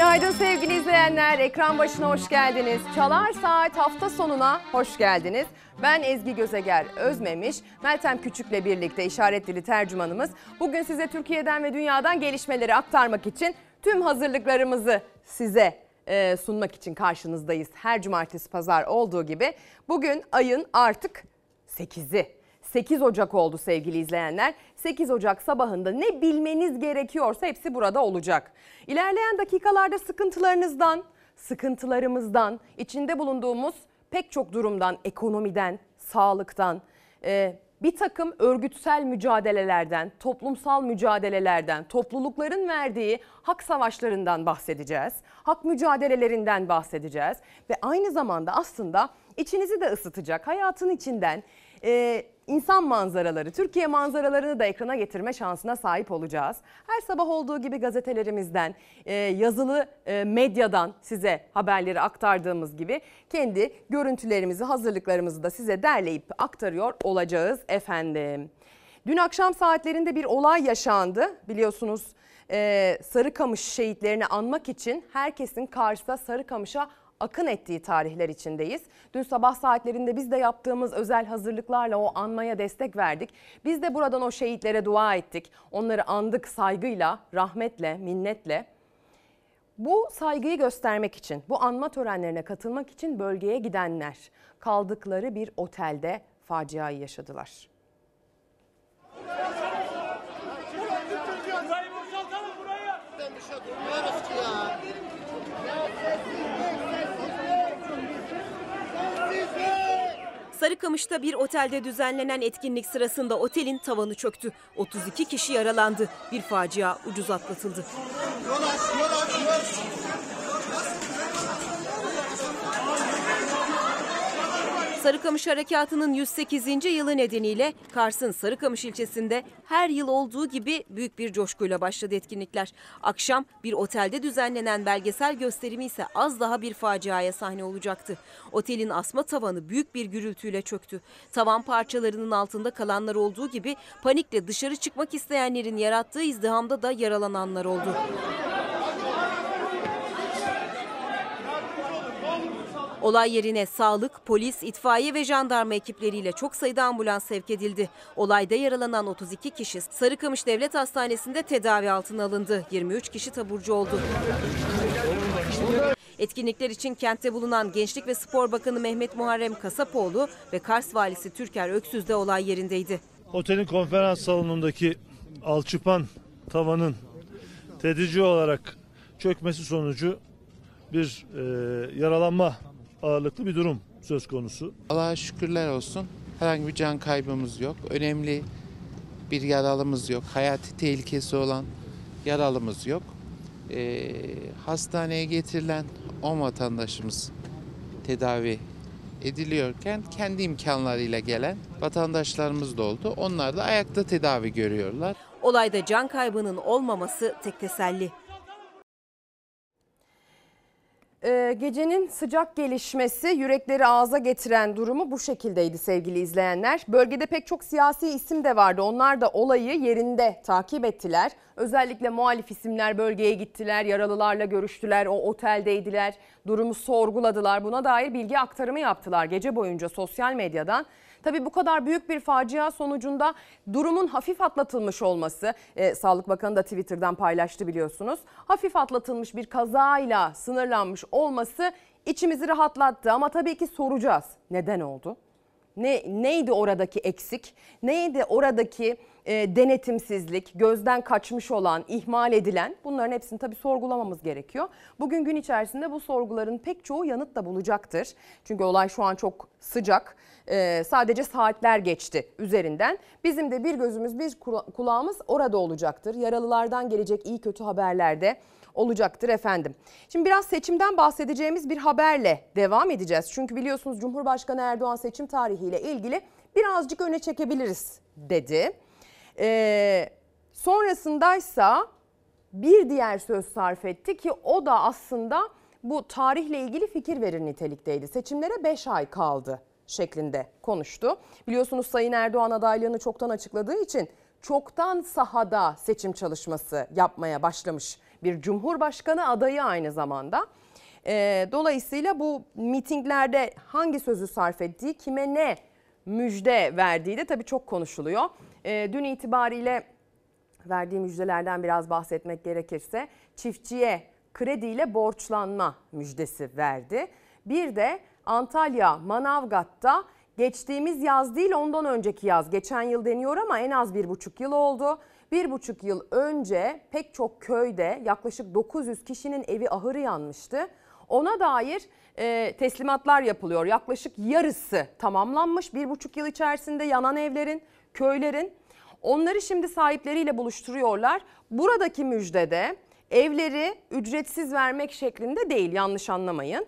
Günaydın sevgili izleyenler. Ekran başına hoş geldiniz. Çalar Saat hafta sonuna hoş geldiniz. Ben Ezgi Gözeger Özmemiş, Meltem Küçük'le birlikte işaret dili tercümanımız. Bugün size Türkiye'den ve dünyadan gelişmeleri aktarmak için tüm hazırlıklarımızı size e, sunmak için karşınızdayız. Her cumartesi pazar olduğu gibi bugün ayın artık 8'i. 8 Ocak oldu sevgili izleyenler. 8 Ocak sabahında ne bilmeniz gerekiyorsa hepsi burada olacak. İlerleyen dakikalarda sıkıntılarınızdan, sıkıntılarımızdan, içinde bulunduğumuz pek çok durumdan, ekonomiden, sağlıktan, e, bir takım örgütsel mücadelelerden, toplumsal mücadelelerden, toplulukların verdiği hak savaşlarından bahsedeceğiz. Hak mücadelelerinden bahsedeceğiz ve aynı zamanda aslında içinizi de ısıtacak hayatın içinden e, insan manzaraları, Türkiye manzaralarını da ekrana getirme şansına sahip olacağız. Her sabah olduğu gibi gazetelerimizden, e, yazılı e, medyadan size haberleri aktardığımız gibi kendi görüntülerimizi, hazırlıklarımızı da size derleyip aktarıyor olacağız efendim. Dün akşam saatlerinde bir olay yaşandı. Biliyorsunuz e, Sarıkamış şehitlerini anmak için herkesin Kars'ta Sarıkamış'a akın ettiği tarihler içindeyiz. Dün sabah saatlerinde biz de yaptığımız özel hazırlıklarla o anmaya destek verdik. Biz de buradan o şehitlere dua ettik. Onları andık saygıyla, rahmetle, minnetle. Bu saygıyı göstermek için, bu anma törenlerine katılmak için bölgeye gidenler kaldıkları bir otelde faciayı yaşadılar. Sarıkamış'ta bir otelde düzenlenen etkinlik sırasında otelin tavanı çöktü. 32 kişi yaralandı. Bir facia ucuz atlatıldı. Yol aç, yol aç, yol aç. Sarıkamış Harekatı'nın 108. yılı nedeniyle Kars'ın Sarıkamış ilçesinde her yıl olduğu gibi büyük bir coşkuyla başladı etkinlikler. Akşam bir otelde düzenlenen belgesel gösterimi ise az daha bir faciaya sahne olacaktı. Otelin asma tavanı büyük bir gürültüyle çöktü. Tavan parçalarının altında kalanlar olduğu gibi panikle dışarı çıkmak isteyenlerin yarattığı izdihamda da yaralananlar oldu. Olay yerine sağlık, polis, itfaiye ve jandarma ekipleriyle çok sayıda ambulans sevk edildi. Olayda yaralanan 32 kişi Sarıkamış Devlet Hastanesi'nde tedavi altına alındı. 23 kişi taburcu oldu. Etkinlikler için kentte bulunan Gençlik ve Spor Bakanı Mehmet Muharrem Kasapoğlu ve Kars Valisi Türker Öksüz de olay yerindeydi. Otelin konferans salonundaki alçıpan tavanın tedrici olarak çökmesi sonucu bir e, yaralanma ağırlıklı bir durum söz konusu. Allah'a şükürler olsun. Herhangi bir can kaybımız yok. Önemli bir yaralımız yok. Hayati tehlikesi olan yaralımız yok. Ee, hastaneye getirilen 10 vatandaşımız tedavi ediliyorken kendi imkanlarıyla gelen vatandaşlarımız da oldu. Onlar da ayakta tedavi görüyorlar. Olayda can kaybının olmaması tek teselli. Ee, gecenin sıcak gelişmesi yürekleri ağza getiren durumu bu şekildeydi sevgili izleyenler. Bölgede pek çok siyasi isim de vardı. Onlar da olayı yerinde takip ettiler. Özellikle muhalif isimler bölgeye gittiler, yaralılarla görüştüler, o oteldeydiler, durumu sorguladılar. Buna dair bilgi aktarımı yaptılar gece boyunca sosyal medyadan. Tabii bu kadar büyük bir facia sonucunda durumun hafif atlatılmış olması, e, Sağlık Bakanı da Twitter'dan paylaştı biliyorsunuz. Hafif atlatılmış bir kazayla sınırlanmış olması içimizi rahatlattı ama tabii ki soracağız. Neden oldu? Ne neydi oradaki eksik? Neydi oradaki e, denetimsizlik, gözden kaçmış olan, ihmal edilen bunların hepsini tabii sorgulamamız gerekiyor. Bugün gün içerisinde bu sorguların pek çoğu yanıt da bulacaktır. Çünkü olay şu an çok sıcak. E, sadece saatler geçti üzerinden. Bizim de bir gözümüz bir kulağımız orada olacaktır. Yaralılardan gelecek iyi kötü haberlerde olacaktır efendim. Şimdi biraz seçimden bahsedeceğimiz bir haberle devam edeceğiz. Çünkü biliyorsunuz Cumhurbaşkanı Erdoğan seçim tarihiyle ilgili birazcık öne çekebiliriz dedi. Ee, sonrasındaysa bir diğer söz sarf etti ki o da aslında bu tarihle ilgili fikir verir nitelikteydi. Seçimlere 5 ay kaldı şeklinde konuştu. Biliyorsunuz Sayın Erdoğan adaylığını çoktan açıkladığı için çoktan sahada seçim çalışması yapmaya başlamış Bir cumhurbaşkanı adayı aynı zamanda. Ee, dolayısıyla bu mitinglerde hangi sözü sarf ettiği, kime ne müjde verdiği de tabii çok konuşuluyor. Ee, dün itibariyle verdiği müjdelerden biraz bahsetmek gerekirse çiftçiye krediyle borçlanma müjdesi verdi. Bir de Antalya Manavgat'ta geçtiğimiz yaz değil ondan önceki yaz geçen yıl deniyor ama en az bir buçuk yıl oldu. Bir buçuk yıl önce pek çok köyde yaklaşık 900 kişinin evi ahırı yanmıştı. Ona dair e, teslimatlar yapılıyor. Yaklaşık yarısı tamamlanmış bir buçuk yıl içerisinde yanan evlerin, köylerin. Onları şimdi sahipleriyle buluşturuyorlar. Buradaki müjdede evleri ücretsiz vermek şeklinde değil yanlış anlamayın.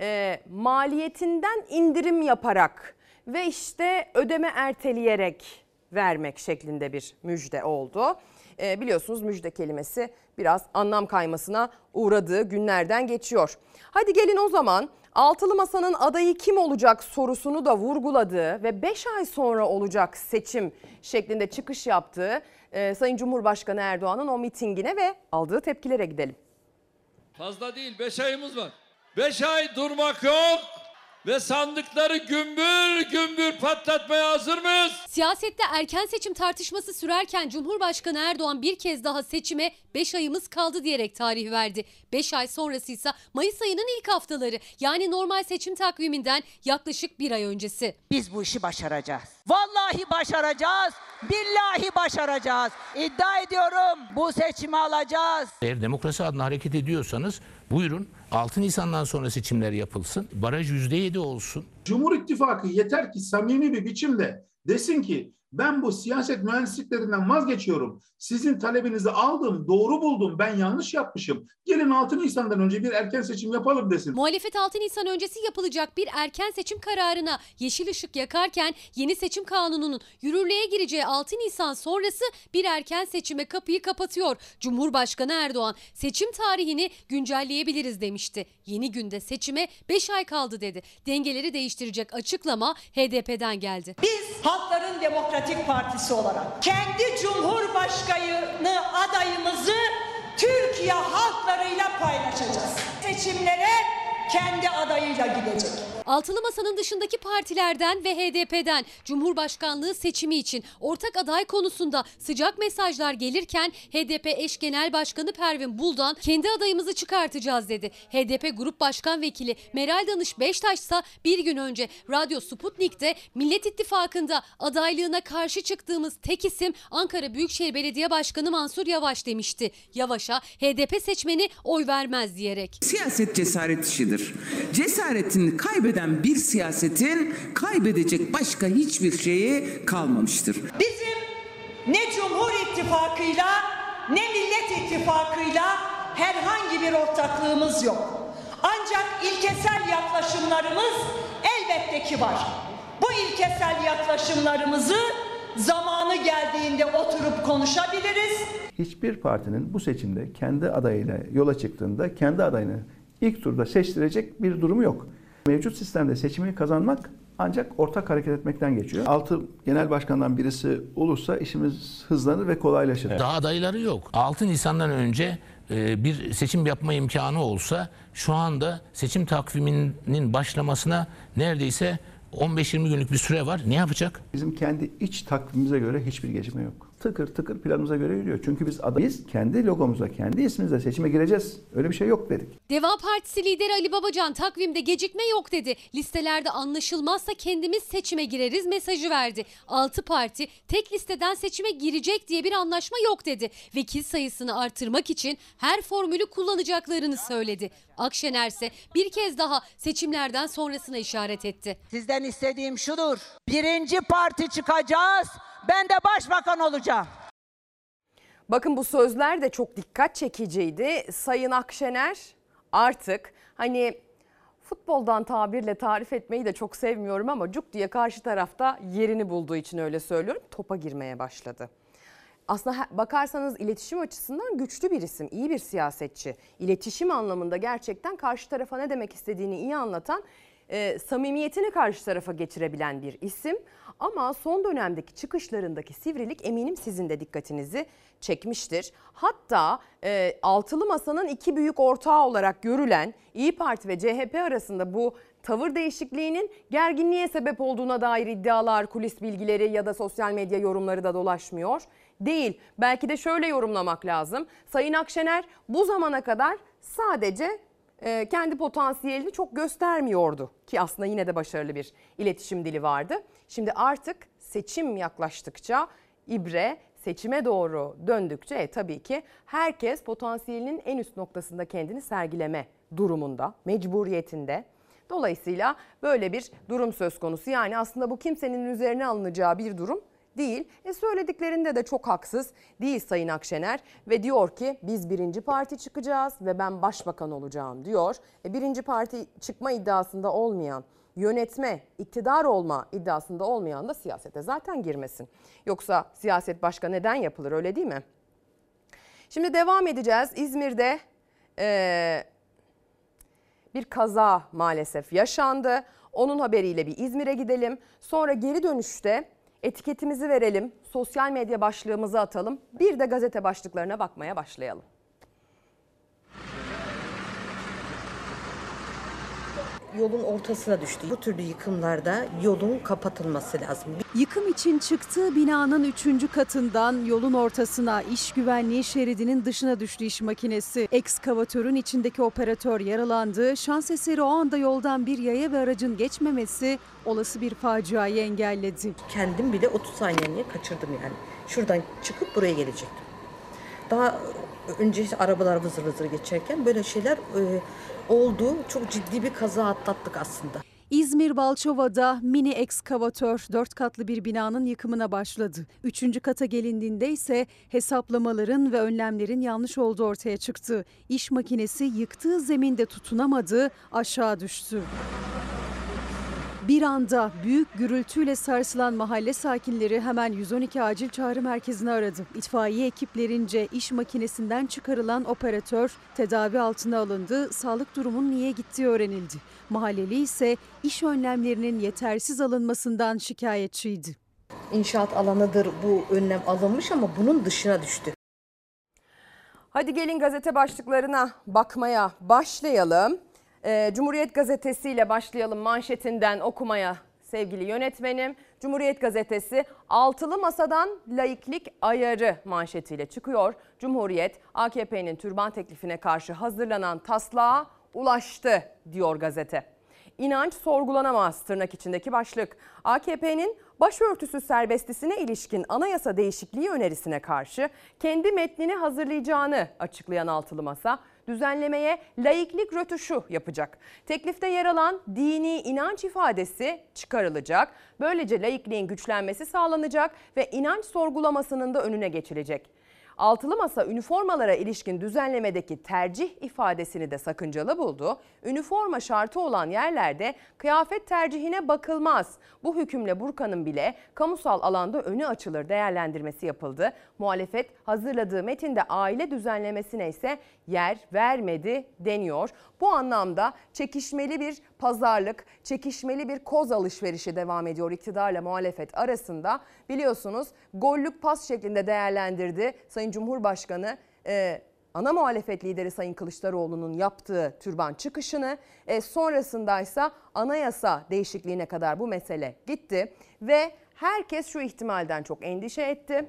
E, maliyetinden indirim yaparak ve işte ödeme erteleyerek vermek şeklinde bir müjde oldu. E, biliyorsunuz müjde kelimesi biraz anlam kaymasına uğradığı günlerden geçiyor. Hadi gelin o zaman Altılı Masa'nın adayı kim olacak sorusunu da vurguladığı ve 5 ay sonra olacak seçim şeklinde çıkış yaptığı e, Sayın Cumhurbaşkanı Erdoğan'ın o mitingine ve aldığı tepkilere gidelim. Fazla değil 5 ayımız var. 5 ay durmak yok ve sandıkları gümbür gümbür patlatmaya hazır mıyız? Siyasette erken seçim tartışması sürerken Cumhurbaşkanı Erdoğan bir kez daha seçime 5 ayımız kaldı diyerek tarih verdi. 5 ay sonrası ise Mayıs ayının ilk haftaları yani normal seçim takviminden yaklaşık bir ay öncesi. Biz bu işi başaracağız. Vallahi başaracağız. Billahi başaracağız. İddia ediyorum bu seçimi alacağız. Eğer demokrasi adına hareket ediyorsanız buyurun 6 Nisan'dan sonra seçimler yapılsın. Baraj %7 olsun. Cumhur İttifakı yeter ki samimi bir biçimde desin ki ben bu siyaset mühendisliklerinden vazgeçiyorum. Sizin talebinizi aldım, doğru buldum, ben yanlış yapmışım. Gelin 6 Nisan'dan önce bir erken seçim yapalım desin. Muhalefet 6 Nisan öncesi yapılacak bir erken seçim kararına yeşil ışık yakarken yeni seçim kanununun yürürlüğe gireceği 6 Nisan sonrası bir erken seçime kapıyı kapatıyor. Cumhurbaşkanı Erdoğan seçim tarihini güncelleyebiliriz demişti. Yeni günde seçime 5 ay kaldı dedi. Dengeleri değiştirecek açıklama HDP'den geldi. Biz Halkların Demokratik Partisi olarak kendi Cumhurbaşkanı adayımızı Türkiye halklarıyla paylaşacağız. Seçimlere kendi adayıyla gidecek. Altılı Masa'nın dışındaki partilerden ve HDP'den Cumhurbaşkanlığı seçimi için ortak aday konusunda sıcak mesajlar gelirken HDP eş genel başkanı Pervin Buldan kendi adayımızı çıkartacağız dedi. HDP Grup Başkan Vekili Meral Danış Beştaş ise bir gün önce Radyo Sputnik'te Millet İttifakı'nda adaylığına karşı çıktığımız tek isim Ankara Büyükşehir Belediye Başkanı Mansur Yavaş demişti. Yavaş'a HDP seçmeni oy vermez diyerek. Siyaset cesaret işidir. Cesaretini kaybeden bir siyasetin kaybedecek başka hiçbir şeyi kalmamıştır. Bizim ne Cumhur İttifakı'yla ne Millet İttifakı'yla herhangi bir ortaklığımız yok. Ancak ilkesel yaklaşımlarımız elbette ki var. Bu ilkesel yaklaşımlarımızı zamanı geldiğinde oturup konuşabiliriz. Hiçbir partinin bu seçimde kendi adayıyla yola çıktığında kendi adayını ilk turda seçtirecek bir durumu yok. Mevcut sistemde seçimi kazanmak ancak ortak hareket etmekten geçiyor. Altı genel başkandan birisi olursa işimiz hızlanır ve kolaylaşır. Daha adayları yok. 6 Nisan'dan önce e, bir seçim yapma imkanı olsa şu anda seçim takviminin başlamasına neredeyse 15-20 günlük bir süre var. Ne yapacak? Bizim kendi iç takvimimize göre hiçbir gecikme yok. Tıkır tıkır planımıza göre yürüyor. Çünkü biz adayız, kendi logomuzla, kendi ismimizle seçime gireceğiz. Öyle bir şey yok dedik. Deva Partisi lideri Ali Babacan takvimde gecikme yok dedi. Listelerde anlaşılmazsa kendimiz seçime gireriz mesajı verdi. 6 parti tek listeden seçime girecek diye bir anlaşma yok dedi. Vekil sayısını artırmak için her formülü kullanacaklarını söyledi. Akşener ise bir kez daha seçimlerden sonrasına işaret etti. Sizden istediğim şudur. Birinci parti çıkacağız. Ben de başbakan olacağım. Bakın bu sözler de çok dikkat çekiciydi. Sayın Akşener artık hani futboldan tabirle tarif etmeyi de çok sevmiyorum ama cuk diye karşı tarafta yerini bulduğu için öyle söylüyorum. Topa girmeye başladı. Aslında bakarsanız iletişim açısından güçlü bir isim, iyi bir siyasetçi. İletişim anlamında gerçekten karşı tarafa ne demek istediğini iyi anlatan e, samimiyetini karşı tarafa geçirebilen bir isim. Ama son dönemdeki çıkışlarındaki sivrilik eminim sizin de dikkatinizi çekmiştir. Hatta e, altılı masanın iki büyük ortağı olarak görülen İyi Parti ve CHP arasında bu tavır değişikliğinin gerginliğe sebep olduğuna dair iddialar, kulis bilgileri ya da sosyal medya yorumları da dolaşmıyor. Değil. Belki de şöyle yorumlamak lazım. Sayın Akşener bu zamana kadar sadece e, kendi potansiyelini çok göstermiyordu ki aslında yine de başarılı bir iletişim dili vardı. Şimdi artık seçim yaklaştıkça ibre seçime doğru döndükçe e, tabii ki herkes potansiyelinin en üst noktasında kendini sergileme durumunda, mecburiyetinde. Dolayısıyla böyle bir durum söz konusu. Yani aslında bu kimsenin üzerine alınacağı bir durum değil. E söylediklerinde de çok haksız değil Sayın Akşener ve diyor ki biz birinci parti çıkacağız ve ben başbakan olacağım diyor. E birinci parti çıkma iddiasında olmayan yönetme, iktidar olma iddiasında olmayan da siyasete zaten girmesin. Yoksa siyaset başka neden yapılır öyle değil mi? Şimdi devam edeceğiz. İzmir'de e, bir kaza maalesef yaşandı. Onun haberiyle bir İzmir'e gidelim. Sonra geri dönüşte etiketimizi verelim, sosyal medya başlığımızı atalım. Bir de gazete başlıklarına bakmaya başlayalım. Yolun ortasına düştü. Bu türlü yıkımlarda yolun kapatılması lazım. Yıkım için çıktığı binanın 3. katından yolun ortasına iş güvenliği şeridinin dışına düştü iş makinesi. Ekskavatörün içindeki operatör yaralandı. Şans eseri o anda yoldan bir yaya ve aracın geçmemesi olası bir faciayı engelledi. Kendim bile 30 saniyeye kaçırdım yani. Şuradan çıkıp buraya gelecektim. Daha önce arabalar vızır vızır geçerken böyle şeyler e, oldu. Çok ciddi bir kaza atlattık aslında. İzmir Balçova'da mini ekskavatör 4 katlı bir binanın yıkımına başladı. Üçüncü kata gelindiğinde ise hesaplamaların ve önlemlerin yanlış olduğu ortaya çıktı. İş makinesi yıktığı zeminde tutunamadı, aşağı düştü. Bir anda büyük gürültüyle sarsılan mahalle sakinleri hemen 112 acil çağrı merkezini aradı. İtfaiye ekiplerince iş makinesinden çıkarılan operatör tedavi altına alındı. Sağlık durumunun niye gittiği öğrenildi. Mahalleli ise iş önlemlerinin yetersiz alınmasından şikayetçiydi. İnşaat alanıdır bu önlem alınmış ama bunun dışına düştü. Hadi gelin gazete başlıklarına bakmaya başlayalım. Ee, Cumhuriyet Gazetesi ile başlayalım manşetinden okumaya sevgili yönetmenim. Cumhuriyet Gazetesi altılı masadan laiklik ayarı manşetiyle çıkıyor. Cumhuriyet AKP'nin türban teklifine karşı hazırlanan taslağa ulaştı diyor gazete. İnanç sorgulanamaz tırnak içindeki başlık. AKP'nin başörtüsü serbestisine ilişkin anayasa değişikliği önerisine karşı kendi metnini hazırlayacağını açıklayan altılı masa düzenlemeye laiklik rötuşu yapacak. Teklifte yer alan dini inanç ifadesi çıkarılacak. Böylece laikliğin güçlenmesi sağlanacak ve inanç sorgulamasının da önüne geçilecek. Altılı Masa üniformalara ilişkin düzenlemedeki tercih ifadesini de sakıncalı buldu. Üniforma şartı olan yerlerde kıyafet tercihine bakılmaz. Bu hükümle burkanın bile kamusal alanda önü açılır değerlendirmesi yapıldı. Muhalefet hazırladığı metinde aile düzenlemesine ise yer vermedi deniyor. Bu anlamda çekişmeli bir pazarlık, çekişmeli bir koz alışverişi devam ediyor iktidarla muhalefet arasında. Biliyorsunuz gollük pas şeklinde değerlendirdi Sayın Cumhurbaşkanı e, ana muhalefet lideri Sayın Kılıçdaroğlu'nun yaptığı türban çıkışını e, sonrasında ise anayasa değişikliğine kadar bu mesele gitti ve herkes şu ihtimalden çok endişe etti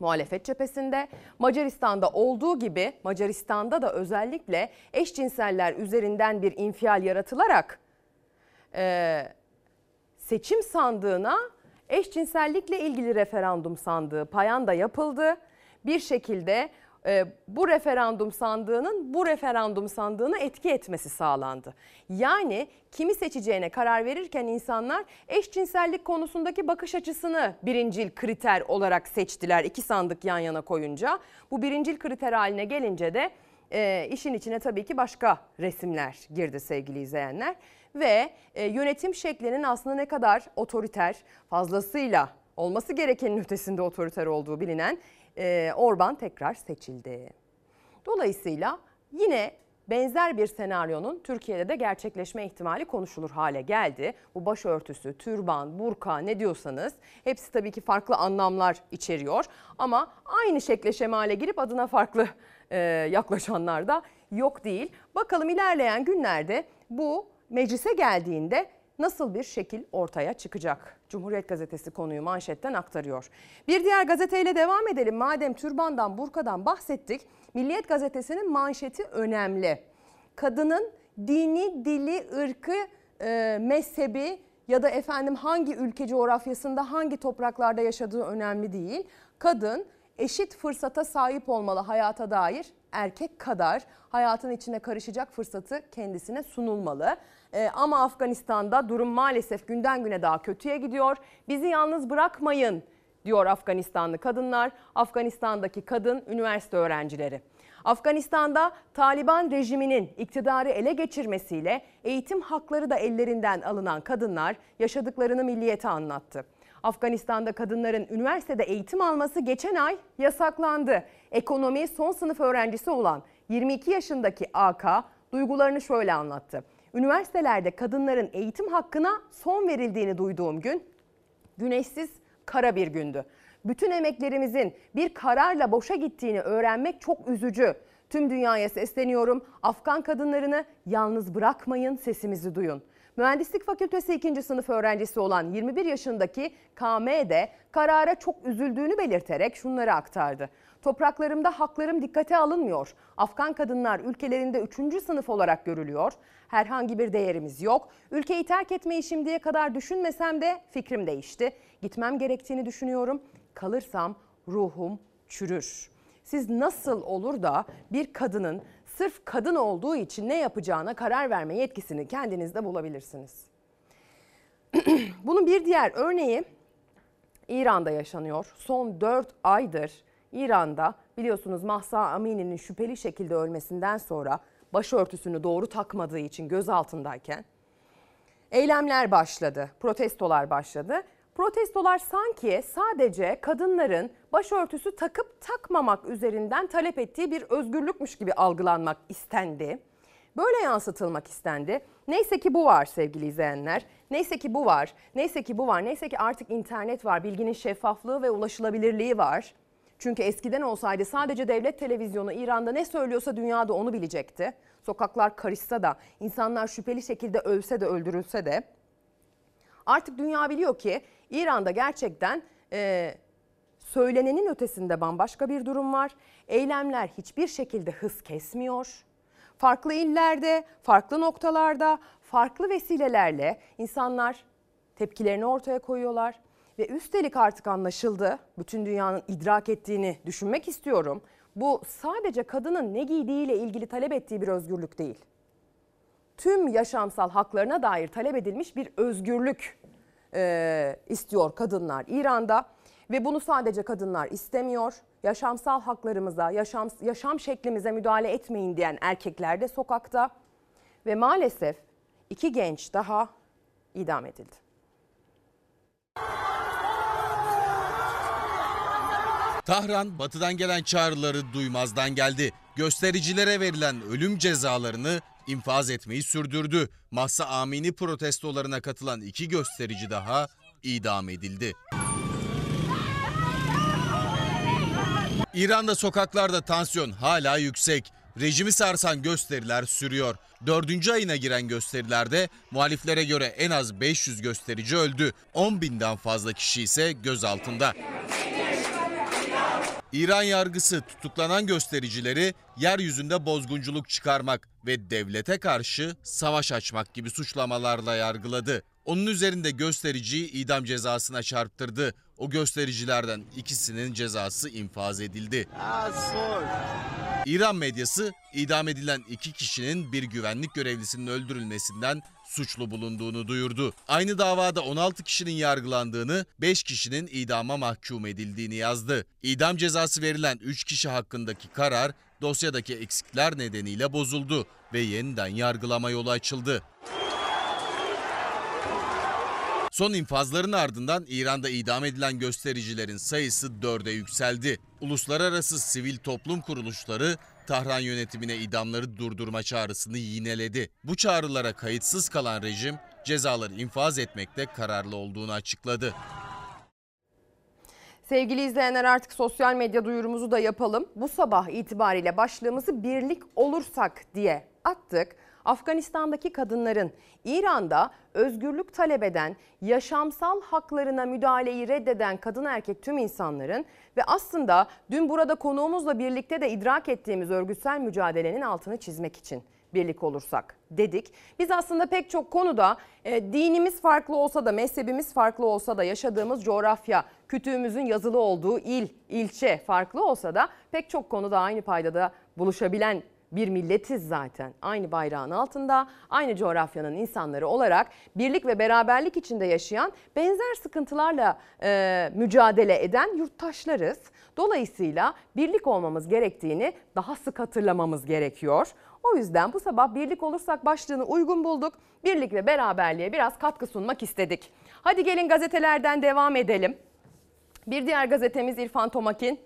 muhalefet cephesinde. Macaristan'da olduğu gibi Macaristan'da da özellikle eşcinseller üzerinden bir infial yaratılarak e, seçim sandığına eşcinsellikle ilgili referandum sandığı payanda yapıldı. Bir şekilde bu referandum sandığının bu referandum sandığına etki etmesi sağlandı. Yani kimi seçeceğine karar verirken insanlar eşcinsellik konusundaki bakış açısını birincil kriter olarak seçtiler iki sandık yan yana koyunca. Bu birincil kriter haline gelince de e, işin içine tabii ki başka resimler girdi sevgili izleyenler. Ve e, yönetim şeklinin aslında ne kadar otoriter fazlasıyla olması gerekenin ötesinde otoriter olduğu bilinen e, Orban tekrar seçildi. Dolayısıyla yine benzer bir senaryonun Türkiye'de de gerçekleşme ihtimali konuşulur hale geldi. Bu başörtüsü, türban, burka ne diyorsanız hepsi tabii ki farklı anlamlar içeriyor. Ama aynı şekle şemale girip adına farklı e, yaklaşanlar da yok değil. Bakalım ilerleyen günlerde bu meclise geldiğinde nasıl bir şekil ortaya çıkacak? Cumhuriyet Gazetesi konuyu manşetten aktarıyor. Bir diğer gazeteyle devam edelim. Madem türbandan, burkadan bahsettik. Milliyet Gazetesi'nin manşeti önemli. Kadının dini, dili, ırkı, e, mezhebi ya da efendim hangi ülke coğrafyasında, hangi topraklarda yaşadığı önemli değil. Kadın eşit fırsata sahip olmalı hayata dair erkek kadar hayatın içine karışacak fırsatı kendisine sunulmalı. Ee, ama Afganistan'da durum maalesef günden güne daha kötüye gidiyor. Bizi yalnız bırakmayın diyor Afganistanlı kadınlar. Afganistan'daki kadın üniversite öğrencileri. Afganistan'da Taliban rejiminin iktidarı ele geçirmesiyle eğitim hakları da ellerinden alınan kadınlar yaşadıklarını milliyete anlattı. Afganistan'da kadınların üniversitede eğitim alması geçen ay yasaklandı. Ekonomi son sınıf öğrencisi olan 22 yaşındaki AK duygularını şöyle anlattı. Üniversitelerde kadınların eğitim hakkına son verildiğini duyduğum gün güneşsiz kara bir gündü. Bütün emeklerimizin bir kararla boşa gittiğini öğrenmek çok üzücü. Tüm dünyaya sesleniyorum. Afgan kadınlarını yalnız bırakmayın, sesimizi duyun. Mühendislik Fakültesi 2. sınıf öğrencisi olan 21 yaşındaki KM de karara çok üzüldüğünü belirterek şunları aktardı. Topraklarımda haklarım dikkate alınmıyor. Afgan kadınlar ülkelerinde 3. sınıf olarak görülüyor. Herhangi bir değerimiz yok. Ülkeyi terk etmeyi şimdiye kadar düşünmesem de fikrim değişti. Gitmem gerektiğini düşünüyorum. Kalırsam ruhum çürür. Siz nasıl olur da bir kadının sırf kadın olduğu için ne yapacağına karar verme yetkisini kendinizde bulabilirsiniz. Bunun bir diğer örneği İran'da yaşanıyor. Son 4 aydır İran'da biliyorsunuz Mahsa Amini'nin şüpheli şekilde ölmesinden sonra başörtüsünü doğru takmadığı için gözaltındayken eylemler başladı, protestolar başladı. Protestolar sanki sadece kadınların başörtüsü takıp takmamak üzerinden talep ettiği bir özgürlükmüş gibi algılanmak istendi. Böyle yansıtılmak istendi. Neyse ki bu var sevgili izleyenler. Neyse ki bu var. Neyse ki bu var. Neyse ki artık internet var. Bilginin şeffaflığı ve ulaşılabilirliği var. Çünkü eskiden olsaydı sadece devlet televizyonu İran'da ne söylüyorsa dünyada onu bilecekti. Sokaklar karışsa da, insanlar şüpheli şekilde ölse de öldürülse de artık dünya biliyor ki İran'da gerçekten e, söylenenin ötesinde bambaşka bir durum var. Eylemler hiçbir şekilde hız kesmiyor. Farklı illerde, farklı noktalarda, farklı vesilelerle insanlar tepkilerini ortaya koyuyorlar. Ve üstelik artık anlaşıldı, bütün dünyanın idrak ettiğini düşünmek istiyorum. Bu sadece kadının ne giydiğiyle ilgili talep ettiği bir özgürlük değil. Tüm yaşamsal haklarına dair talep edilmiş bir özgürlük e, istiyor kadınlar İran'da. Ve bunu sadece kadınlar istemiyor. Yaşamsal haklarımıza, yaşam, yaşam şeklimize müdahale etmeyin diyen erkekler de sokakta. Ve maalesef iki genç daha idam edildi. Tahran batıdan gelen çağrıları duymazdan geldi. Göstericilere verilen ölüm cezalarını infaz etmeyi sürdürdü. Mahsa Amini protestolarına katılan iki gösterici daha idam edildi. İran'da sokaklarda tansiyon hala yüksek. Rejimi sarsan gösteriler sürüyor. Dördüncü ayına giren gösterilerde muhaliflere göre en az 500 gösterici öldü. 10 binden fazla kişi ise gözaltında. İran yargısı tutuklanan göstericileri yeryüzünde bozgunculuk çıkarmak ve devlete karşı savaş açmak gibi suçlamalarla yargıladı. Onun üzerinde göstericiyi idam cezasına çarptırdı. O göstericilerden ikisinin cezası infaz edildi. İran medyası idam edilen iki kişinin bir güvenlik görevlisinin öldürülmesinden suçlu bulunduğunu duyurdu. Aynı davada 16 kişinin yargılandığını, 5 kişinin idama mahkum edildiğini yazdı. İdam cezası verilen 3 kişi hakkındaki karar dosyadaki eksikler nedeniyle bozuldu ve yeniden yargılama yolu açıldı. Son infazların ardından İran'da idam edilen göstericilerin sayısı dörde yükseldi. Uluslararası sivil toplum kuruluşları Tahran yönetimine idamları durdurma çağrısını yineledi. Bu çağrılara kayıtsız kalan rejim cezaları infaz etmekte kararlı olduğunu açıkladı. Sevgili izleyenler artık sosyal medya duyurumuzu da yapalım. Bu sabah itibariyle başlığımızı birlik olursak diye attık. Afganistan'daki kadınların İran'da özgürlük talep eden, yaşamsal haklarına müdahaleyi reddeden kadın erkek tüm insanların ve aslında dün burada konuğumuzla birlikte de idrak ettiğimiz örgütsel mücadelenin altını çizmek için birlik olursak dedik. Biz aslında pek çok konuda e, dinimiz farklı olsa da mezhebimiz farklı olsa da yaşadığımız coğrafya, kütüğümüzün yazılı olduğu il, ilçe farklı olsa da pek çok konuda aynı paydada buluşabilen bir milletiz zaten. Aynı bayrağın altında, aynı coğrafyanın insanları olarak birlik ve beraberlik içinde yaşayan, benzer sıkıntılarla e, mücadele eden yurttaşlarız. Dolayısıyla birlik olmamız gerektiğini daha sık hatırlamamız gerekiyor. O yüzden bu sabah birlik olursak başlığını uygun bulduk. Birlik ve beraberliğe biraz katkı sunmak istedik. Hadi gelin gazetelerden devam edelim. Bir diğer gazetemiz İrfan Tomakin.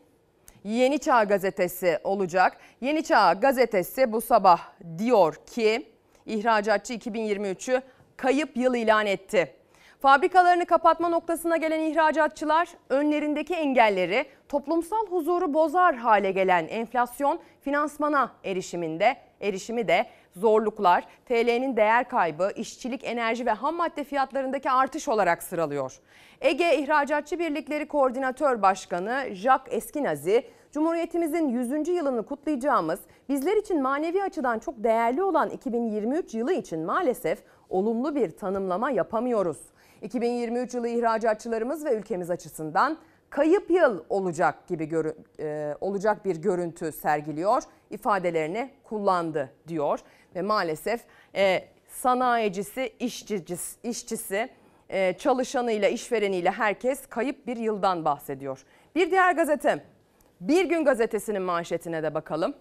Yeni Çağ gazetesi olacak. Yeni Çağ gazetesi bu sabah diyor ki ihracatçı 2023'ü kayıp yıl ilan etti. Fabrikalarını kapatma noktasına gelen ihracatçılar önlerindeki engelleri toplumsal huzuru bozar hale gelen enflasyon finansmana erişiminde erişimi de zorluklar, TL'nin değer kaybı, işçilik, enerji ve ham madde fiyatlarındaki artış olarak sıralıyor. Ege İhracatçı Birlikleri Koordinatör Başkanı Jacques Eskinazi, Cumhuriyetimizin 100. yılını kutlayacağımız, bizler için manevi açıdan çok değerli olan 2023 yılı için maalesef olumlu bir tanımlama yapamıyoruz. 2023 yılı ihracatçılarımız ve ülkemiz açısından kayıp yıl olacak gibi görü, e, olacak bir görüntü sergiliyor ifadelerini kullandı diyor ve maalesef e, sanayicisi, işçisi, işçisi e, çalışanıyla, işvereniyle herkes kayıp bir yıldan bahsediyor. Bir diğer gazete, Bir Gün Gazetesi'nin manşetine de bakalım.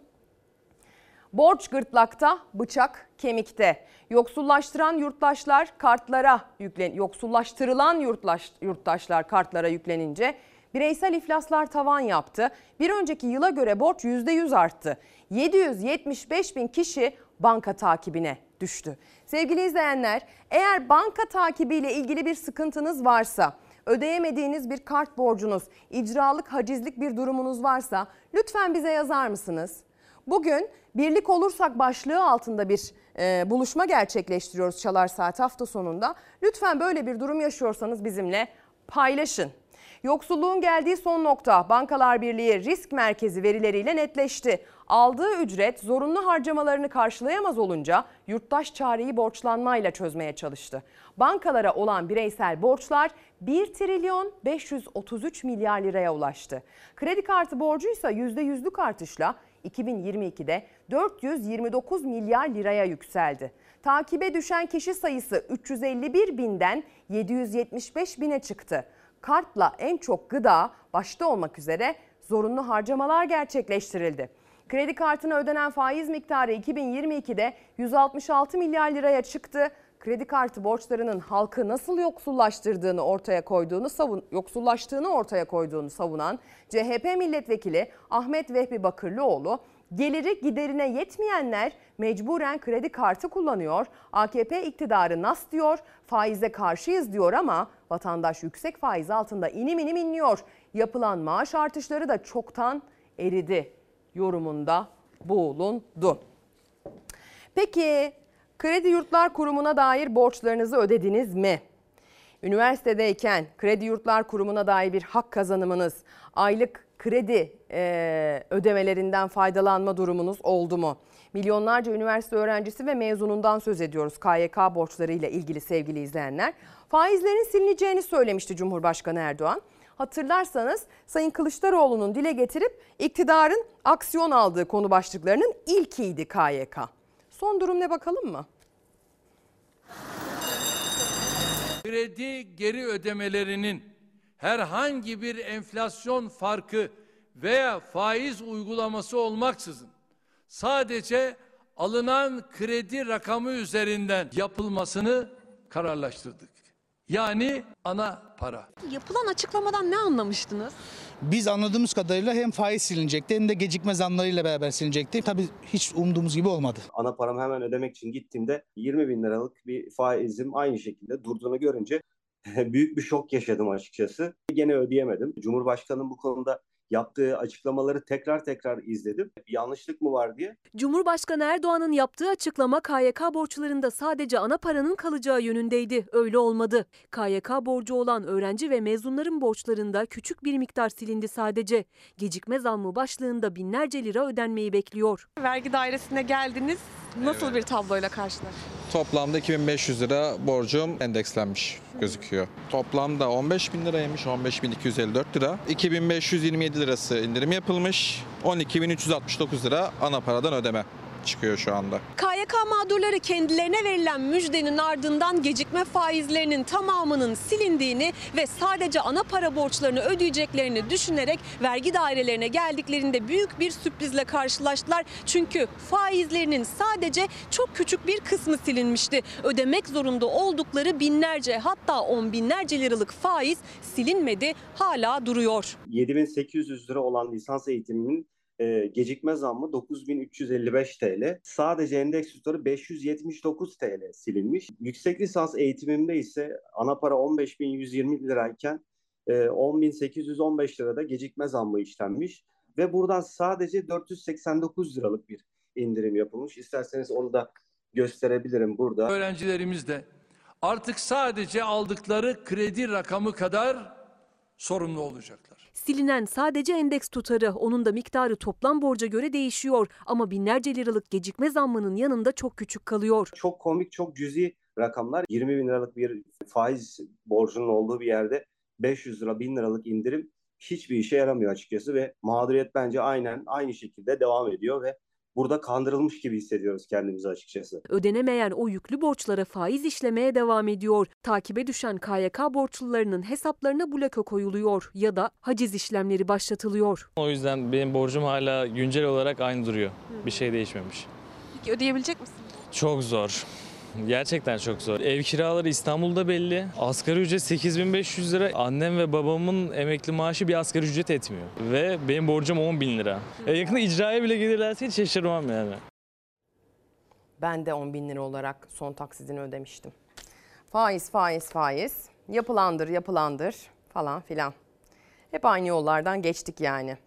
Borç gırtlakta, bıçak kemikte. Yoksullaştıran yurttaşlar kartlara yüklen yoksullaştırılan yurttaş, yurttaşlar kartlara yüklenince bireysel iflaslar tavan yaptı. Bir önceki yıla göre borç %100 arttı. 775 bin kişi banka takibine düştü. Sevgili izleyenler, eğer banka takibiyle ilgili bir sıkıntınız varsa, ödeyemediğiniz bir kart borcunuz, icralık, hacizlik bir durumunuz varsa lütfen bize yazar mısınız? Bugün birlik olursak başlığı altında bir e, buluşma gerçekleştiriyoruz Çalar Saat hafta sonunda. Lütfen böyle bir durum yaşıyorsanız bizimle paylaşın. Yoksulluğun geldiği son nokta Bankalar Birliği Risk Merkezi verileriyle netleşti. Aldığı ücret zorunlu harcamalarını karşılayamaz olunca yurttaş çareyi borçlanmayla çözmeye çalıştı. Bankalara olan bireysel borçlar 1 trilyon 533 milyar liraya ulaştı. Kredi kartı borcuysa %100'lük artışla 2022'de 429 milyar liraya yükseldi. Takibe düşen kişi sayısı 351 binden 775 bine çıktı. Kartla en çok gıda başta olmak üzere zorunlu harcamalar gerçekleştirildi. Kredi kartına ödenen faiz miktarı 2022'de 166 milyar liraya çıktı. Kredi kartı borçlarının halkı nasıl yoksullaştırdığını ortaya koyduğunu savun yoksullaştığını ortaya koyduğunu savunan CHP milletvekili Ahmet Vehbi Bakırlıoğlu geliri giderine yetmeyenler mecburen kredi kartı kullanıyor. AKP iktidarı nas diyor, faize karşıyız diyor ama vatandaş yüksek faiz altında inim inim inliyor. Yapılan maaş artışları da çoktan eridi yorumunda bulundu. Peki Kredi Yurtlar Kurumu'na dair borçlarınızı ödediniz mi? Üniversitedeyken Kredi Yurtlar Kurumu'na dair bir hak kazanımınız, aylık kredi e, ödemelerinden faydalanma durumunuz oldu mu? Milyonlarca üniversite öğrencisi ve mezunundan söz ediyoruz KYK borçları ile ilgili sevgili izleyenler. Faizlerin silineceğini söylemişti Cumhurbaşkanı Erdoğan. Hatırlarsanız Sayın Kılıçdaroğlu'nun dile getirip iktidarın aksiyon aldığı konu başlıklarının ilkiydi KYK. Son durum ne bakalım mı? Kredi geri ödemelerinin herhangi bir enflasyon farkı veya faiz uygulaması olmaksızın sadece alınan kredi rakamı üzerinden yapılmasını kararlaştırdık. Yani ana para. Yapılan açıklamadan ne anlamıştınız? Biz anladığımız kadarıyla hem faiz silinecekti hem de gecikme zamlarıyla beraber silinecekti. Tabii hiç umduğumuz gibi olmadı. Ana paramı hemen ödemek için gittiğimde 20 bin liralık bir faizim aynı şekilde durduğunu görünce büyük bir şok yaşadım açıkçası. Gene ödeyemedim. Cumhurbaşkanının bu konuda yaptığı açıklamaları tekrar tekrar izledim. Bir yanlışlık mı var diye. Cumhurbaşkanı Erdoğan'ın yaptığı açıklama KYK borçlarında sadece ana paranın kalacağı yönündeydi. Öyle olmadı. KYK borcu olan öğrenci ve mezunların borçlarında küçük bir miktar silindi sadece. Gecikme zammı başlığında binlerce lira ödenmeyi bekliyor. Vergi dairesine geldiniz. Nasıl bir tabloyla karşılaştınız? Toplamda 2500 lira borcum endekslenmiş gözüküyor. Toplamda 15 bin liraymış, 15.254 lira. 2527 lirası indirim yapılmış, 12.369 lira ana paradan ödeme çıkıyor şu anda. KYK mağdurları kendilerine verilen müjdenin ardından gecikme faizlerinin tamamının silindiğini ve sadece ana para borçlarını ödeyeceklerini düşünerek vergi dairelerine geldiklerinde büyük bir sürprizle karşılaştılar. Çünkü faizlerinin sadece çok küçük bir kısmı silinmişti. Ödemek zorunda oldukları binlerce hatta on binlerce liralık faiz silinmedi hala duruyor. 7800 lira olan lisans eğitimimin e, gecikme zammı 9355 TL. Sadece endeks tutarı 579 TL silinmiş. Yüksek lisans eğitimimde ise ana para 15120 lirayken e, 10815 lirada gecikme zammı işlenmiş. Ve buradan sadece 489 liralık bir indirim yapılmış. İsterseniz onu da gösterebilirim burada. Öğrencilerimiz de artık sadece aldıkları kredi rakamı kadar sorumlu olacaklar. Silinen sadece endeks tutarı, onun da miktarı toplam borca göre değişiyor ama binlerce liralık gecikme zammının yanında çok küçük kalıyor. Çok komik, çok cüzi rakamlar. 20 bin liralık bir faiz borcunun olduğu bir yerde 500 lira, 1000 liralık indirim hiçbir işe yaramıyor açıkçası ve mağduriyet bence aynen aynı şekilde devam ediyor ve burada kandırılmış gibi hissediyoruz kendimizi açıkçası. Ödenemeyen o yüklü borçlara faiz işlemeye devam ediyor. Takibe düşen KYK borçlularının hesaplarına bloke koyuluyor ya da haciz işlemleri başlatılıyor. O yüzden benim borcum hala güncel olarak aynı duruyor. Bir şey değişmemiş. Peki ödeyebilecek misiniz? Çok zor. Gerçekten çok zor. Ev kiraları İstanbul'da belli. Asgari ücret 8500 lira. Annem ve babamın emekli maaşı bir asgari ücret etmiyor. Ve benim borcum 10 bin lira. E yakında icraya bile gelirlerse hiç şaşırmam yani. Ben de 10 bin lira olarak son taksidini ödemiştim. Faiz, faiz, faiz. Yapılandır, yapılandır falan filan. Hep aynı yollardan geçtik yani.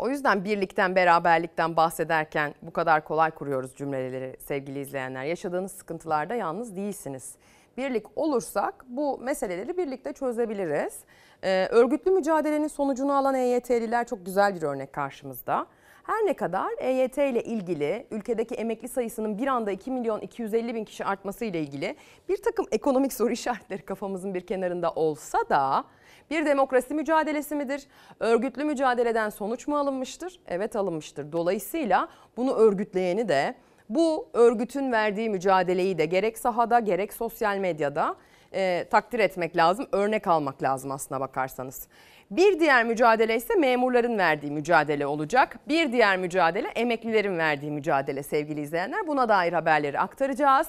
O yüzden birlikten, beraberlikten bahsederken bu kadar kolay kuruyoruz cümleleri sevgili izleyenler. Yaşadığınız sıkıntılarda yalnız değilsiniz. Birlik olursak bu meseleleri birlikte çözebiliriz. Ee, örgütlü mücadelenin sonucunu alan EYT'liler çok güzel bir örnek karşımızda. Her ne kadar EYT ile ilgili ülkedeki emekli sayısının bir anda 2 milyon 250 bin kişi artması ile ilgili bir takım ekonomik soru işaretleri kafamızın bir kenarında olsa da bir demokrasi mücadelesi midir? Örgütlü mücadeleden sonuç mu alınmıştır? Evet alınmıştır. Dolayısıyla bunu örgütleyeni de bu örgütün verdiği mücadeleyi de gerek sahada gerek sosyal medyada e, takdir etmek lazım, örnek almak lazım aslına bakarsanız. Bir diğer mücadele ise memurların verdiği mücadele olacak. Bir diğer mücadele emeklilerin verdiği mücadele sevgili izleyenler. Buna dair haberleri aktaracağız.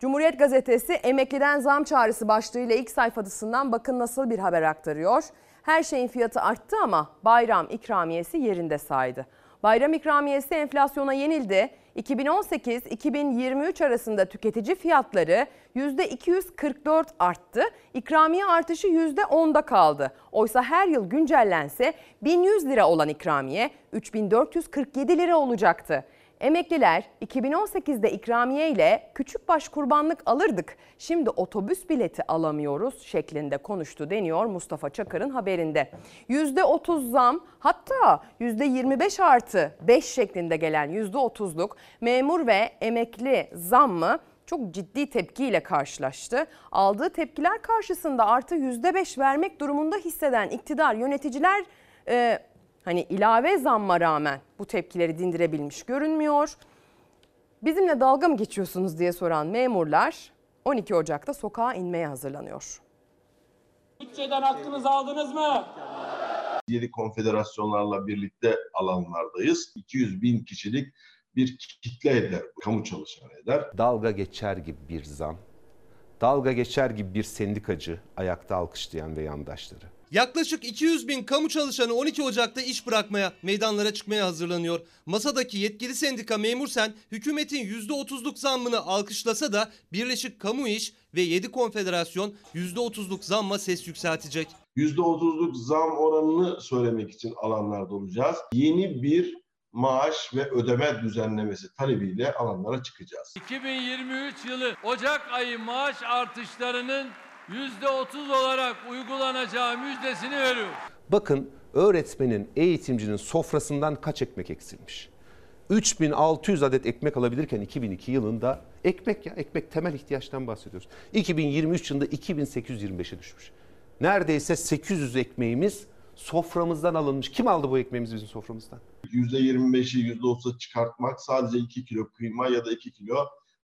Cumhuriyet Gazetesi emekliden zam çağrısı başlığıyla ilk sayfasından bakın nasıl bir haber aktarıyor. Her şeyin fiyatı arttı ama bayram ikramiyesi yerinde saydı. Bayram ikramiyesi enflasyona yenildi. 2018-2023 arasında tüketici fiyatları %244 arttı. İkramiye artışı %10'da kaldı. Oysa her yıl güncellense 1100 lira olan ikramiye 3447 lira olacaktı. Emekliler 2018'de ikramiye ile küçük baş kurbanlık alırdık. Şimdi otobüs bileti alamıyoruz şeklinde konuştu deniyor Mustafa Çakır'ın haberinde. %30 zam hatta %25 artı 5 şeklinde gelen %30'luk memur ve emekli zammı çok ciddi tepkiyle karşılaştı. Aldığı tepkiler karşısında artı %5 vermek durumunda hisseden iktidar yöneticiler... E, hani ilave zamma rağmen bu tepkileri dindirebilmiş görünmüyor. Bizimle dalga mı geçiyorsunuz diye soran memurlar 12 Ocak'ta sokağa inmeye hazırlanıyor. Bütçeden hakkınızı aldınız mı? Yeni konfederasyonlarla birlikte alanlardayız. 200 bin kişilik bir kitle eder, kamu çalışanı eder. Dalga geçer gibi bir zam dalga geçer gibi bir sendikacı ayakta alkışlayan ve yandaşları. Yaklaşık 200 bin kamu çalışanı 12 Ocak'ta iş bırakmaya, meydanlara çıkmaya hazırlanıyor. Masadaki yetkili sendika Memursen hükümetin %30'luk zammını alkışlasa da Birleşik Kamu İş ve 7 konfederasyon %30'luk zamma ses yükseltecek. %30'luk zam oranını söylemek için alanlarda olacağız. Yeni bir maaş ve ödeme düzenlemesi talebiyle alanlara çıkacağız. 2023 yılı Ocak ayı maaş artışlarının %30 olarak uygulanacağı müjdesini veriyoruz. Bakın öğretmenin, eğitimcinin sofrasından kaç ekmek eksilmiş? 3600 adet ekmek alabilirken 2002 yılında ekmek ya ekmek temel ihtiyaçtan bahsediyoruz. 2023 yılında 2825'e düşmüş. Neredeyse 800 ekmeğimiz soframızdan alınmış. Kim aldı bu ekmeğimizi bizim soframızdan? %25'i %30'a çıkartmak sadece 2 kilo kıyma ya da 2 kilo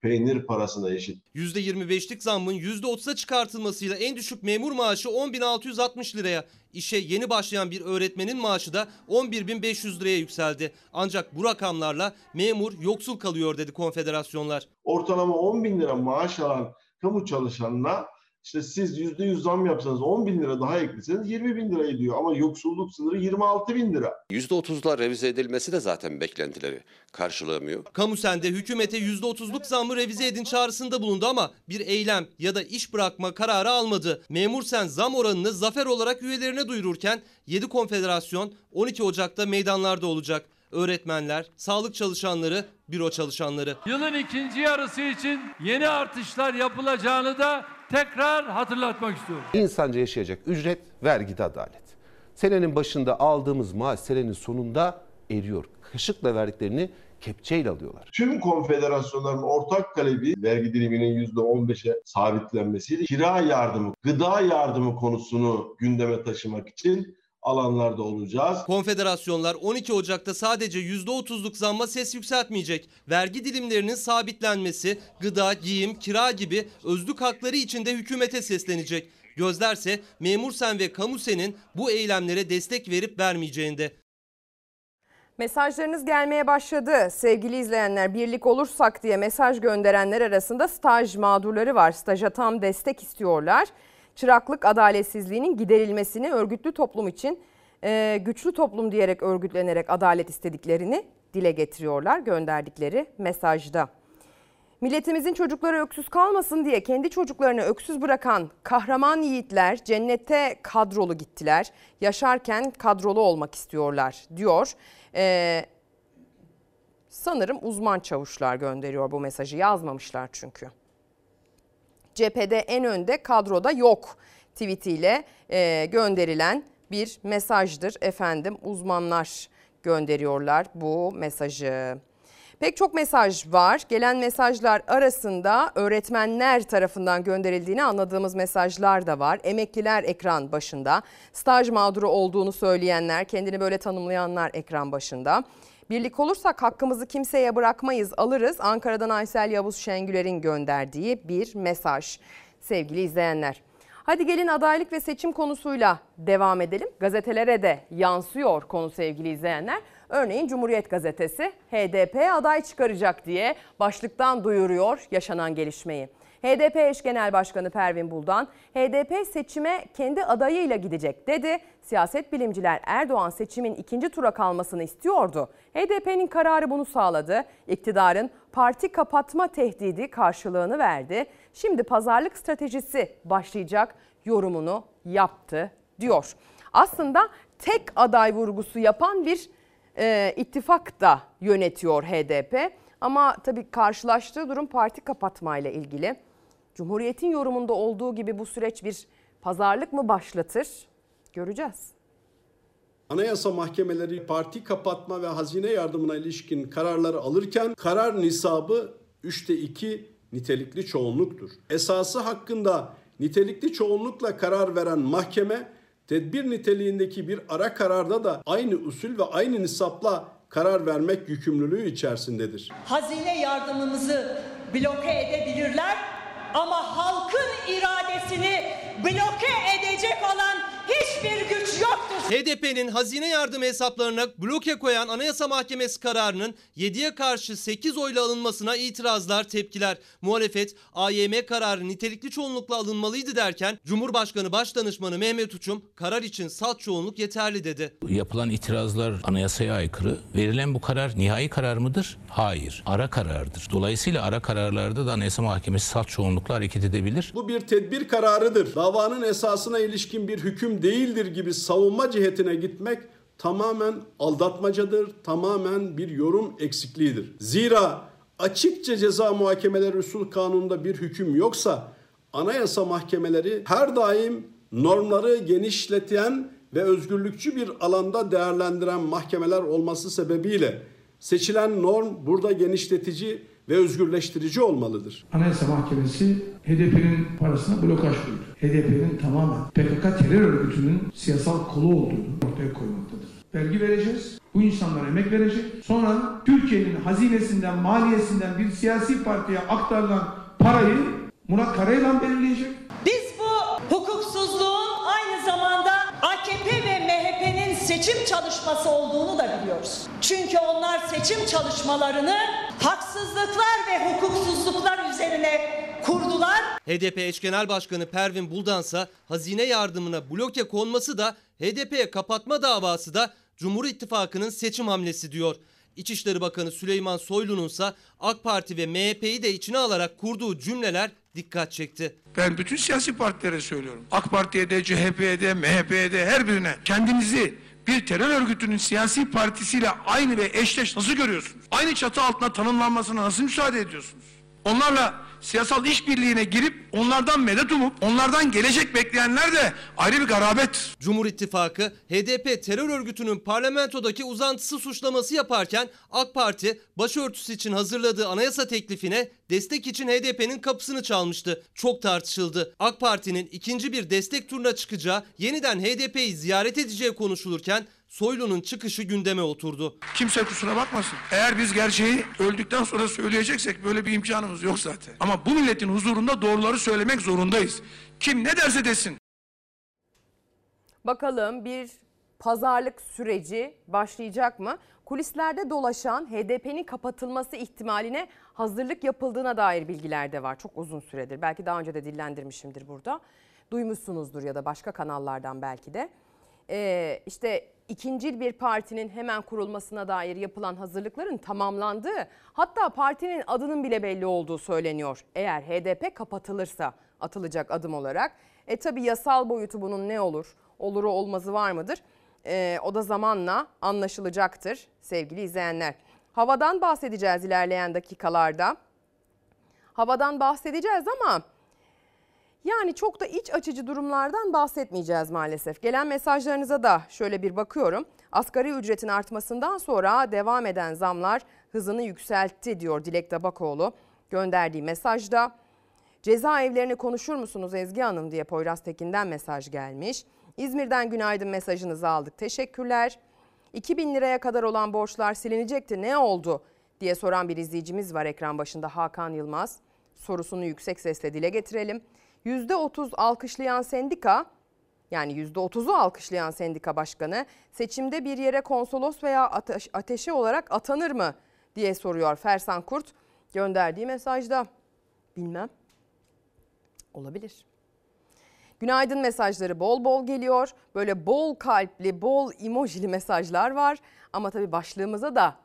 peynir parasına eşit. %25'lik zammın %30'a çıkartılmasıyla en düşük memur maaşı 10.660 liraya, işe yeni başlayan bir öğretmenin maaşı da 11.500 liraya yükseldi. Ancak bu rakamlarla memur yoksul kalıyor dedi konfederasyonlar. Ortalama 10 bin lira maaş alan kamu çalışanına işte siz %100 zam yapsanız 10 bin lira daha ekleseniz 20 bin lira ediyor. Ama yoksulluk sınırı 26 bin lira. %30'lar revize edilmesi de zaten beklentileri karşılamıyor. Kamusen'de hükümete %30'luk zammı revize edin çağrısında bulundu ama bir eylem ya da iş bırakma kararı almadı. Memursen zam oranını zafer olarak üyelerine duyururken 7 konfederasyon 12 Ocak'ta meydanlarda olacak. Öğretmenler, sağlık çalışanları, büro çalışanları. Yılın ikinci yarısı için yeni artışlar yapılacağını da tekrar hatırlatmak istiyorum. İnsanca yaşayacak ücret, vergide adalet. Senenin başında aldığımız maaş senenin sonunda eriyor. Kaşıkla verdiklerini kepçeyle alıyorlar. Tüm konfederasyonların ortak talebi vergi diliminin %15'e sabitlenmesiydi. Kira yardımı, gıda yardımı konusunu gündeme taşımak için alanlarda olacağız. Konfederasyonlar 12 Ocak'ta sadece %30'luk zamma ses yükseltmeyecek. Vergi dilimlerinin sabitlenmesi, gıda, giyim, kira gibi özlük hakları için de hükümete seslenecek. Gözlerse Memursen ve Kamusen'in bu eylemlere destek verip vermeyeceğinde. Mesajlarınız gelmeye başladı. Sevgili izleyenler birlik olursak diye mesaj gönderenler arasında staj mağdurları var. Staja tam destek istiyorlar. Çıraklık adaletsizliğinin giderilmesini örgütlü toplum için e, güçlü toplum diyerek örgütlenerek adalet istediklerini dile getiriyorlar gönderdikleri mesajda. Milletimizin çocukları öksüz kalmasın diye kendi çocuklarını öksüz bırakan kahraman yiğitler cennete kadrolu gittiler. Yaşarken kadrolu olmak istiyorlar diyor. Ee, sanırım uzman çavuşlar gönderiyor bu mesajı yazmamışlar çünkü. Cephede en önde kadroda yok tweetiyle e, gönderilen bir mesajdır efendim uzmanlar gönderiyorlar bu mesajı. Pek çok mesaj var. Gelen mesajlar arasında öğretmenler tarafından gönderildiğini anladığımız mesajlar da var. Emekliler ekran başında. Staj mağduru olduğunu söyleyenler, kendini böyle tanımlayanlar ekran başında. Birlik olursak hakkımızı kimseye bırakmayız alırız. Ankara'dan Aysel Yavuz Şengüler'in gönderdiği bir mesaj sevgili izleyenler. Hadi gelin adaylık ve seçim konusuyla devam edelim. Gazetelere de yansıyor konu sevgili izleyenler. Örneğin Cumhuriyet Gazetesi HDP aday çıkaracak diye başlıktan duyuruyor yaşanan gelişmeyi. HDP eş genel başkanı Pervin Buldan, HDP seçime kendi adayıyla gidecek dedi. Siyaset bilimciler Erdoğan seçimin ikinci tura kalmasını istiyordu. HDP'nin kararı bunu sağladı. İktidarın parti kapatma tehdidi karşılığını verdi. Şimdi pazarlık stratejisi başlayacak yorumunu yaptı diyor. Aslında tek aday vurgusu yapan bir e, ittifak da yönetiyor HDP. Ama tabii karşılaştığı durum parti kapatmayla ilgili. Cumhuriyet'in yorumunda olduğu gibi bu süreç bir pazarlık mı başlatır? Göreceğiz. Anayasa mahkemeleri parti kapatma ve hazine yardımına ilişkin kararları alırken karar nisabı 3'te 2 nitelikli çoğunluktur. Esası hakkında nitelikli çoğunlukla karar veren mahkeme tedbir niteliğindeki bir ara kararda da aynı usul ve aynı nisapla karar vermek yükümlülüğü içerisindedir. Hazine yardımımızı bloke edebilirler ama halkın iradesini bloke edecek olan hiçbir güç yoktur HDP'nin hazine yardımı hesaplarına bloke koyan Anayasa Mahkemesi kararının 7'ye karşı 8 oyla alınmasına itirazlar, tepkiler. Muhalefet AYM kararı nitelikli çoğunlukla alınmalıydı derken Cumhurbaşkanı Başdanışmanı Mehmet Uçum karar için salt çoğunluk yeterli dedi. Yapılan itirazlar anayasaya aykırı. Verilen bu karar nihai karar mıdır? Hayır. Ara karardır. Dolayısıyla ara kararlarda da Anayasa Mahkemesi salt çoğunlukla hareket edebilir. Bu bir tedbir kararıdır. Davanın esasına ilişkin bir hüküm değildir gibi savunma cihetine gitmek tamamen aldatmacadır, tamamen bir yorum eksikliğidir. Zira açıkça ceza muhakemeleri usul kanununda bir hüküm yoksa anayasa mahkemeleri her daim normları genişleten ve özgürlükçü bir alanda değerlendiren mahkemeler olması sebebiyle seçilen norm burada genişletici ve özgürleştirici olmalıdır. Anayasa Mahkemesi HDP'nin parasına blokaj koydu. HDP'nin tamamen PKK terör örgütünün siyasal kolu olduğunu ortaya koymaktadır. Vergi vereceğiz, bu insanlar emek verecek. Sonra Türkiye'nin hazinesinden, maliyesinden bir siyasi partiye aktarılan parayı Murat Karayılan belirleyecek. Biz bu hukuksuzluğun aynı zamanda AKP ve MHP'nin seçim çalışması olduğunu da biliyoruz. Çünkü onlar seçim çalışmalarını haksızlıklar ve hukuksuzluklar üzerine kurdular. HDP eş genel başkanı Pervin Buldansa hazine yardımına bloke konması da HDP'ye kapatma davası da Cumhur İttifakı'nın seçim hamlesi diyor. İçişleri Bakanı Süleyman Soylu'nun ise AK Parti ve MHP'yi de içine alarak kurduğu cümleler dikkat çekti. Ben bütün siyasi partilere söylüyorum. AK Parti'ye de, CHP'ye de, MHP'ye de her birine kendinizi bir terör örgütünün siyasi partisiyle aynı ve eşleş nasıl görüyorsunuz? Aynı çatı altında tanımlanmasına nasıl müsaade ediyorsunuz? Onlarla siyasal işbirliğine girip onlardan medet umup onlardan gelecek bekleyenler de ayrı bir garabet. Cumhur İttifakı HDP terör örgütünün parlamentodaki uzantısı suçlaması yaparken AK Parti başörtüsü için hazırladığı anayasa teklifine destek için HDP'nin kapısını çalmıştı. Çok tartışıldı. AK Parti'nin ikinci bir destek turuna çıkacağı, yeniden HDP'yi ziyaret edeceği konuşulurken Soylu'nun çıkışı gündeme oturdu. Kimse kusura bakmasın. Eğer biz gerçeği öldükten sonra söyleyeceksek böyle bir imkanımız yok zaten. Ama bu milletin huzurunda doğruları söylemek zorundayız. Kim ne derse desin. Bakalım bir pazarlık süreci başlayacak mı? Kulislerde dolaşan HDP'nin kapatılması ihtimaline hazırlık yapıldığına dair bilgiler de var. Çok uzun süredir. Belki daha önce de dillendirmişimdir burada. Duymuşsunuzdur ya da başka kanallardan belki de. Ee, işte ikincil bir partinin hemen kurulmasına dair yapılan hazırlıkların tamamlandığı hatta partinin adının bile belli olduğu söyleniyor. Eğer HDP kapatılırsa atılacak adım olarak. E tabi yasal boyutu bunun ne olur? Oluru olmazı var mıdır? E, o da zamanla anlaşılacaktır sevgili izleyenler. Havadan bahsedeceğiz ilerleyen dakikalarda. Havadan bahsedeceğiz ama yani çok da iç açıcı durumlardan bahsetmeyeceğiz maalesef. Gelen mesajlarınıza da şöyle bir bakıyorum. Asgari ücretin artmasından sonra devam eden zamlar hızını yükseltti diyor Dilek Tabakoğlu. Gönderdiği mesajda cezaevlerini konuşur musunuz Ezgi Hanım diye Poyraz Tekin'den mesaj gelmiş. İzmir'den günaydın mesajınızı aldık. Teşekkürler. 2000 liraya kadar olan borçlar silinecekti ne oldu diye soran bir izleyicimiz var ekran başında Hakan Yılmaz. Sorusunu yüksek sesle dile getirelim. %30 alkışlayan sendika yani %30'u alkışlayan sendika başkanı seçimde bir yere konsolos veya ateş, ateşe olarak atanır mı diye soruyor Fersan Kurt gönderdiği mesajda. Bilmem. Olabilir. Günaydın mesajları bol bol geliyor. Böyle bol kalpli, bol emojili mesajlar var. Ama tabii başlığımıza da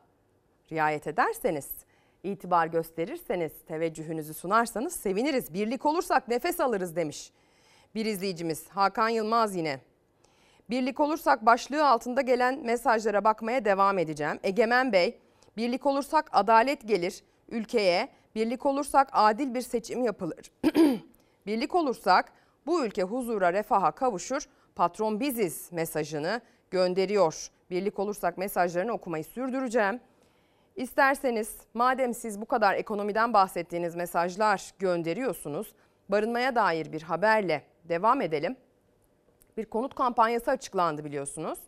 riayet ederseniz itibar gösterirseniz, teveccühünüzü sunarsanız seviniriz. Birlik olursak nefes alırız demiş. Bir izleyicimiz Hakan Yılmaz yine. Birlik olursak başlığı altında gelen mesajlara bakmaya devam edeceğim. Egemen Bey, birlik olursak adalet gelir ülkeye. Birlik olursak adil bir seçim yapılır. birlik olursak bu ülke huzura, refaha kavuşur. Patron biziz mesajını gönderiyor. Birlik olursak mesajlarını okumayı sürdüreceğim. İsterseniz madem siz bu kadar ekonomiden bahsettiğiniz mesajlar gönderiyorsunuz, barınmaya dair bir haberle devam edelim. Bir konut kampanyası açıklandı biliyorsunuz.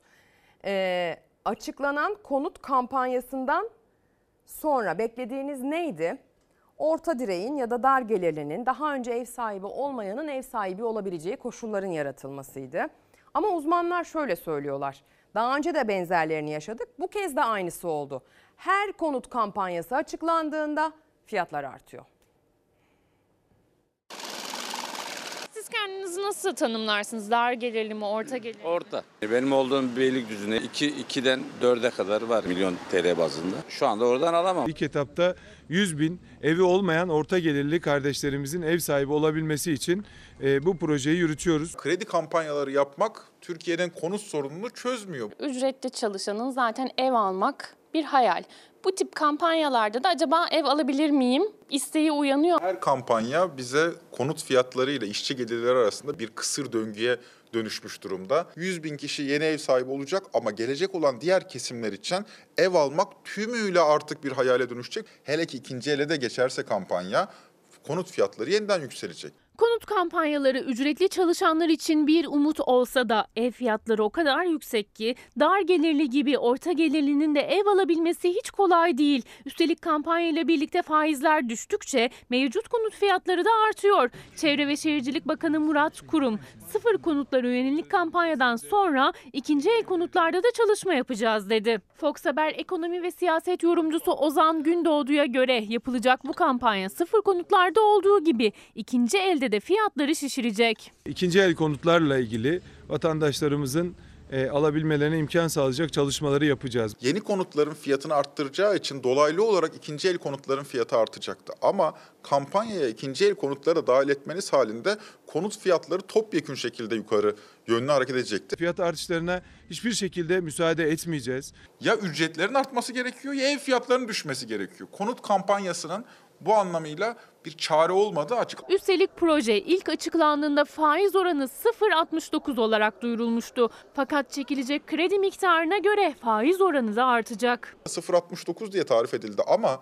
Ee, açıklanan konut kampanyasından sonra beklediğiniz neydi? Orta direğin ya da dar gelirlinin daha önce ev sahibi olmayanın ev sahibi olabileceği koşulların yaratılmasıydı. Ama uzmanlar şöyle söylüyorlar. Daha önce de benzerlerini yaşadık. Bu kez de aynısı oldu. Her konut kampanyası açıklandığında fiyatlar artıyor. Siz kendinizi nasıl tanımlarsınız? Dar gelirli mi, orta gelirli mi? Orta. Benim olduğum Beylikdüzü'ne 2 2'den 4'e kadar var milyon TL bazında. Şu anda oradan alamam. İlk etapta 100 bin evi olmayan orta gelirli kardeşlerimizin ev sahibi olabilmesi için e, bu projeyi yürütüyoruz. Kredi kampanyaları yapmak Türkiye'nin konut sorununu çözmüyor. Ücretli çalışanın zaten ev almak bir hayal. Bu tip kampanyalarda da acaba ev alabilir miyim isteği uyanıyor. Her kampanya bize konut fiyatları ile işçi gelirleri arasında bir kısır döngüye dönüşmüş durumda. 100 bin kişi yeni ev sahibi olacak ama gelecek olan diğer kesimler için ev almak tümüyle artık bir hayale dönüşecek. Hele ki ikinci ele de geçerse kampanya konut fiyatları yeniden yükselecek. Konut kampanyaları ücretli çalışanlar için bir umut olsa da ev fiyatları o kadar yüksek ki dar gelirli gibi orta gelirlinin de ev alabilmesi hiç kolay değil. Üstelik kampanya ile birlikte faizler düştükçe mevcut konut fiyatları da artıyor. Çevre ve Şehircilik Bakanı Murat Kurum sıfır konutlara yönelik kampanyadan sonra ikinci el konutlarda da çalışma yapacağız dedi. Fox Haber ekonomi ve siyaset yorumcusu Ozan Gündoğdu'ya göre yapılacak bu kampanya sıfır konutlarda olduğu gibi ikinci elde de fiyatları şişirecek. İkinci el konutlarla ilgili vatandaşlarımızın e, alabilmelerine imkan sağlayacak çalışmaları yapacağız. Yeni konutların fiyatını arttıracağı için dolaylı olarak ikinci el konutların fiyatı artacaktı. Ama kampanyaya ikinci el konutları dahil etmeniz halinde konut fiyatları topyekün şekilde yukarı yönlü hareket edecekti. Fiyat artışlarına hiçbir şekilde müsaade etmeyeceğiz. Ya ücretlerin artması gerekiyor ya ev fiyatlarının düşmesi gerekiyor. Konut kampanyasının bu anlamıyla bir çare olmadığı açık. Üstelik proje ilk açıklandığında faiz oranı 0.69 olarak duyurulmuştu. Fakat çekilecek kredi miktarına göre faiz oranı da artacak. 0.69 diye tarif edildi ama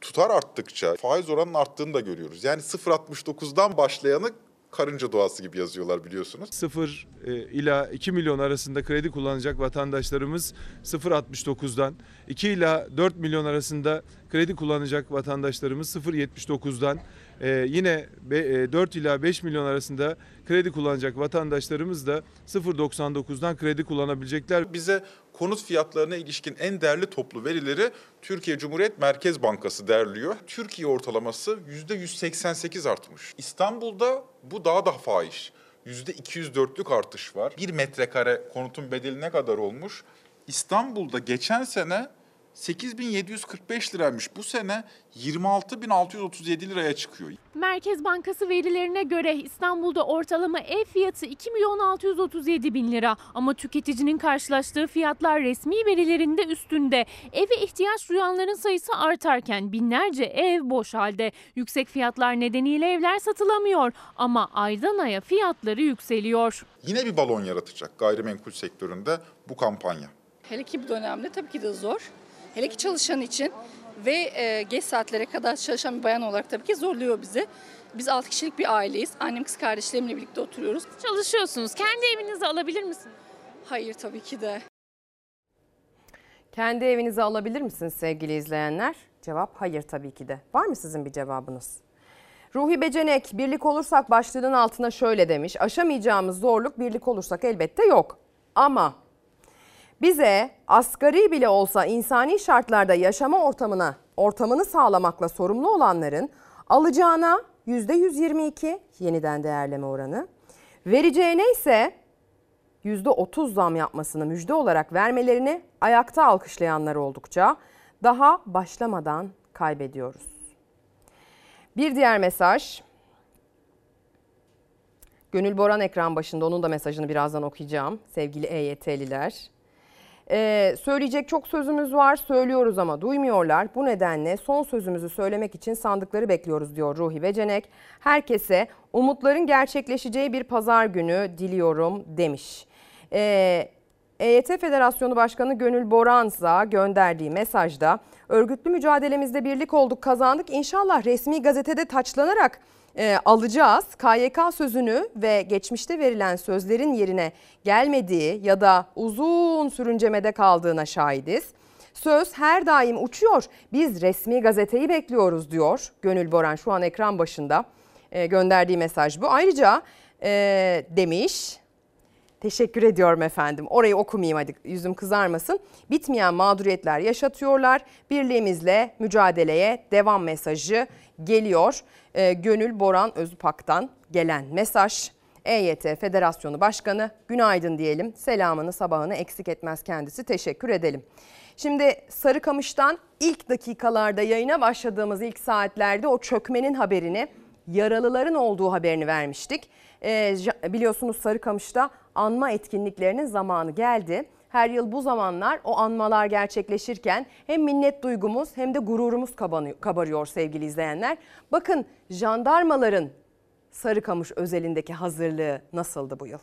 tutar arttıkça faiz oranının arttığını da görüyoruz. Yani 0.69'dan başlayanı karınca doğası gibi yazıyorlar biliyorsunuz. 0 e, ila 2 milyon arasında kredi kullanacak vatandaşlarımız 0.69'dan, 2 ila 4 milyon arasında kredi kullanacak vatandaşlarımız 0.79'dan, e, yine be, e, 4 ila 5 milyon arasında kredi kullanacak vatandaşlarımız da 0.99'dan kredi kullanabilecekler. Bize konut fiyatlarına ilişkin en değerli toplu verileri Türkiye Cumhuriyet Merkez Bankası derliyor. Türkiye ortalaması %188 artmış. İstanbul'da bu daha da fahiş. %204'lük artış var. Bir metrekare konutun bedeli ne kadar olmuş? İstanbul'da geçen sene 8745 liraymış. Bu sene 26637 liraya çıkıyor. Merkez Bankası verilerine göre İstanbul'da ortalama ev fiyatı 2 milyon 637 bin lira. Ama tüketicinin karşılaştığı fiyatlar resmi verilerinde üstünde. Eve ihtiyaç duyanların sayısı artarken binlerce ev boş halde. Yüksek fiyatlar nedeniyle evler satılamıyor ama aydan aya fiyatları yükseliyor. Yine bir balon yaratacak gayrimenkul sektöründe bu kampanya. Hele ki bu dönemde tabii ki de zor. Hele ki çalışan için ve e, geç saatlere kadar çalışan bir bayan olarak tabii ki zorluyor bizi. Biz 6 kişilik bir aileyiz. Annem kız kardeşlerimle birlikte oturuyoruz. Çalışıyorsunuz. Kendi evinizi alabilir misiniz? Hayır tabii ki de. Kendi evinizi alabilir misiniz sevgili izleyenler? Cevap hayır tabii ki de. Var mı sizin bir cevabınız? Ruhi Becenek birlik olursak başlığının altına şöyle demiş. Aşamayacağımız zorluk birlik olursak elbette yok. Ama bize asgari bile olsa insani şartlarda yaşama ortamına ortamını sağlamakla sorumlu olanların alacağına %122 yeniden değerleme oranı, vereceğine ise %30 zam yapmasını müjde olarak vermelerini ayakta alkışlayanlar oldukça daha başlamadan kaybediyoruz. Bir diğer mesaj. Gönül Boran ekran başında onun da mesajını birazdan okuyacağım sevgili EYT'liler. Ee, söyleyecek çok sözümüz var söylüyoruz ama duymuyorlar. Bu nedenle son sözümüzü söylemek için sandıkları bekliyoruz diyor Ruhi Becenek. Herkese umutların gerçekleşeceği bir pazar günü diliyorum demiş. Ee, EYT Federasyonu Başkanı Gönül Boranza gönderdiği mesajda örgütlü mücadelemizde birlik olduk kazandık. İnşallah resmi gazetede taçlanarak e, alacağız. KYK sözünü ve geçmişte verilen sözlerin yerine gelmediği ya da uzun sürüncemede kaldığına şahidiz. Söz her daim uçuyor. Biz resmi gazeteyi bekliyoruz diyor Gönül Boran şu an ekran başında e, gönderdiği mesaj bu. Ayrıca e, demiş Teşekkür ediyorum efendim. Orayı okumayayım hadi yüzüm kızarmasın. Bitmeyen mağduriyetler yaşatıyorlar. Birliğimizle mücadeleye devam mesajı geliyor. Ee, Gönül Boran Özupak'tan gelen mesaj. EYT Federasyonu Başkanı günaydın diyelim. Selamını sabahını eksik etmez kendisi. Teşekkür edelim. Şimdi Sarıkamış'tan ilk dakikalarda yayına başladığımız ilk saatlerde o çökmenin haberini, yaralıların olduğu haberini vermiştik. Ee, biliyorsunuz Sarıkamış'ta anma etkinliklerinin zamanı geldi. Her yıl bu zamanlar o anmalar gerçekleşirken hem minnet duygumuz hem de gururumuz kabarıyor sevgili izleyenler. Bakın jandarmaların Sarıkamış özelindeki hazırlığı nasıldı bu yıl?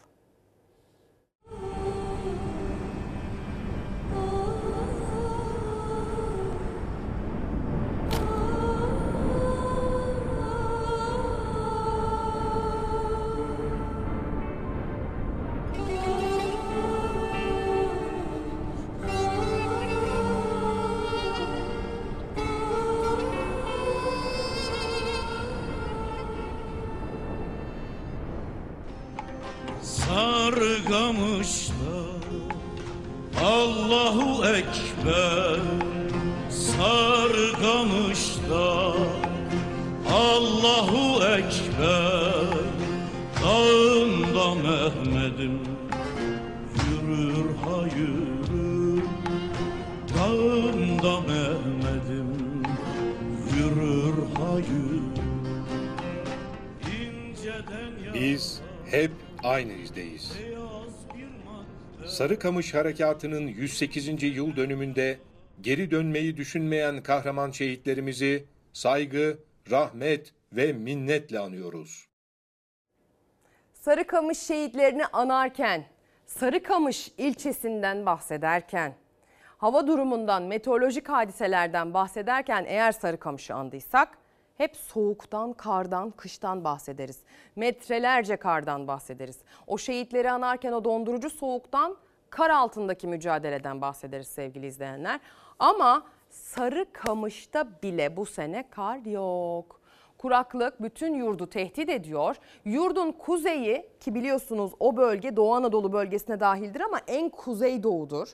Sarıkamış Harekatı'nın 108. yıl dönümünde geri dönmeyi düşünmeyen kahraman şehitlerimizi saygı, rahmet ve minnetle anıyoruz. Sarıkamış şehitlerini anarken, Sarıkamış ilçesinden bahsederken, hava durumundan, meteorolojik hadiselerden bahsederken eğer Sarıkamış'ı andıysak hep soğuktan, kardan, kıştan bahsederiz. Metrelerce kardan bahsederiz. O şehitleri anarken o dondurucu soğuktan, kar altındaki mücadeleden bahsederiz sevgili izleyenler. Ama Sarıkamış'ta bile bu sene kar yok. Kuraklık bütün yurdu tehdit ediyor. Yurdun kuzeyi ki biliyorsunuz o bölge Doğu Anadolu bölgesine dahildir ama en kuzey doğudur.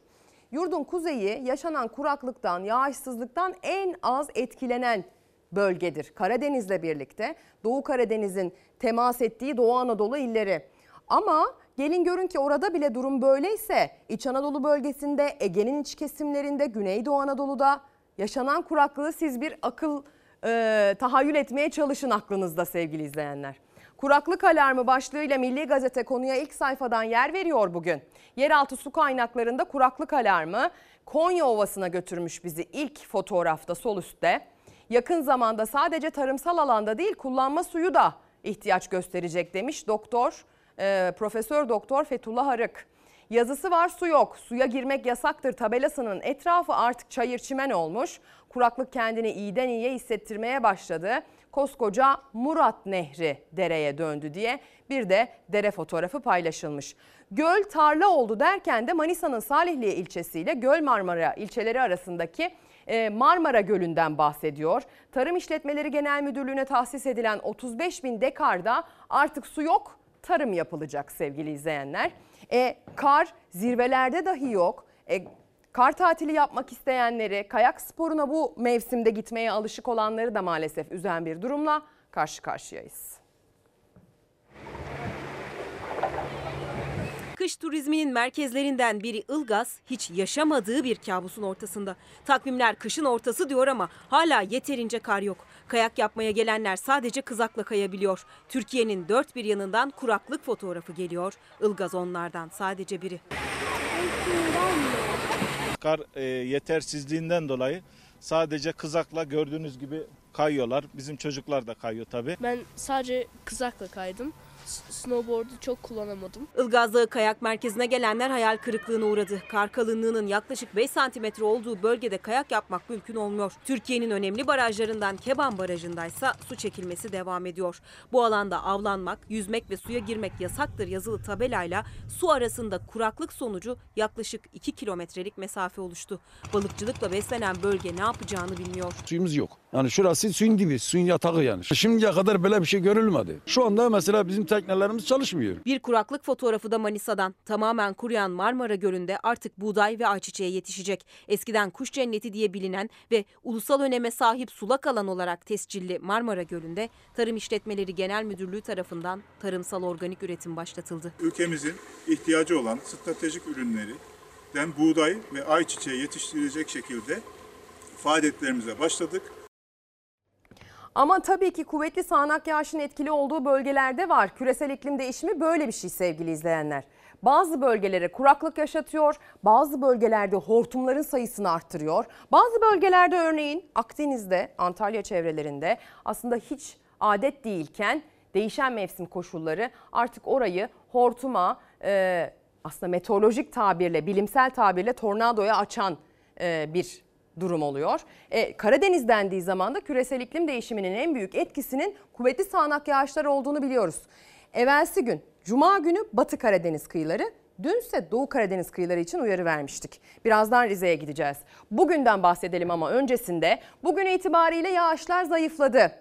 Yurdun kuzeyi yaşanan kuraklıktan, yağışsızlıktan en az etkilenen bölgedir. Karadeniz'le birlikte Doğu Karadeniz'in temas ettiği Doğu Anadolu illeri. Ama gelin görün ki orada bile durum böyleyse İç Anadolu bölgesinde, Ege'nin iç kesimlerinde, Güneydoğu Anadolu'da yaşanan kuraklığı siz bir akıl e, tahayyül etmeye çalışın aklınızda sevgili izleyenler. Kuraklık alarmı başlığıyla Milli Gazete konuya ilk sayfadan yer veriyor bugün. Yeraltı su kaynaklarında kuraklık alarmı Konya Ovası'na götürmüş bizi ilk fotoğrafta sol üstte yakın zamanda sadece tarımsal alanda değil kullanma suyu da ihtiyaç gösterecek demiş doktor e, Profesör Doktor Fethullah Arık. Yazısı var su yok. Suya girmek yasaktır tabelasının etrafı artık çayır çimen olmuş. Kuraklık kendini iyiden iyiye hissettirmeye başladı. Koskoca Murat Nehri dereye döndü diye bir de dere fotoğrafı paylaşılmış. Göl tarla oldu derken de Manisa'nın Salihliye ilçesiyle Göl Marmara ilçeleri arasındaki e, Marmara Gölü'nden bahsediyor. Tarım İşletmeleri Genel Müdürlüğü'ne tahsis edilen 35 bin dekarda artık su yok, tarım yapılacak sevgili izleyenler. E, kar zirvelerde dahi yok. E, kar tatili yapmak isteyenleri, kayak sporuna bu mevsimde gitmeye alışık olanları da maalesef üzen bir durumla karşı karşıyayız. Kış turizminin merkezlerinden biri Ilgaz hiç yaşamadığı bir kabusun ortasında. Takvimler kışın ortası diyor ama hala yeterince kar yok. Kayak yapmaya gelenler sadece kızakla kayabiliyor. Türkiye'nin dört bir yanından kuraklık fotoğrafı geliyor. Ilgaz onlardan sadece biri. Kar e, yetersizliğinden dolayı sadece kızakla gördüğünüz gibi kayıyorlar. Bizim çocuklar da kayıyor tabii. Ben sadece kızakla kaydım snowboard'u çok kullanamadım. Ilgaz Dağı Kayak Merkezi'ne gelenler hayal kırıklığına uğradı. Kar kalınlığının yaklaşık 5 santimetre olduğu bölgede kayak yapmak mümkün olmuyor. Türkiye'nin önemli barajlarından Keban Barajı'ndaysa su çekilmesi devam ediyor. Bu alanda avlanmak, yüzmek ve suya girmek yasaktır yazılı tabelayla su arasında kuraklık sonucu yaklaşık 2 kilometrelik mesafe oluştu. Balıkçılıkla beslenen bölge ne yapacağını bilmiyor. Suyumuz yok. Yani şurası suyun dibi, suyun yatağı yani. Şimdiye kadar böyle bir şey görülmedi. Şu anda mesela bizim teknelerimiz çalışmıyor. Bir kuraklık fotoğrafı da Manisa'dan. Tamamen kuruyan Marmara Gölü'nde artık buğday ve ayçiçeği yetişecek. Eskiden kuş cenneti diye bilinen ve ulusal öneme sahip sulak alan olarak tescilli Marmara Gölü'nde Tarım İşletmeleri Genel Müdürlüğü tarafından tarımsal organik üretim başlatıldı. ülkemizin ihtiyacı olan stratejik ürünlerden buğday ve ayçiçeği yetiştirilecek şekilde faaliyetlerimize başladık. Ama tabii ki kuvvetli sağanak yağışın etkili olduğu bölgelerde var. Küresel iklim değişimi böyle bir şey sevgili izleyenler. Bazı bölgelere kuraklık yaşatıyor, bazı bölgelerde hortumların sayısını arttırıyor. Bazı bölgelerde örneğin Akdeniz'de, Antalya çevrelerinde aslında hiç adet değilken değişen mevsim koşulları artık orayı hortuma, e, aslında meteorolojik tabirle, bilimsel tabirle tornadoya açan e, bir durum oluyor. E, Karadeniz dendiği zaman da küresel iklim değişiminin en büyük etkisinin kuvvetli sağanak yağışlar olduğunu biliyoruz. Evvelsi gün Cuma günü Batı Karadeniz kıyıları, dünse Doğu Karadeniz kıyıları için uyarı vermiştik. Birazdan Rize'ye gideceğiz. Bugünden bahsedelim ama öncesinde bugün itibariyle yağışlar zayıfladı.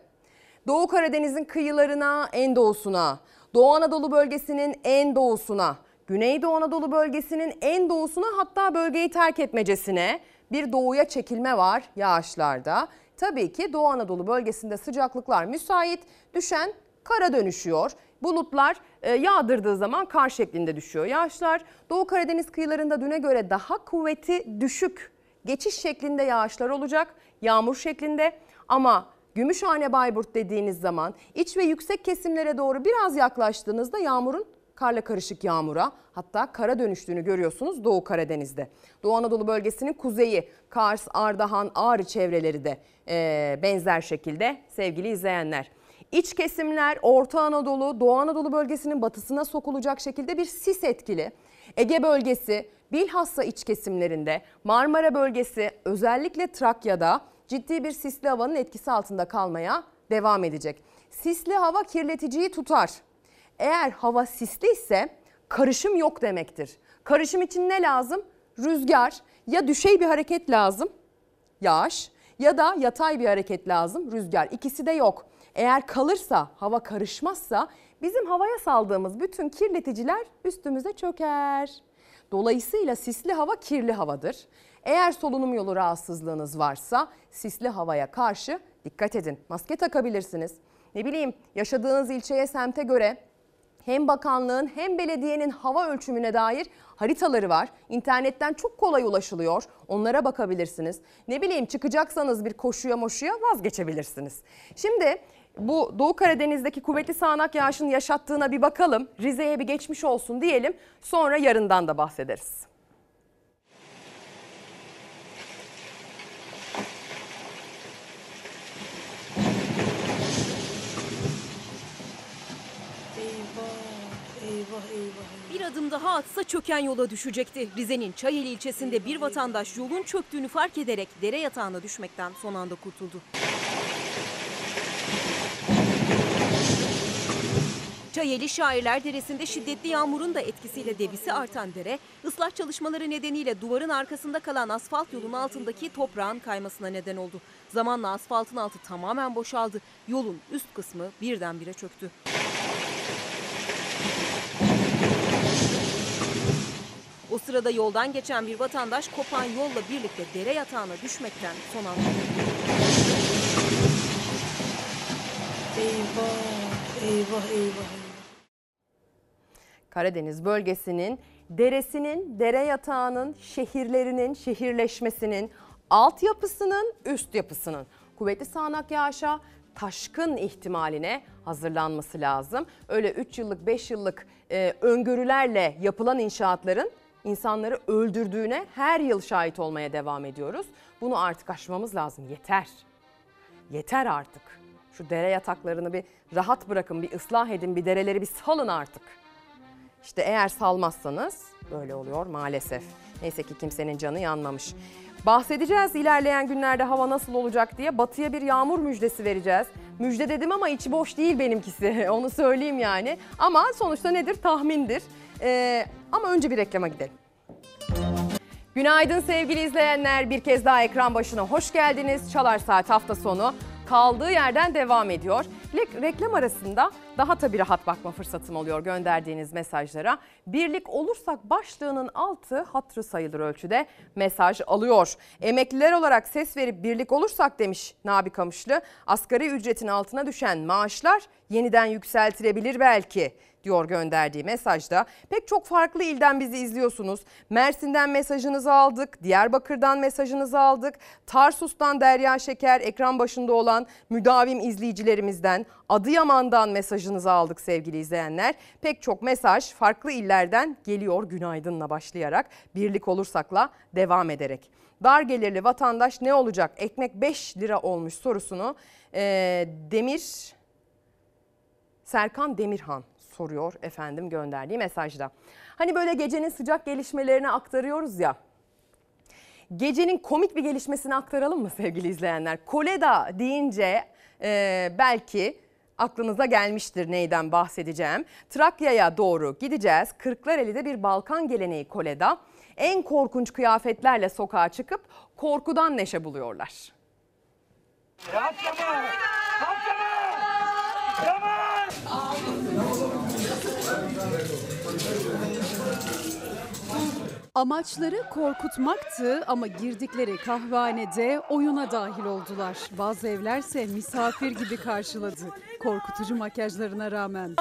Doğu Karadeniz'in kıyılarına, en doğusuna, Doğu Anadolu bölgesinin en doğusuna, Güneydoğu Anadolu bölgesinin en doğusuna hatta bölgeyi terk etmecesine bir doğuya çekilme var yağışlarda. Tabii ki Doğu Anadolu bölgesinde sıcaklıklar müsait, düşen kara dönüşüyor. Bulutlar e, yağdırdığı zaman kar şeklinde düşüyor yağışlar. Doğu Karadeniz kıyılarında düne göre daha kuvveti düşük geçiş şeklinde yağışlar olacak. Yağmur şeklinde ama Gümüşhane Bayburt dediğiniz zaman iç ve yüksek kesimlere doğru biraz yaklaştığınızda yağmurun karla karışık yağmura hatta kara dönüştüğünü görüyorsunuz Doğu Karadeniz'de. Doğu Anadolu bölgesinin kuzeyi Kars, Ardahan, Ağrı çevreleri de e, benzer şekilde sevgili izleyenler. İç kesimler Orta Anadolu, Doğu Anadolu bölgesinin batısına sokulacak şekilde bir sis etkili. Ege bölgesi bilhassa iç kesimlerinde Marmara bölgesi özellikle Trakya'da ciddi bir sisli havanın etkisi altında kalmaya devam edecek. Sisli hava kirleticiyi tutar. Eğer hava sisli ise karışım yok demektir. Karışım için ne lazım? Rüzgar ya düşey bir hareket lazım yağış ya da yatay bir hareket lazım rüzgar. İkisi de yok. Eğer kalırsa hava karışmazsa bizim havaya saldığımız bütün kirleticiler üstümüze çöker. Dolayısıyla sisli hava kirli havadır. Eğer solunum yolu rahatsızlığınız varsa sisli havaya karşı dikkat edin. Maske takabilirsiniz. Ne bileyim yaşadığınız ilçeye, semte göre hem bakanlığın hem belediyenin hava ölçümüne dair haritaları var. İnternetten çok kolay ulaşılıyor. Onlara bakabilirsiniz. Ne bileyim çıkacaksanız bir koşuya moşuya vazgeçebilirsiniz. Şimdi bu Doğu Karadeniz'deki kuvvetli sağanak yağışın yaşattığına bir bakalım. Rize'ye bir geçmiş olsun diyelim. Sonra yarından da bahsederiz. Bir adım daha atsa çöken yola düşecekti. Rize'nin Çayeli ilçesinde bir vatandaş yolun çöktüğünü fark ederek dere yatağına düşmekten son anda kurtuldu. Çayeli Şairler Deresi'nde şiddetli yağmurun da etkisiyle debisi artan dere, ıslah çalışmaları nedeniyle duvarın arkasında kalan asfalt yolun altındaki toprağın kaymasına neden oldu. Zamanla asfaltın altı tamamen boşaldı. Yolun üst kısmı birdenbire çöktü. O sırada yoldan geçen bir vatandaş kopan yolla birlikte dere yatağına düşmekten son anda kurtuldu. Eyvah, eyvah, eyvah. Karadeniz bölgesinin deresinin, dere yatağının, şehirlerinin, şehirleşmesinin, altyapısının, üst yapısının kuvvetli sağanak yağışa, taşkın ihtimaline hazırlanması lazım. Öyle 3 yıllık, 5 yıllık e, öngörülerle yapılan inşaatların insanları öldürdüğüne her yıl şahit olmaya devam ediyoruz. Bunu artık aşmamız lazım. Yeter. Yeter artık. Şu dere yataklarını bir rahat bırakın, bir ıslah edin, bir dereleri bir salın artık. İşte eğer salmazsanız böyle oluyor maalesef. Neyse ki kimsenin canı yanmamış. Bahsedeceğiz ilerleyen günlerde hava nasıl olacak diye. Batıya bir yağmur müjdesi vereceğiz. Müjde dedim ama içi boş değil benimkisi. Onu söyleyeyim yani. Ama sonuçta nedir? Tahmindir. Ee, ama önce bir reklama gidelim. Günaydın sevgili izleyenler. Bir kez daha ekran başına hoş geldiniz. Çalar Saat hafta sonu kaldığı yerden devam ediyor. Reklam arasında daha tabii rahat bakma fırsatım oluyor gönderdiğiniz mesajlara. Birlik olursak başlığının altı hatırı sayılır ölçüde mesaj alıyor. Emekliler olarak ses verip birlik olursak demiş Nabi Kamışlı. Asgari ücretin altına düşen maaşlar yeniden yükseltilebilir belki diyor gönderdiği mesajda. Pek çok farklı ilden bizi izliyorsunuz. Mersin'den mesajınızı aldık, Diyarbakır'dan mesajınızı aldık, Tarsus'tan Derya Şeker ekran başında olan müdavim izleyicilerimizden, Adıyaman'dan mesajınızı aldık sevgili izleyenler. Pek çok mesaj farklı illerden geliyor günaydınla başlayarak, birlik olursakla devam ederek. Dar gelirli vatandaş ne olacak? Ekmek 5 lira olmuş sorusunu eee, Demir Serkan Demirhan soruyor efendim gönderdiği mesajda. Hani böyle gecenin sıcak gelişmelerini aktarıyoruz ya. Gecenin komik bir gelişmesini aktaralım mı sevgili izleyenler? Koleda deyince e, belki aklınıza gelmiştir neyden bahsedeceğim. Trakya'ya doğru gideceğiz. Kırklareli'de bir Balkan geleneği Koleda. En korkunç kıyafetlerle sokağa çıkıp korkudan neşe buluyorlar. Amaçları korkutmaktı ama girdikleri kahvehanede oyuna dahil oldular. Bazı evlerse misafir gibi karşıladı. Korkutucu makyajlarına rağmen.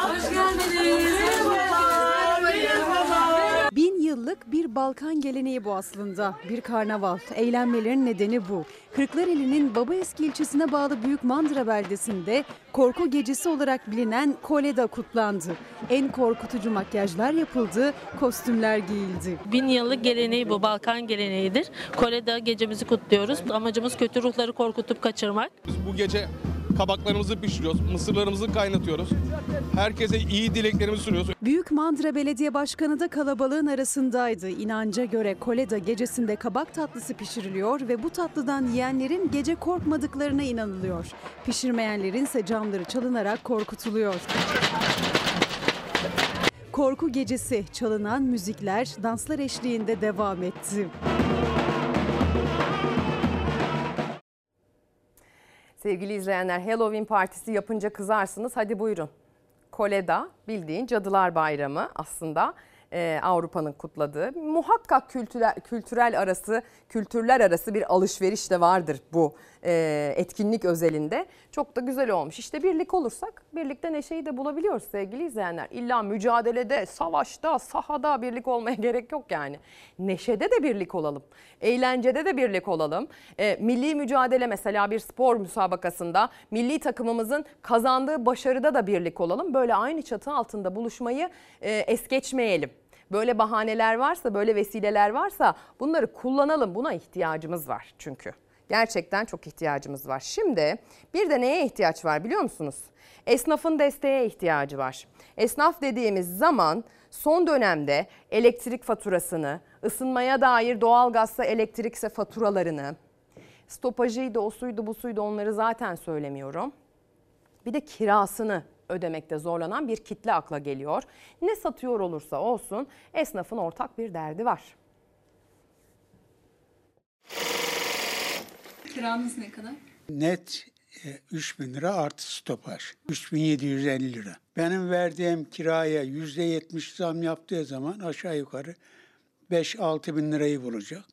Bin yıllık bir Balkan geleneği bu aslında. Bir karnaval. Eğlenmelerin nedeni bu. Kırklareli'nin Babaeski ilçesine bağlı Büyük Mandıra beldesinde korku gecesi olarak bilinen Koleda kutlandı. En korkutucu makyajlar yapıldı, kostümler giyildi. Bin yıllık geleneği bu, Balkan geleneğidir. Kore'de gecemizi kutluyoruz. Amacımız kötü ruhları korkutup kaçırmak. Biz bu gece kabaklarımızı pişiriyoruz, mısırlarımızı kaynatıyoruz. Herkese iyi dileklerimizi sunuyoruz. Büyük Mandıra Belediye Başkanı da kalabalığın arasındaydı. İnanca göre Koleda gecesinde kabak tatlısı pişiriliyor ve bu tatlıdan yiyenlerin gece korkmadıklarına inanılıyor. Pişirmeyenlerin ise camları çalınarak korkutuluyor. Korku gecesi çalınan müzikler danslar eşliğinde devam etti. Sevgili izleyenler Halloween partisi yapınca kızarsınız. Hadi buyurun. Koleda bildiğin Cadılar Bayramı aslında e, Avrupa'nın kutladığı. Muhakkak kültürel, kültürel arası, kültürler arası bir alışveriş de vardır bu e, etkinlik özelinde. Çok da güzel olmuş. İşte birlik olursak birlikte neşeyi de bulabiliyoruz sevgili izleyenler. İlla mücadelede, savaşta, sahada birlik olmaya gerek yok yani. Neşede de birlik olalım. Eğlencede de birlik olalım. E, milli mücadele mesela bir spor müsabakasında milli takımımızın kazandığı başarıda da birlik olalım. Böyle aynı çatı altında buluşmayı e, es geçmeyelim. Böyle bahaneler varsa, böyle vesileler varsa bunları kullanalım. Buna ihtiyacımız var çünkü. Gerçekten çok ihtiyacımız var. Şimdi bir de neye ihtiyaç var biliyor musunuz? Esnafın desteğe ihtiyacı var. Esnaf dediğimiz zaman son dönemde elektrik faturasını, ısınmaya dair doğalgazsa elektrikse faturalarını, stopajıydı, o suydu, bu suydu onları zaten söylemiyorum. Bir de kirasını ödemekte zorlanan bir kitle akla geliyor. Ne satıyor olursa olsun esnafın ortak bir derdi var. Kiranız ne kadar? Net e, 3 bin lira artı stopaj. 3750 lira. Benim verdiğim kiraya %70 zam yaptığı zaman aşağı yukarı 5-6 bin lirayı bulacak.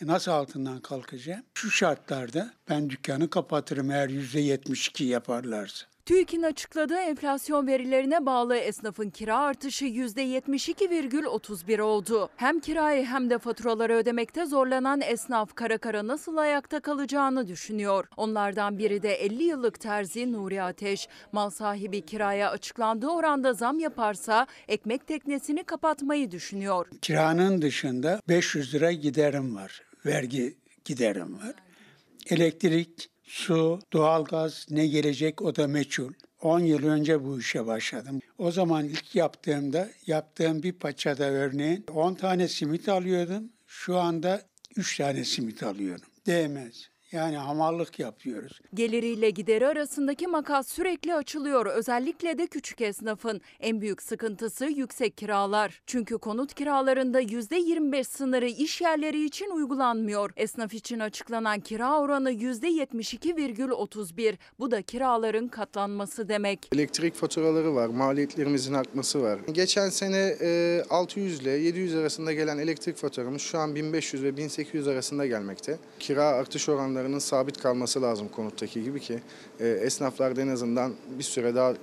E nasıl altından kalkacağım? Şu şartlarda ben dükkanı kapatırım eğer %72 yaparlarsa. TÜİK'in açıkladığı enflasyon verilerine bağlı esnafın kira artışı %72,31 oldu. Hem kirayı hem de faturaları ödemekte zorlanan esnaf kara kara nasıl ayakta kalacağını düşünüyor. Onlardan biri de 50 yıllık terzi Nuri Ateş. Mal sahibi kiraya açıklandığı oranda zam yaparsa ekmek teknesini kapatmayı düşünüyor. Kiranın dışında 500 lira giderim var. Vergi giderim var. Elektrik, su, doğalgaz ne gelecek o da meçhul. 10 yıl önce bu işe başladım. O zaman ilk yaptığımda, yaptığım bir paçada örneğin 10 tane simit alıyordum. Şu anda 3 tane simit alıyorum. Değmez. Yani hamallık yapıyoruz. Geliriyle gideri arasındaki makas sürekli açılıyor. Özellikle de küçük esnafın. En büyük sıkıntısı yüksek kiralar. Çünkü konut kiralarında %25 sınırı iş yerleri için uygulanmıyor. Esnaf için açıklanan kira oranı %72,31. Bu da kiraların katlanması demek. Elektrik faturaları var, maliyetlerimizin artması var. Geçen sene e, 600 ile 700 arasında gelen elektrik faturamız şu an 1500 ve 1800 arasında gelmekte. Kira artış oranlarının sabit kalması lazım konuttaki gibi ki e, esnaflar da en azından bir süre daha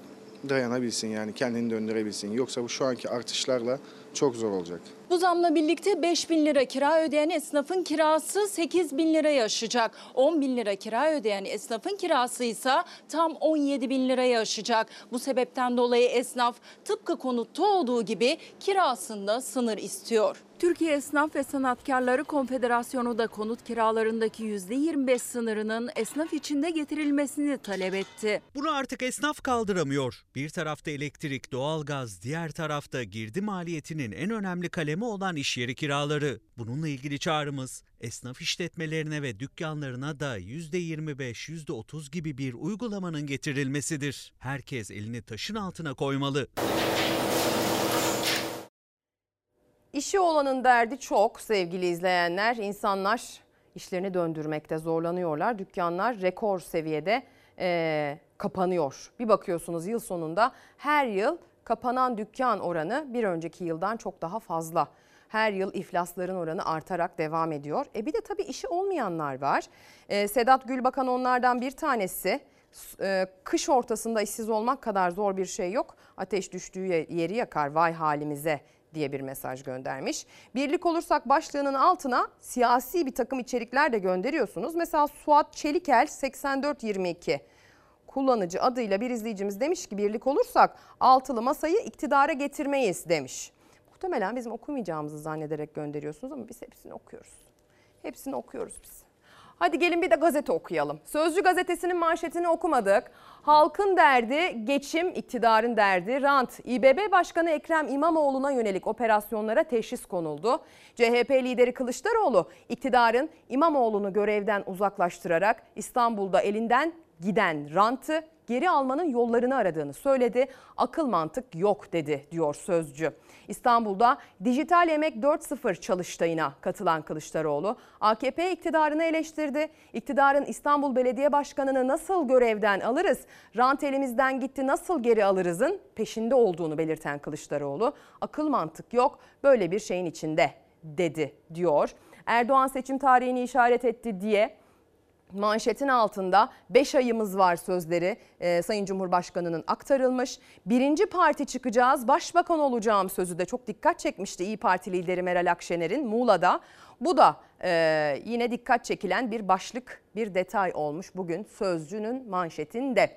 dayanabilsin yani kendini döndürebilsin. Yoksa bu şu anki artışlarla çok zor olacak. Bu zamla birlikte 5 bin lira kira ödeyen esnafın kirası 8 bin liraya aşacak. 10 bin lira kira ödeyen esnafın kirası ise tam 17 bin liraya aşacak. Bu sebepten dolayı esnaf tıpkı konutta olduğu gibi kirasında sınır istiyor. Türkiye Esnaf ve Sanatkarları Konfederasyonu da konut kiralarındaki %25 sınırının esnaf içinde getirilmesini talep etti. Bunu artık esnaf kaldıramıyor. Bir tarafta elektrik, doğalgaz, diğer tarafta girdi maliyetinin en önemli kalemi olan iş yeri kiraları. Bununla ilgili çağrımız esnaf işletmelerine ve dükkanlarına da %25, %30 gibi bir uygulamanın getirilmesidir. Herkes elini taşın altına koymalı. İşi olanın derdi çok sevgili izleyenler. İnsanlar işlerini döndürmekte zorlanıyorlar. Dükkanlar rekor seviyede eee, kapanıyor. Bir bakıyorsunuz yıl sonunda her yıl kapanan dükkan oranı bir önceki yıldan çok daha fazla. Her yıl iflasların oranı artarak devam ediyor. E bir de tabii işi olmayanlar var. Eee, Sedat Gülbakan onlardan bir tanesi. E, kış ortasında işsiz olmak kadar zor bir şey yok. Ateş düştüğü yeri yakar vay halimize diye bir mesaj göndermiş. Birlik olursak başlığının altına siyasi bir takım içerikler de gönderiyorsunuz. Mesela Suat Çelikel 8422 kullanıcı adıyla bir izleyicimiz demiş ki birlik olursak altılı masayı iktidara getirmeyiz demiş. Muhtemelen bizim okumayacağımızı zannederek gönderiyorsunuz ama biz hepsini okuyoruz. Hepsini okuyoruz biz. Hadi gelin bir de gazete okuyalım. Sözcü gazetesinin manşetini okumadık. Halkın derdi geçim, iktidarın derdi rant. İBB Başkanı Ekrem İmamoğlu'na yönelik operasyonlara teşhis konuldu. CHP lideri Kılıçdaroğlu iktidarın İmamoğlu'nu görevden uzaklaştırarak İstanbul'da elinden giden rantı geri almanın yollarını aradığını söyledi. Akıl mantık yok dedi diyor sözcü. İstanbul'da dijital emek 4.0 çalıştayına katılan Kılıçdaroğlu AKP iktidarını eleştirdi. İktidarın İstanbul Belediye Başkanı'nı nasıl görevden alırız, rant elimizden gitti nasıl geri alırızın peşinde olduğunu belirten Kılıçdaroğlu akıl mantık yok böyle bir şeyin içinde dedi diyor. Erdoğan seçim tarihini işaret etti diye manşetin altında 5 ayımız var sözleri e, Sayın Cumhurbaşkanı'nın aktarılmış. Birinci parti çıkacağız, başbakan olacağım sözü de çok dikkat çekmişti İyi Parti lideri Meral Akşener'in Muğla'da. Bu da e, yine dikkat çekilen bir başlık, bir detay olmuş bugün Sözcü'nün manşetinde.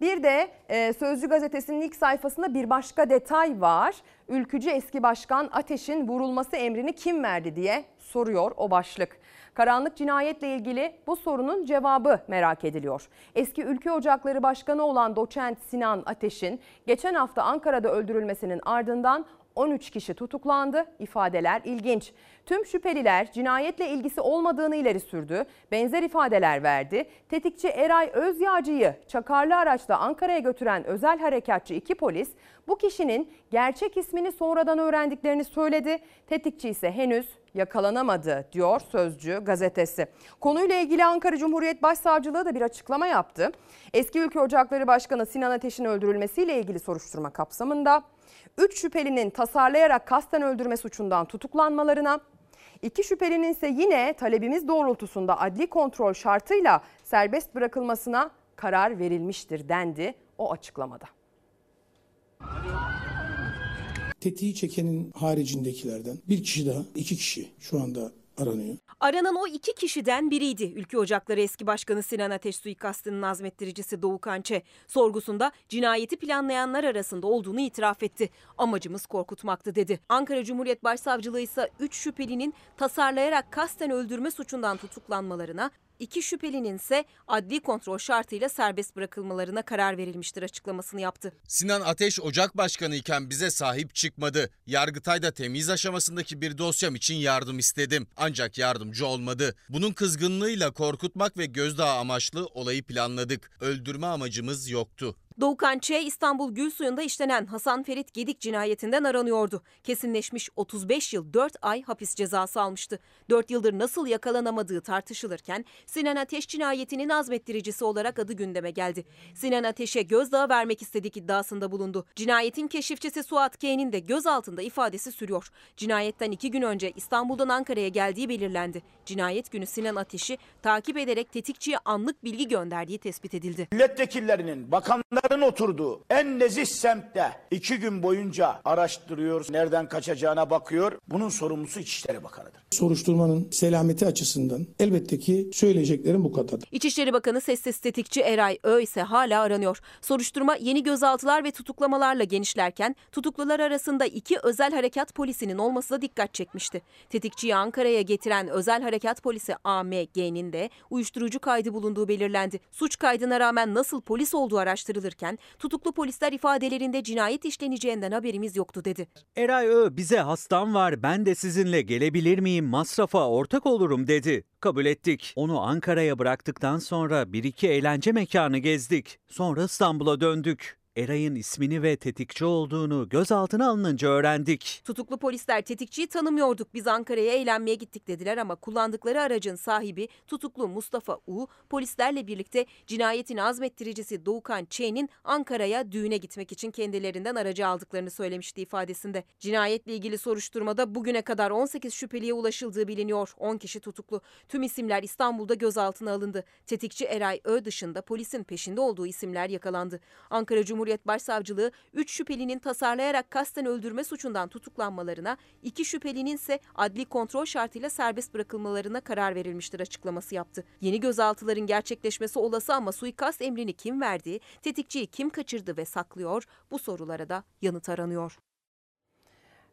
Bir de e, Sözcü gazetesinin ilk sayfasında bir başka detay var. Ülkücü eski başkan Ateş'in vurulması emrini kim verdi diye soruyor o başlık. Karanlık cinayetle ilgili bu sorunun cevabı merak ediliyor. Eski Ülke Ocakları Başkanı olan doçent Sinan Ateş'in geçen hafta Ankara'da öldürülmesinin ardından 13 kişi tutuklandı. İfadeler ilginç. Tüm şüpheliler cinayetle ilgisi olmadığını ileri sürdü. Benzer ifadeler verdi. Tetikçi Eray Özyağcı'yı çakarlı araçla Ankara'ya götüren özel harekatçı iki polis bu kişinin gerçek ismini sonradan öğrendiklerini söyledi. Tetikçi ise henüz yakalanamadı diyor Sözcü gazetesi. Konuyla ilgili Ankara Cumhuriyet Başsavcılığı da bir açıklama yaptı. Eski Ülke Ocakları Başkanı Sinan Ateş'in öldürülmesiyle ilgili soruşturma kapsamında 3 şüphelinin tasarlayarak kasten öldürme suçundan tutuklanmalarına, iki şüphelinin ise yine talebimiz doğrultusunda adli kontrol şartıyla serbest bırakılmasına karar verilmiştir dendi o açıklamada. Tetiği çekenin haricindekilerden bir kişi daha, iki kişi şu anda aranıyor. Aranan o iki kişiden biriydi. Ülke Ocakları eski başkanı Sinan Ateş suikastının azmettiricisi Doğu Kançe. Sorgusunda cinayeti planlayanlar arasında olduğunu itiraf etti. Amacımız korkutmaktı dedi. Ankara Cumhuriyet Başsavcılığı ise 3 şüphelinin tasarlayarak kasten öldürme suçundan tutuklanmalarına, iki şüphelinin ise adli kontrol şartıyla serbest bırakılmalarına karar verilmiştir açıklamasını yaptı. Sinan Ateş Ocak Başkanı iken bize sahip çıkmadı. Yargıtay'da temiz aşamasındaki bir dosyam için yardım istedim. Ancak yardımcı olmadı. Bunun kızgınlığıyla korkutmak ve gözdağı amaçlı olayı planladık. Öldürme amacımız yoktu. Doğukan Ç. İstanbul Gülsuyu'nda işlenen Hasan Ferit Gedik cinayetinden aranıyordu. Kesinleşmiş 35 yıl 4 ay hapis cezası almıştı. 4 yıldır nasıl yakalanamadığı tartışılırken Sinan Ateş cinayetinin azmettiricisi olarak adı gündeme geldi. Sinan Ateş'e gözdağı vermek istedik iddiasında bulundu. Cinayetin keşifçisi Suat K'nin de gözaltında ifadesi sürüyor. Cinayetten iki gün önce İstanbul'dan Ankara'ya geldiği belirlendi. Cinayet günü Sinan Ateş'i takip ederek tetikçiye anlık bilgi gönderdiği tespit edildi. Milletvekillerinin, bakanların oturduğu en nezih semtte iki gün boyunca araştırıyor, nereden kaçacağına bakıyor. Bunun sorumlusu İçişleri Bakanı'dır. Soruşturmanın selameti açısından elbette ki söyleyeceklerim bu kadardır. İçişleri Bakanı sessiz tetikçi Eray Ö ise hala aranıyor. Soruşturma yeni gözaltılar ve tutuklamalarla genişlerken tutuklular arasında iki özel harekat polisinin olması da dikkat çekmişti. Tetikçiyi Ankara'ya getiren özel harekat polisi AMG'nin de uyuşturucu kaydı bulunduğu belirlendi. Suç kaydına rağmen nasıl polis olduğu araştırılırken tutuklu polisler ifadelerinde cinayet işleneceğinden haberimiz yoktu dedi. Eray Ö bize hastam var ben de sizinle gelebilir miyim masrafa ortak olurum dedi. Kabul ettik. Onu Ankara'ya bıraktıktan sonra bir iki eğlence mekanı gezdik. Sonra İstanbul'a döndük. Eray'ın ismini ve tetikçi olduğunu gözaltına alınınca öğrendik. Tutuklu polisler tetikçiyi tanımıyorduk. Biz Ankara'ya eğlenmeye gittik dediler ama kullandıkları aracın sahibi tutuklu Mustafa U polislerle birlikte cinayetin azmettiricisi Doğukan Ç'nin Ankara'ya düğüne gitmek için kendilerinden aracı aldıklarını söylemişti ifadesinde. Cinayetle ilgili soruşturmada bugüne kadar 18 şüpheliye ulaşıldığı biliniyor. 10 kişi tutuklu. Tüm isimler İstanbul'da gözaltına alındı. Tetikçi Eray Ö dışında polisin peşinde olduğu isimler yakalandı. Ankara Cumhuriyet Başsavcılığı 3 şüphelinin tasarlayarak kasten öldürme suçundan tutuklanmalarına, 2 şüphelinin ise adli kontrol şartıyla serbest bırakılmalarına karar verilmiştir açıklaması yaptı. Yeni gözaltıların gerçekleşmesi olası ama suikast emrini kim verdi, tetikçiyi kim kaçırdı ve saklıyor bu sorulara da yanıt aranıyor.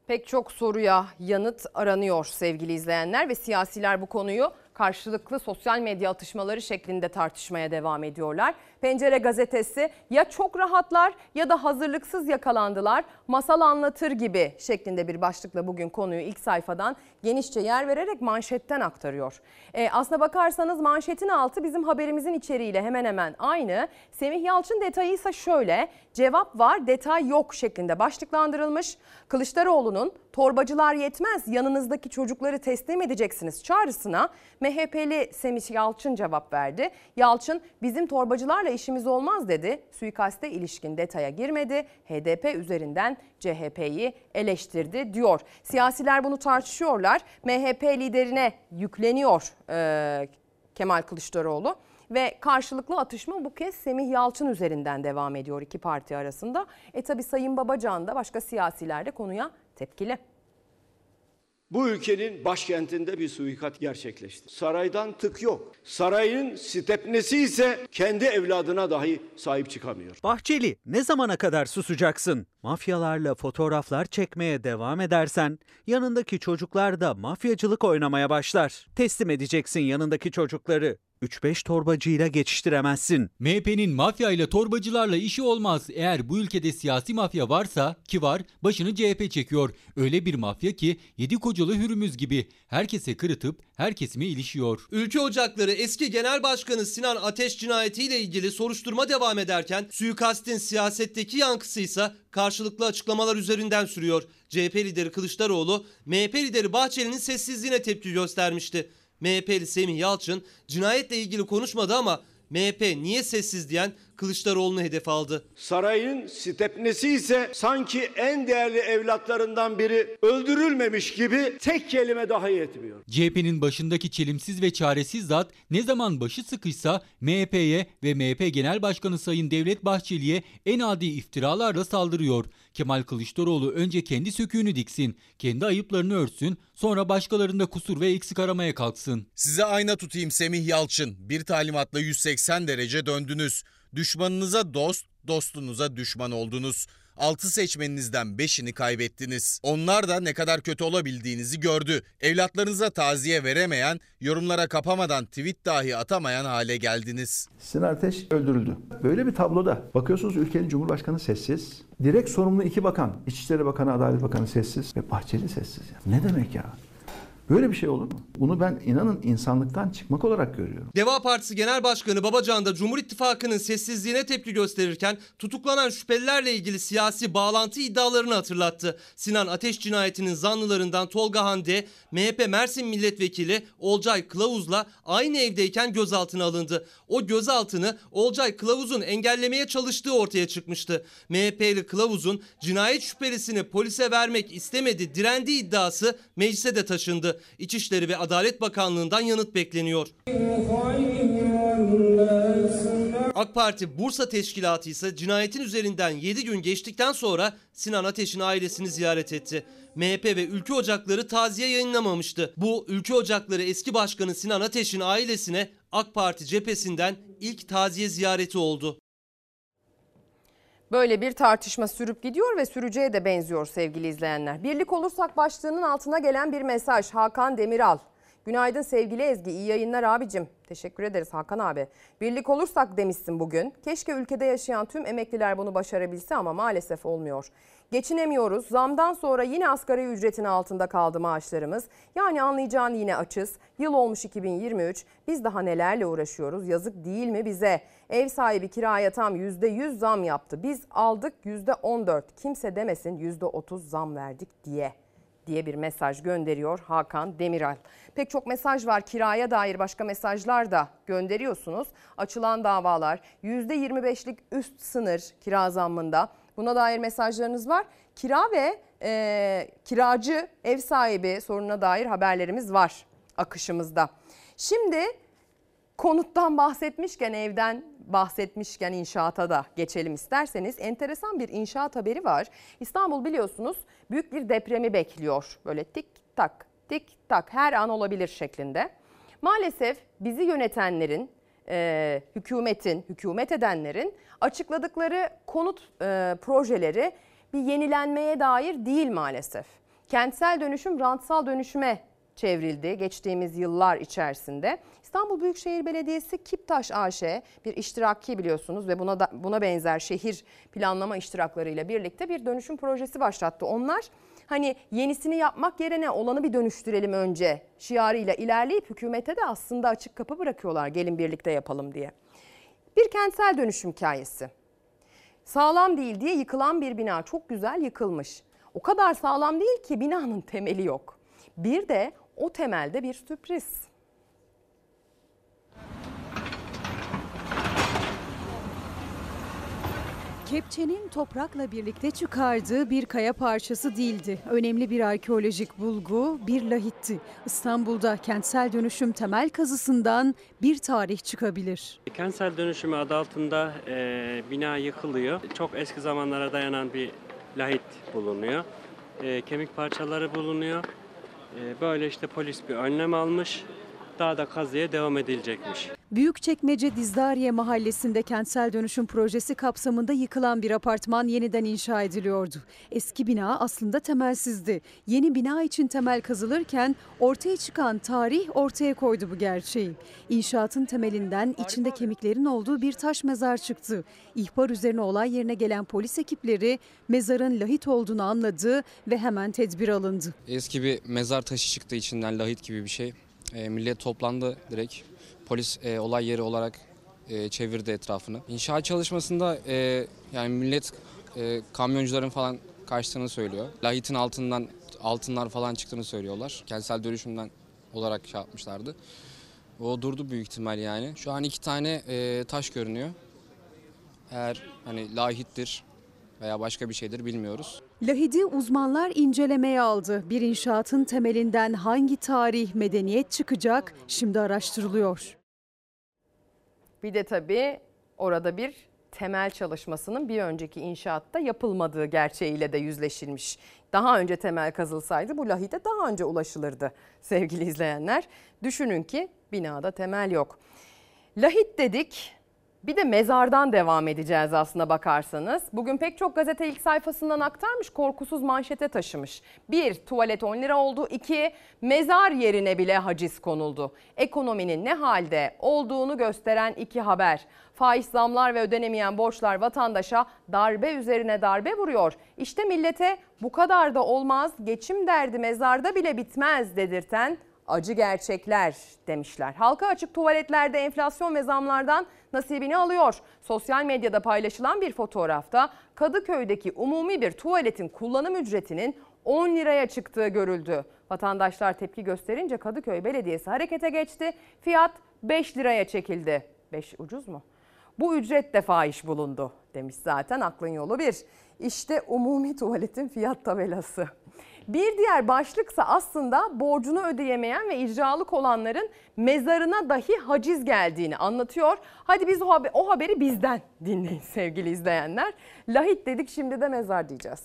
Pek çok soruya yanıt aranıyor sevgili izleyenler ve siyasiler bu konuyu karşılıklı sosyal medya atışmaları şeklinde tartışmaya devam ediyorlar. Pencere gazetesi ya çok rahatlar ya da hazırlıksız yakalandılar masal anlatır gibi şeklinde bir başlıkla bugün konuyu ilk sayfadan genişçe yer vererek manşetten aktarıyor. E, aslına bakarsanız manşetin altı bizim haberimizin içeriğiyle hemen hemen aynı. Semih Yalçın detayı ise şöyle cevap var detay yok şeklinde başlıklandırılmış. Kılıçdaroğlu'nun torbacılar yetmez yanınızdaki çocukları teslim edeceksiniz çağrısına MHP'li Semih Yalçın cevap verdi. Yalçın bizim torbacılarla işimiz olmaz dedi. Suikaste ilişkin detaya girmedi. HDP üzerinden CHP'yi eleştirdi diyor. Siyasiler bunu tartışıyorlar. MHP liderine yükleniyor e, Kemal Kılıçdaroğlu ve karşılıklı atışma bu kez Semih Yalçın üzerinden devam ediyor iki parti arasında. E tabi Sayın Babacan da başka siyasiler de konuya tepkili. Bu ülkenin başkentinde bir suikat gerçekleşti. Saraydan tık yok. Sarayın stepnesi ise kendi evladına dahi sahip çıkamıyor. Bahçeli ne zamana kadar susacaksın? Mafyalarla fotoğraflar çekmeye devam edersen yanındaki çocuklar da mafyacılık oynamaya başlar. Teslim edeceksin yanındaki çocukları. 3-5 torbacıyla geçiştiremezsin. MHP'nin mafya ile torbacılarla işi olmaz. Eğer bu ülkede siyasi mafya varsa ki var başını CHP çekiyor. Öyle bir mafya ki yedi kocalı hürümüz gibi herkese kırıtıp her kesime ilişiyor. Ülke Ocakları eski genel başkanı Sinan Ateş cinayetiyle ilgili soruşturma devam ederken suikastin siyasetteki yankısı ise karşılıklı açıklamalar üzerinden sürüyor. CHP lideri Kılıçdaroğlu MHP lideri Bahçeli'nin sessizliğine tepki göstermişti. MHP'li Semih Yalçın cinayetle ilgili konuşmadı ama MHP niye sessiz diyen Kılıçdaroğlu'nu hedef aldı. Sarayın stepnesi ise sanki en değerli evlatlarından biri öldürülmemiş gibi tek kelime dahi etmiyor. CHP'nin başındaki çelimsiz ve çaresiz zat ne zaman başı sıkışsa MHP'ye ve MHP Genel Başkanı Sayın Devlet Bahçeli'ye en adi iftiralarla saldırıyor. Kemal Kılıçdaroğlu önce kendi söküğünü diksin, kendi ayıplarını örtsün, sonra başkalarında kusur ve eksik aramaya kalksın. Size ayna tutayım Semih Yalçın. Bir talimatla 180 derece döndünüz. Düşmanınıza dost, dostunuza düşman oldunuz. 6 seçmeninizden 5'ini kaybettiniz. Onlar da ne kadar kötü olabildiğinizi gördü. Evlatlarınıza taziye veremeyen, yorumlara kapamadan tweet dahi atamayan hale geldiniz. Sinan Ateş öldürüldü. Böyle bir tabloda bakıyorsunuz ülkenin Cumhurbaşkanı sessiz. Direkt sorumlu iki bakan, İçişleri Bakanı, Adalet Bakanı sessiz ve Bahçeli sessiz. Ya. Ne demek ya? Böyle bir şey olur mu? Bunu ben inanın insanlıktan çıkmak olarak görüyorum. Deva Partisi Genel Başkanı Babacan da Cumhur İttifakı'nın sessizliğine tepki gösterirken tutuklanan şüphelilerle ilgili siyasi bağlantı iddialarını hatırlattı. Sinan Ateş cinayetinin zanlılarından Tolga Hande, MHP Mersin Milletvekili Olcay Kılavuz'la aynı evdeyken gözaltına alındı. O gözaltını Olcay Kılavuz'un engellemeye çalıştığı ortaya çıkmıştı. MHP'li Kılavuz'un cinayet şüphelisini polise vermek istemedi direndiği iddiası meclise de taşındı. İçişleri ve Adalet Bakanlığı'ndan yanıt bekleniyor. AK Parti Bursa Teşkilatı ise cinayetin üzerinden 7 gün geçtikten sonra Sinan Ateş'in ailesini ziyaret etti. MHP ve Ülke Ocakları taziye yayınlamamıştı. Bu Ülke Ocakları eski başkanı Sinan Ateş'in ailesine AK Parti cephesinden ilk taziye ziyareti oldu. Böyle bir tartışma sürüp gidiyor ve süreceğe de benziyor sevgili izleyenler. Birlik olursak başlığının altına gelen bir mesaj Hakan Demiral. Günaydın sevgili Ezgi, iyi yayınlar abicim. Teşekkür ederiz Hakan abi. Birlik olursak demişsin bugün. Keşke ülkede yaşayan tüm emekliler bunu başarabilse ama maalesef olmuyor. Geçinemiyoruz. Zamdan sonra yine asgari ücretin altında kaldı maaşlarımız. Yani anlayacağın yine açız. Yıl olmuş 2023. Biz daha nelerle uğraşıyoruz? Yazık değil mi bize? Ev sahibi kiraya tam %100 zam yaptı. Biz aldık %14. Kimse demesin %30 zam verdik diye diye bir mesaj gönderiyor Hakan Demiral. Pek çok mesaj var kiraya dair başka mesajlar da gönderiyorsunuz. Açılan davalar %25'lik üst sınır kira zammında buna dair mesajlarınız var. Kira ve e, kiracı ev sahibi sorununa dair haberlerimiz var akışımızda. Şimdi konuttan bahsetmişken evden bahsetmişken inşaata da geçelim isterseniz. Enteresan bir inşaat haberi var. İstanbul biliyorsunuz büyük bir depremi bekliyor. Böyle tik tak tik tak her an olabilir şeklinde. Maalesef bizi yönetenlerin, e, hükümetin, hükümet edenlerin açıkladıkları konut e, projeleri bir yenilenmeye dair değil maalesef. Kentsel dönüşüm rantsal dönüşüme çevrildi geçtiğimiz yıllar içerisinde. İstanbul Büyükşehir Belediyesi Kiptaş AŞ bir iştiraki biliyorsunuz ve buna da, buna benzer şehir planlama iştiraklarıyla birlikte bir dönüşüm projesi başlattı. Onlar hani yenisini yapmak yerine olanı bir dönüştürelim önce şiarıyla ilerleyip hükümete de aslında açık kapı bırakıyorlar gelin birlikte yapalım diye. Bir kentsel dönüşüm hikayesi. Sağlam değil diye yıkılan bir bina çok güzel yıkılmış. O kadar sağlam değil ki binanın temeli yok. Bir de o temelde bir sürpriz. Kepçenin toprakla birlikte çıkardığı bir kaya parçası değildi. Önemli bir arkeolojik bulgu, bir lahitti. İstanbul'da kentsel dönüşüm temel kazısından bir tarih çıkabilir. Kentsel dönüşümü adı altında e, bina yıkılıyor. Çok eski zamanlara dayanan bir lahit bulunuyor. E, kemik parçaları bulunuyor. E, böyle işte polis bir önlem almış. Daha da kazıya devam edilecekmiş. Büyükçekmece Dizdariye mahallesinde kentsel dönüşüm projesi kapsamında yıkılan bir apartman yeniden inşa ediliyordu. Eski bina aslında temelsizdi. Yeni bina için temel kazılırken ortaya çıkan tarih ortaya koydu bu gerçeği. İnşaatın temelinden içinde kemiklerin olduğu bir taş mezar çıktı. İhbar üzerine olay yerine gelen polis ekipleri mezarın lahit olduğunu anladı ve hemen tedbir alındı. Eski bir mezar taşı çıktı içinden lahit gibi bir şey. E, millet toplandı direkt. Polis e, olay yeri olarak e, çevirdi etrafını. İnşaat çalışmasında e, yani millet e, kamyoncuların falan kaçtığını söylüyor. Lahitin altından altınlar falan çıktığını söylüyorlar. Kentsel dönüşümden olarak şey yapmışlardı. O durdu büyük ihtimal yani. Şu an iki tane e, taş görünüyor. Eğer hani lahittir veya başka bir şeydir bilmiyoruz. Lahidi uzmanlar incelemeye aldı. Bir inşaatın temelinden hangi tarih, medeniyet çıkacak şimdi araştırılıyor. Bir de tabii orada bir temel çalışmasının bir önceki inşaatta yapılmadığı gerçeğiyle de yüzleşilmiş. Daha önce temel kazılsaydı bu lahide daha önce ulaşılırdı sevgili izleyenler. Düşünün ki binada temel yok. Lahit dedik, Bir de mezardan devam edeceğiz aslına bakarsanız. Bugün pek çok gazete ilk sayfasından aktarmış, korkusuz manşete taşımış. Bir, tuvalet 10 lira oldu. İki, mezar yerine bile haciz konuldu. Ekonominin ne halde olduğunu gösteren iki haber. Faiz zamlar ve ödenemeyen borçlar vatandaşa darbe üzerine darbe vuruyor. İşte millete bu kadar da olmaz, geçim derdi mezarda bile bitmez dedirten acı gerçekler demişler. Halka açık tuvaletlerde enflasyon ve zamlardan nasibini alıyor. Sosyal medyada paylaşılan bir fotoğrafta Kadıköy'deki umumi bir tuvaletin kullanım ücretinin 10 liraya çıktığı görüldü. Vatandaşlar tepki gösterince Kadıköy Belediyesi harekete geçti. Fiyat 5 liraya çekildi. 5 ucuz mu? Bu ücret de fahiş bulundu demiş zaten aklın yolu bir. İşte umumi tuvaletin fiyat tabelası. Bir diğer başlıksa aslında borcunu ödeyemeyen ve icralık olanların mezarına dahi haciz geldiğini anlatıyor. Hadi biz o, haber, o haberi bizden dinleyin sevgili izleyenler. Lahit dedik şimdi de mezar diyeceğiz.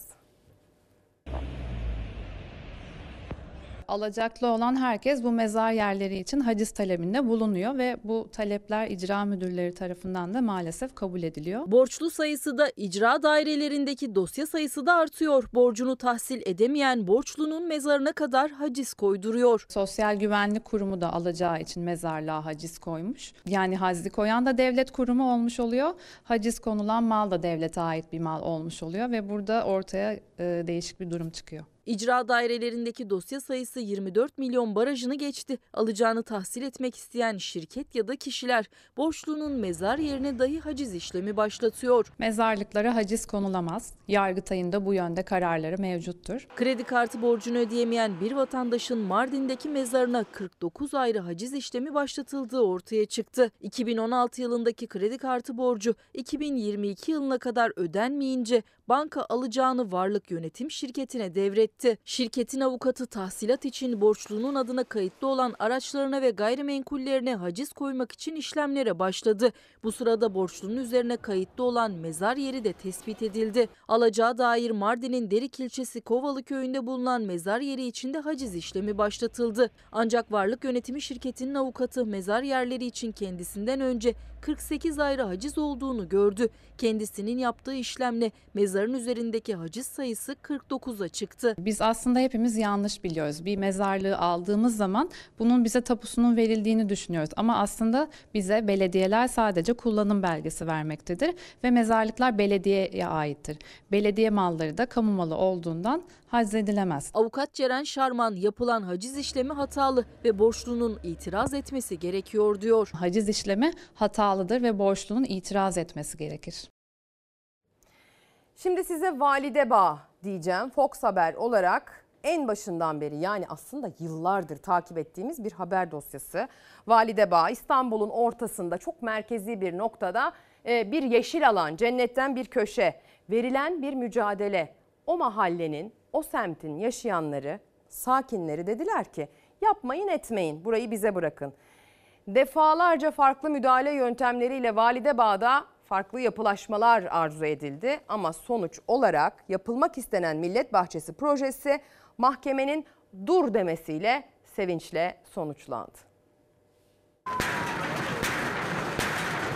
Alacaklı olan herkes bu mezar yerleri için haciz talebinde bulunuyor ve bu talepler icra müdürleri tarafından da maalesef kabul ediliyor. Borçlu sayısı da icra dairelerindeki dosya sayısı da artıyor. Borcunu tahsil edemeyen borçlunun mezarına kadar haciz koyduruyor. Sosyal Güvenlik Kurumu da alacağı için mezarlığa haciz koymuş. Yani hacizi koyan da devlet kurumu olmuş oluyor. Haciz konulan mal da devlete ait bir mal olmuş oluyor ve burada ortaya e, değişik bir durum çıkıyor. İcra dairelerindeki dosya sayısı 24 milyon barajını geçti. Alacağını tahsil etmek isteyen şirket ya da kişiler borçlunun mezar yerine dahi haciz işlemi başlatıyor. Mezarlıklara haciz konulamaz. Yargıtay'ın da bu yönde kararları mevcuttur. Kredi kartı borcunu ödeyemeyen bir vatandaşın Mardin'deki mezarına 49 ayrı haciz işlemi başlatıldığı ortaya çıktı. 2016 yılındaki kredi kartı borcu 2022 yılına kadar ödenmeyince banka alacağını varlık yönetim şirketine devretti. Şirketin avukatı tahsilat için borçlunun adına kayıtlı olan araçlarına ve gayrimenkullerine haciz koymak için işlemlere başladı. Bu sırada borçlunun üzerine kayıtlı olan mezar yeri de tespit edildi. Alacağı dair Mardin'in Derik ilçesi Kovalı köyünde bulunan mezar yeri içinde haciz işlemi başlatıldı. Ancak varlık yönetimi şirketinin avukatı mezar yerleri için kendisinden önce 48 ayrı haciz olduğunu gördü. Kendisinin yaptığı işlemle mezarın üzerindeki haciz sayısı 49'a çıktı. Biz aslında hepimiz yanlış biliyoruz. Bir mezarlığı aldığımız zaman bunun bize tapusunun verildiğini düşünüyoruz. Ama aslında bize belediyeler sadece kullanım belgesi vermektedir ve mezarlıklar belediyeye aittir. Belediye malları da kamu malı olduğundan haczedilemez. Avukat Ceren Şarman yapılan haciz işlemi hatalı ve borçlunun itiraz etmesi gerekiyor diyor. Haciz işlemi hatalıdır ve borçlunun itiraz etmesi gerekir. Şimdi size Valide Bağ diyeceğim. Fox Haber olarak en başından beri yani aslında yıllardır takip ettiğimiz bir haber dosyası. Valide Bağ İstanbul'un ortasında çok merkezi bir noktada e, bir yeşil alan, cennetten bir köşe, verilen bir mücadele. O mahallenin, o semtin yaşayanları, sakinleri dediler ki yapmayın etmeyin burayı bize bırakın. Defalarca farklı müdahale yöntemleriyle Valide Bağ'da farklı yapılaşmalar arzu edildi ama sonuç olarak yapılmak istenen Millet Bahçesi projesi mahkemenin dur demesiyle sevinçle sonuçlandı.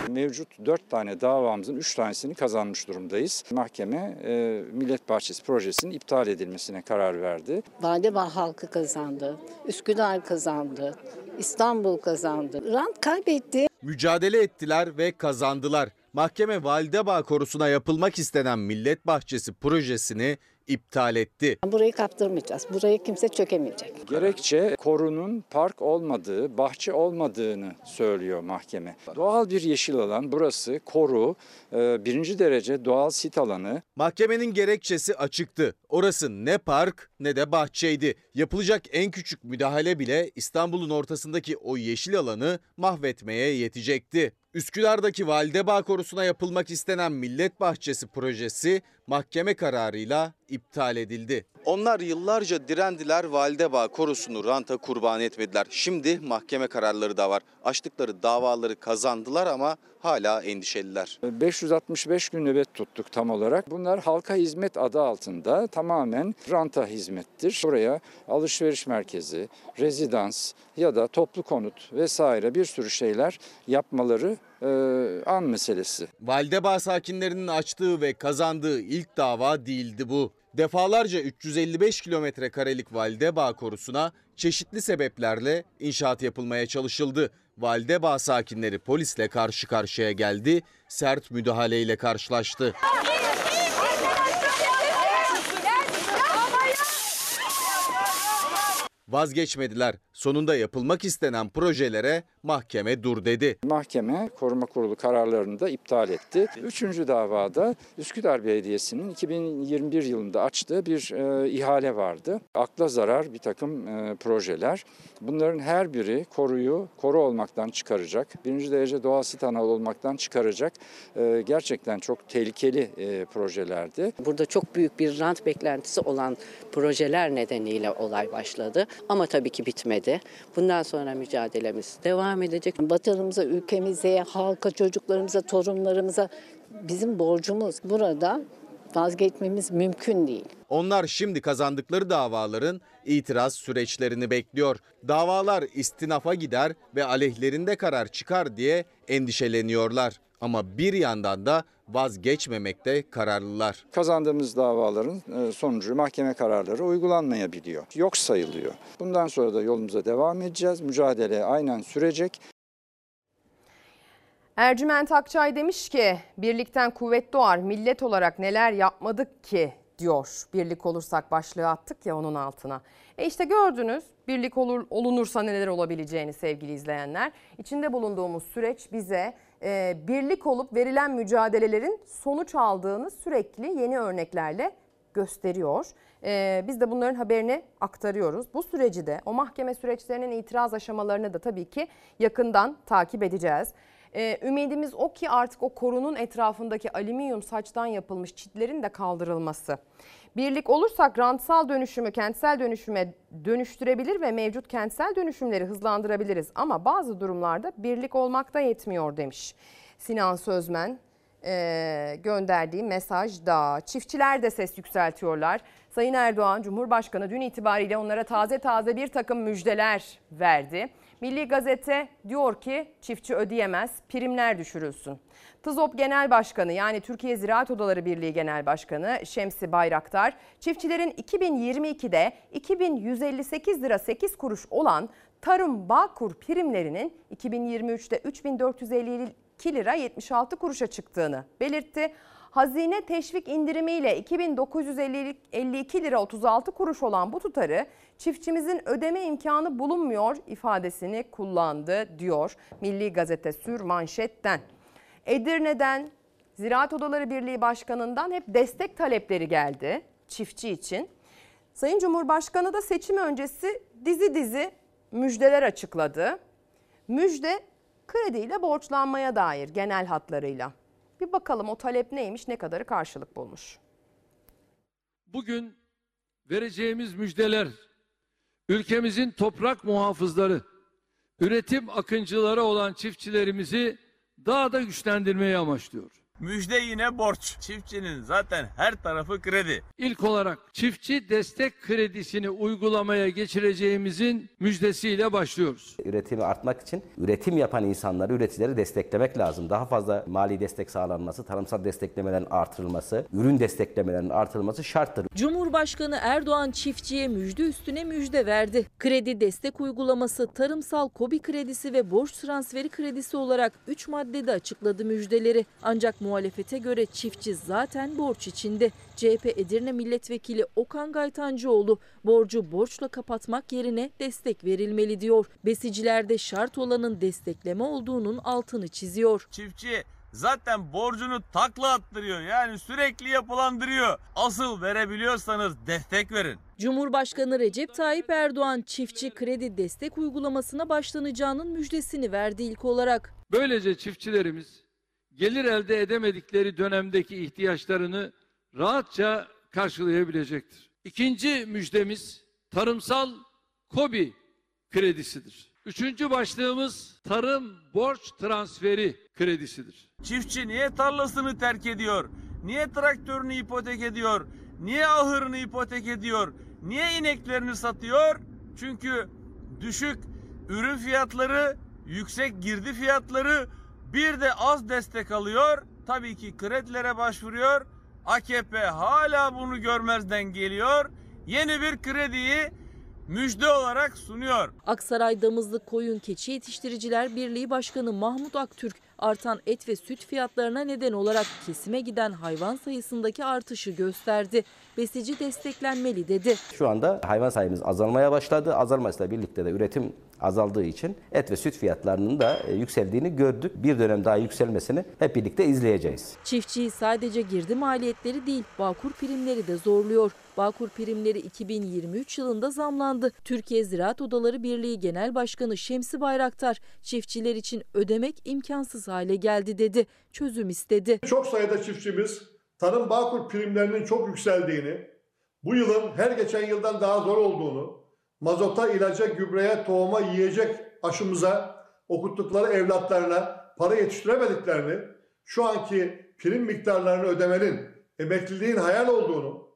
Mevcut 4 tane davamızın 3 tanesini kazanmış durumdayız. Mahkeme e, Millet Bahçesi projesinin iptal edilmesine karar verdi. Validebağ halkı kazandı, Üsküdar kazandı, İstanbul kazandı. Rant kaybetti. Mücadele ettiler ve kazandılar. Mahkeme Validebağ korusuna yapılmak istenen Millet Bahçesi projesini iptal etti. Burayı kaptırmayacağız. Burayı kimse çökemeyecek. Gerekçe korunun park olmadığı, bahçe olmadığını söylüyor mahkeme. Doğal bir yeşil alan burası koru, e, birinci derece doğal sit alanı. Mahkemenin gerekçesi açıktı. Orası ne park ne de bahçeydi. Yapılacak en küçük müdahale bile İstanbul'un ortasındaki o yeşil alanı mahvetmeye yetecekti. Üsküdar'daki Validebağ korusuna yapılmak istenen Millet Bahçesi projesi mahkeme kararıyla iptal edildi. Onlar yıllarca direndiler, Validebağ korusunu ranta kurban etmediler. Şimdi mahkeme kararları da var. Açtıkları davaları kazandılar ama hala endişeliler. 565 gün nöbet tuttuk tam olarak. Bunlar halka hizmet adı altında tamamen ranta hizmettir. Buraya alışveriş merkezi, rezidans ya da toplu konut vesaire bir sürü şeyler yapmaları e, an meselesi. Validebağ sakinlerinin açtığı ve kazandığı ilk dava değildi bu. Defalarca 355 kilometre karelik Validebağ korusuna çeşitli sebeplerle inşaat yapılmaya çalışıldı. Validebağ sakinleri polisle karşı karşıya geldi, sert müdahaleyle karşılaştı. Vazgeçmediler. Sonunda yapılmak istenen projelere mahkeme dur dedi. Mahkeme koruma kurulu kararlarını da iptal etti. Üçüncü davada Üsküdar Belediyesi'nin 2021 yılında açtığı bir e, ihale vardı. Akla zarar bir takım e, projeler. Bunların her biri koruyu koru olmaktan çıkaracak. Birinci derece doğal sit anal olmaktan çıkaracak. E, gerçekten çok tehlikeli e, projelerdi. Burada çok büyük bir rant beklentisi olan projeler nedeniyle olay başladı. Ama tabii ki bitmedi. Bundan sonra mücadelemiz devam edecek. Vatanımıza, ülkemize, halka, çocuklarımıza, torunlarımıza bizim borcumuz. Burada vazgeçmemiz mümkün değil. Onlar şimdi kazandıkları davaların itiraz süreçlerini bekliyor. Davalar istinafa gider ve aleyhlerinde karar çıkar diye endişeleniyorlar. Ama bir yandan da vazgeçmemekte kararlılar. Kazandığımız davaların e, sonucu mahkeme kararları uygulanmayabiliyor. Yok sayılıyor. Bundan sonra da yolumuza devam edeceğiz. Mücadele aynen sürecek. Ercüment Akçay demiş ki birlikten kuvvet doğar millet olarak neler yapmadık ki diyor. Birlik olursak başlığı attık ya onun altına. E işte gördünüz birlik olur, olunursa neler olabileceğini sevgili izleyenler. İçinde bulunduğumuz süreç bize e, birlik olup verilen mücadelelerin sonuç aldığını sürekli yeni örneklerle gösteriyor. E, biz de bunların haberini aktarıyoruz. Bu süreci de o mahkeme süreçlerinin itiraz aşamalarını da tabii ki yakından takip edeceğiz. Ee, ümidimiz o ki artık o korunun etrafındaki alüminyum saçtan yapılmış çitlerin de kaldırılması. Birlik olursak rantsal dönüşümü kentsel dönüşüme dönüştürebilir ve mevcut kentsel dönüşümleri hızlandırabiliriz. Ama bazı durumlarda birlik olmak da yetmiyor demiş Sinan Sözmen e, gönderdiği mesajda. Çiftçiler de ses yükseltiyorlar. Sayın Erdoğan Cumhurbaşkanı dün itibariyle onlara taze taze bir takım müjdeler verdi. Milli Gazete diyor ki çiftçi ödeyemez, primler düşürülsün. TızOP Genel Başkanı yani Türkiye Ziraat Odaları Birliği Genel Başkanı Şemsi Bayraktar, çiftçilerin 2022'de 2158 lira 8 kuruş olan Tarım Bağkur primlerinin 2023'te 3452 lira 76 kuruşa çıktığını belirtti. Hazine teşvik indirimiyle 2952 lira 36 kuruş olan bu tutarı çiftçimizin ödeme imkanı bulunmuyor ifadesini kullandı diyor Milli Gazete Sür manşetten. Edirne'den Ziraat Odaları Birliği Başkanı'ndan hep destek talepleri geldi çiftçi için. Sayın Cumhurbaşkanı da seçim öncesi dizi dizi müjdeler açıkladı. Müjde krediyle borçlanmaya dair genel hatlarıyla. Bir bakalım o talep neymiş, ne kadarı karşılık bulmuş. Bugün vereceğimiz müjdeler ülkemizin toprak muhafızları, üretim akıncıları olan çiftçilerimizi daha da güçlendirmeyi amaçlıyor. Müjde yine borç. Çiftçinin zaten her tarafı kredi. İlk olarak çiftçi destek kredisini uygulamaya geçireceğimizin müjdesiyle başlıyoruz. Üretimi artmak için üretim yapan insanları, üreticileri desteklemek lazım. Daha fazla mali destek sağlanması, tarımsal desteklemelerin artırılması, ürün desteklemelerinin artırılması şarttır. Cumhurbaşkanı Erdoğan çiftçiye müjde üstüne müjde verdi. Kredi destek uygulaması, tarımsal kobi kredisi ve borç transferi kredisi olarak 3 maddede açıkladı müjdeleri. Ancak muhalefete göre çiftçi zaten borç içinde. CHP Edirne Milletvekili Okan Gaytancıoğlu borcu borçla kapatmak yerine destek verilmeli diyor. Besicilerde şart olanın destekleme olduğunun altını çiziyor. Çiftçi zaten borcunu takla attırıyor. Yani sürekli yapılandırıyor. Asıl verebiliyorsanız destek verin. Cumhurbaşkanı Recep Tayyip Erdoğan çiftçi kredi destek uygulamasına başlanacağının müjdesini verdi ilk olarak. Böylece çiftçilerimiz gelir elde edemedikleri dönemdeki ihtiyaçlarını rahatça karşılayabilecektir. İkinci müjdemiz tarımsal KOBİ kredisidir. Üçüncü başlığımız tarım borç transferi kredisidir. Çiftçi niye tarlasını terk ediyor? Niye traktörünü ipotek ediyor? Niye ahırını ipotek ediyor? Niye ineklerini satıyor? Çünkü düşük ürün fiyatları, yüksek girdi fiyatları bir de az destek alıyor. Tabii ki kredilere başvuruyor. AKP hala bunu görmezden geliyor. Yeni bir krediyi müjde olarak sunuyor. Aksaray Damızlık Koyun Keçi Yetiştiriciler Birliği Başkanı Mahmut Aktürk artan et ve süt fiyatlarına neden olarak kesime giden hayvan sayısındaki artışı gösterdi. Besici desteklenmeli dedi. Şu anda hayvan sayımız azalmaya başladı. Azalmasıyla birlikte de üretim azaldığı için et ve süt fiyatlarının da e, yükseldiğini gördük. Bir dönem daha yükselmesini hep birlikte izleyeceğiz. Çiftçiyi sadece girdi maliyetleri değil, Bağkur primleri de zorluyor. Bağkur primleri 2023 yılında zamlandı. Türkiye Ziraat Odaları Birliği Genel Başkanı Şemsi Bayraktar, çiftçiler için ödemek imkansız hale geldi dedi. Çözüm istedi. Çok sayıda çiftçimiz tarım bağkur primlerinin çok yükseldiğini, bu yılın her geçen yıldan daha zor olduğunu, mazota, ilaca, gübreye, tohuma, yiyecek aşımıza, okuttukları evlatlarına para yetiştiremediklerini, şu anki prim miktarlarını ödemenin emekliliğin hayal olduğunu